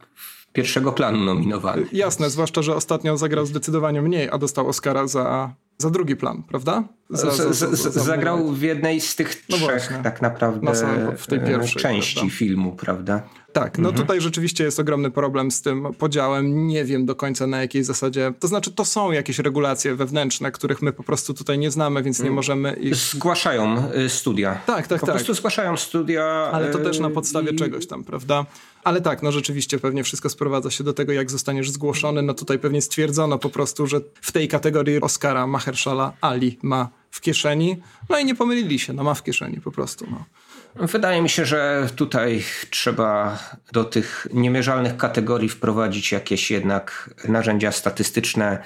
pierwszego planu nominowany. Jasne, zwłaszcza, że ostatnio zagrał zdecydowanie mniej, a dostał Oscara za za drugi plan, prawda? Za, za, za, zagrał w jednej z tych no trzech właśnie. tak naprawdę w tej pierwszej, części prawda? filmu, prawda? Tak, no mhm. tutaj rzeczywiście jest ogromny problem z tym podziałem. Nie wiem do końca na jakiej zasadzie. To znaczy, to są jakieś regulacje wewnętrzne, których my po prostu tutaj nie znamy, więc nie mm. możemy ich. Zgłaszają y, studia. Tak, tak, po tak. Po prostu zgłaszają studia. Ale to też na y, podstawie i... czegoś tam, prawda? Ale tak, no rzeczywiście pewnie wszystko sprowadza się do tego, jak zostaniesz zgłoszony. No tutaj pewnie stwierdzono po prostu, że w tej kategorii Oscara Mahershala Ali ma w kieszeni. No i nie pomylili się, no ma w kieszeni po prostu. No. Wydaje mi się, że tutaj trzeba do tych niemierzalnych kategorii wprowadzić jakieś jednak narzędzia statystyczne,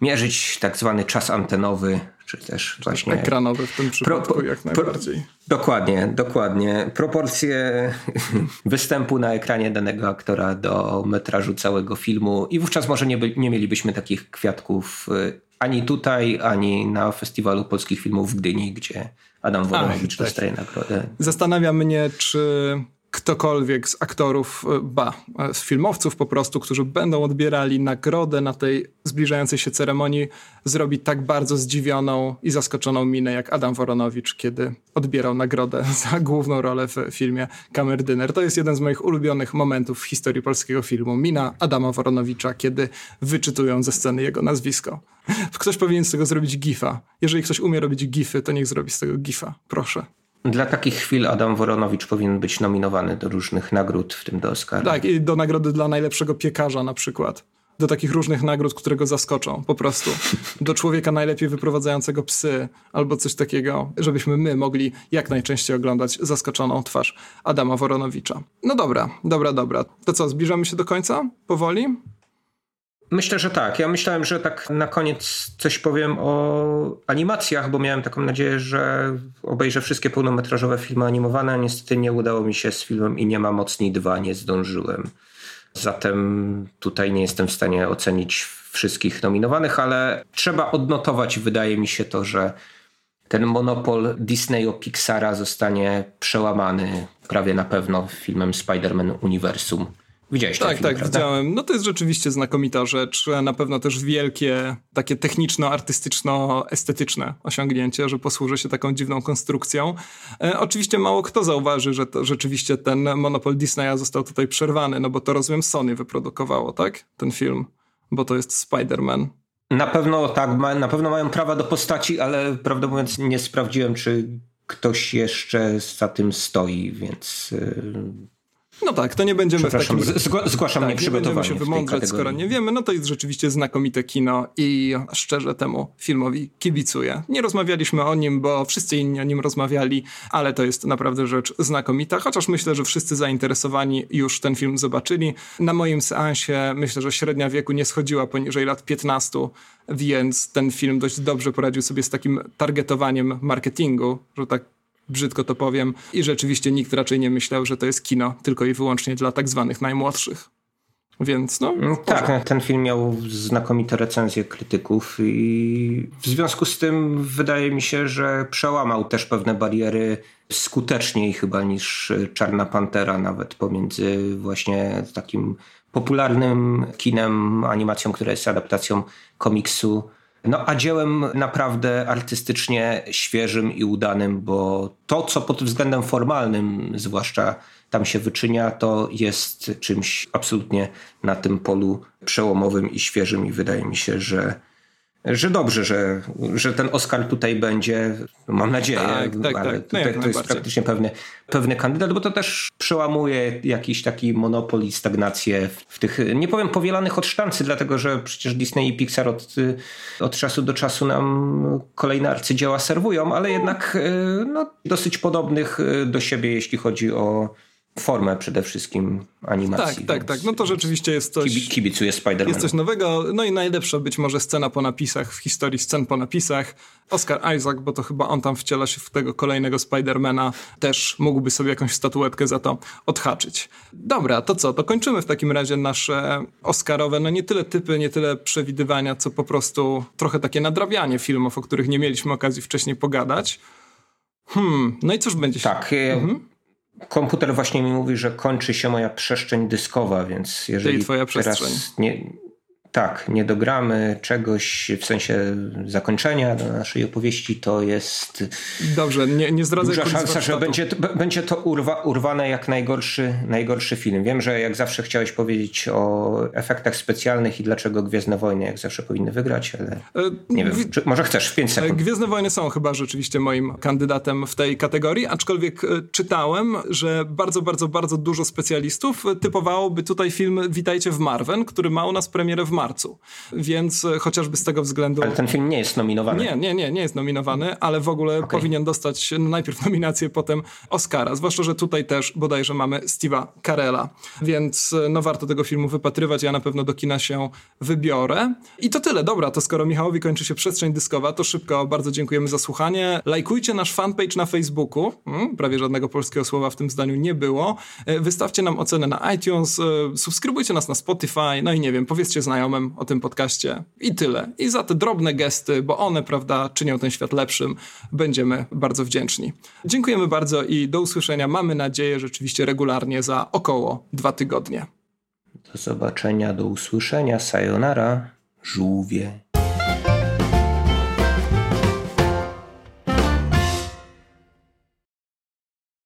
mierzyć tak zwany czas antenowy, czy też właśnie... Ekranowy w tym przypadku pro, jak najbardziej. Pro, dokładnie, dokładnie. Proporcje występu na ekranie danego aktora do metrażu całego filmu i wówczas może nie, nie mielibyśmy takich kwiatków y, ani tutaj, ani na Festiwalu Polskich Filmów w Gdyni, gdzie Adam Woronowicz tak. dostaje nagrodę. Zastanawia mnie, czy ktokolwiek z aktorów, e, ba, e, z filmowców po prostu, którzy będą odbierali nagrodę na tej zbliżającej się ceremonii, zrobi tak bardzo zdziwioną i zaskoczoną minę jak Adam Woronowicz, kiedy odbierał nagrodę za główną rolę w filmie Kamerdyner. To jest jeden z moich ulubionych momentów w historii polskiego filmu. Mina Adama Woronowicza, kiedy wyczytują ze sceny jego nazwisko. Ktoś powinien z tego zrobić gifa. Jeżeli ktoś umie robić gify, to niech zrobi z tego gifa. Proszę. Dla takich chwil Adam Woronowicz powinien być nominowany do różnych nagród, w tym do Oscara. Tak, i do nagrody dla najlepszego piekarza na przykład. Do takich różnych nagród, które go zaskoczą, po prostu. Do człowieka najlepiej wyprowadzającego psy, albo coś takiego, żebyśmy my mogli jak najczęściej oglądać zaskoczoną twarz Adama Woronowicza. No dobra, dobra, dobra. To co, zbliżamy się do końca? Powoli? Myślę, że tak. Ja myślałem, że tak na koniec coś powiem o animacjach, bo miałem taką nadzieję, że obejrzę wszystkie pełnometrażowe filmy animowane, a niestety nie udało mi się z filmem i nie ma mocniej dwa, nie zdążyłem. Zatem tutaj nie jestem w stanie ocenić wszystkich nominowanych, ale trzeba odnotować, wydaje mi się to, że ten monopol Disneyo Pixara zostanie przełamany prawie na pewno filmem Spider-Man Uniwersum. Widziałeś Tak, film, tak, prawda? widziałem. No to jest rzeczywiście znakomita rzecz. Na pewno też wielkie, takie techniczno-artystyczno-estetyczne osiągnięcie, że posłuży się taką dziwną konstrukcją. E, oczywiście mało kto zauważy, że to rzeczywiście ten monopol Disneya został tutaj przerwany, no bo to rozumiem Sony wyprodukowało, tak? Ten film, bo to jest Spider-Man. Na pewno tak, na pewno mają prawa do postaci, ale prawdę mówiąc nie sprawdziłem, czy ktoś jeszcze za tym stoi, więc y, no tak, to nie będziemy w takim... zgłaszam tak, nieprzygotowanie. Nie będziemy się wymądrzać, skoro nie wiemy. No to jest rzeczywiście znakomite kino i szczerze temu filmowi kibicuję. Nie rozmawialiśmy o nim, bo wszyscy inni o nim rozmawiali, ale to jest naprawdę rzecz znakomita, chociaż myślę, że wszyscy zainteresowani już ten film zobaczyli. Na moim seansie myślę, że średnia wieku nie schodziła poniżej lat 15, więc ten film dość dobrze poradził sobie z takim targetowaniem marketingu, że tak brzydko to powiem. I rzeczywiście nikt raczej nie myślał, że to jest kino tylko i wyłącznie dla tak zwanych najmłodszych. Więc no. Mm, tak, ten film miał znakomite recenzje krytyków i w związku z tym wydaje mi się, że przełamał też pewne bariery skuteczniej chyba niż Czarna Pantera, nawet pomiędzy właśnie takim popularnym kinem, animacją, która jest adaptacją komiksu no a dziełem naprawdę artystycznie świeżym i udanym, bo to, co pod względem formalnym zwłaszcza tam się wyczynia, to jest czymś absolutnie na tym polu przełomowym i świeżym i wydaje mi się, że że dobrze, że, że ten Oscar tutaj będzie, mam nadzieję, tak, tak, ale tak. tutaj no to jest praktycznie pewny, pewny kandydat, bo to też przełamuje jakiś taki monopol i stagnację w tych, nie powiem powielanych od sztancy, dlatego że przecież Disney i Pixar od, od czasu do czasu nam kolejne arcydzieła serwują, ale jednak no, dosyć podobnych do siebie, jeśli chodzi o formę przede wszystkim animacji. Tak, tak, tak. No to rzeczywiście jest coś... Kibicuję Spider-Man. Jest coś nowego. No i najlepsza być może scena po napisach w historii scen po napisach. Oscar Isaac, bo to chyba on tam wciela się w tego kolejnego Spidermana, też mógłby sobie jakąś statuetkę za to odhaczyć. Dobra, to co? To kończymy w takim razie nasze Oscarowe, no nie tyle typy, nie tyle przewidywania, co po prostu trochę takie nadrabianie filmów, o których nie mieliśmy okazji wcześniej pogadać. Hmm, no i cóż będzie się... Tak, mhm. Komputer właśnie mi mówi, że kończy się moja przestrzeń dyskowa, więc jeżeli Czyli twoja przestrzeń. teraz nie, tak, nie dogramy czegoś w sensie zakończenia do naszej opowieści, to jest. Dobrze, nie, nie zdradzaj Duża szansa, że będzie to, będzie to urwa, urwane jak najgorszy, najgorszy film. Wiem, że jak zawsze chciałeś powiedzieć o efektach specjalnych i dlaczego Gwiezdne Wojny jak zawsze powinny wygrać, ale e, nie wiem, czy, może chcesz w 5 sekund. E, Gwiezdne Wojny są chyba rzeczywiście moim kandydatem w tej kategorii, aczkolwiek e, czytałem, że bardzo, bardzo, bardzo dużo specjalistów typowałoby tutaj film Witajcie w Marwen, który ma u nas premierę w Marwen marcu. Więc e, chociażby z tego względu... Ale ten film nie jest nominowany. Nie, nie, nie, nie jest nominowany, ale w ogóle okay. powinien dostać najpierw nominację, potem Oscara. Zwłaszcza, że tutaj też bodajże mamy Steve'a Carella. Więc e, no warto tego filmu wypatrywać. Ja na pewno do kina się wybiorę. I to tyle. Dobra, to skoro Michałowi kończy się przestrzeń dyskowa, to szybko bardzo dziękujemy za słuchanie. Lajkujcie nasz fanpage na Facebooku. Hmm, prawie żadnego polskiego słowa w tym zdaniu nie było. E, wystawcie nam ocenę na iTunes, subskrybujcie nas na Spotify, no i nie wiem, powiedzcie znajomym, znajomym o tym podcaście i tyle. I za te drobne gesty, bo one, prawda, czynią ten świat lepszym, będziemy bardzo wdzięczni. Dziękujemy bardzo i do usłyszenia. Mamy nadzieję rzeczywiście regularnie za około dwa tygodnie. Do zobaczenia, do usłyszenia. Sayonara, żółwie.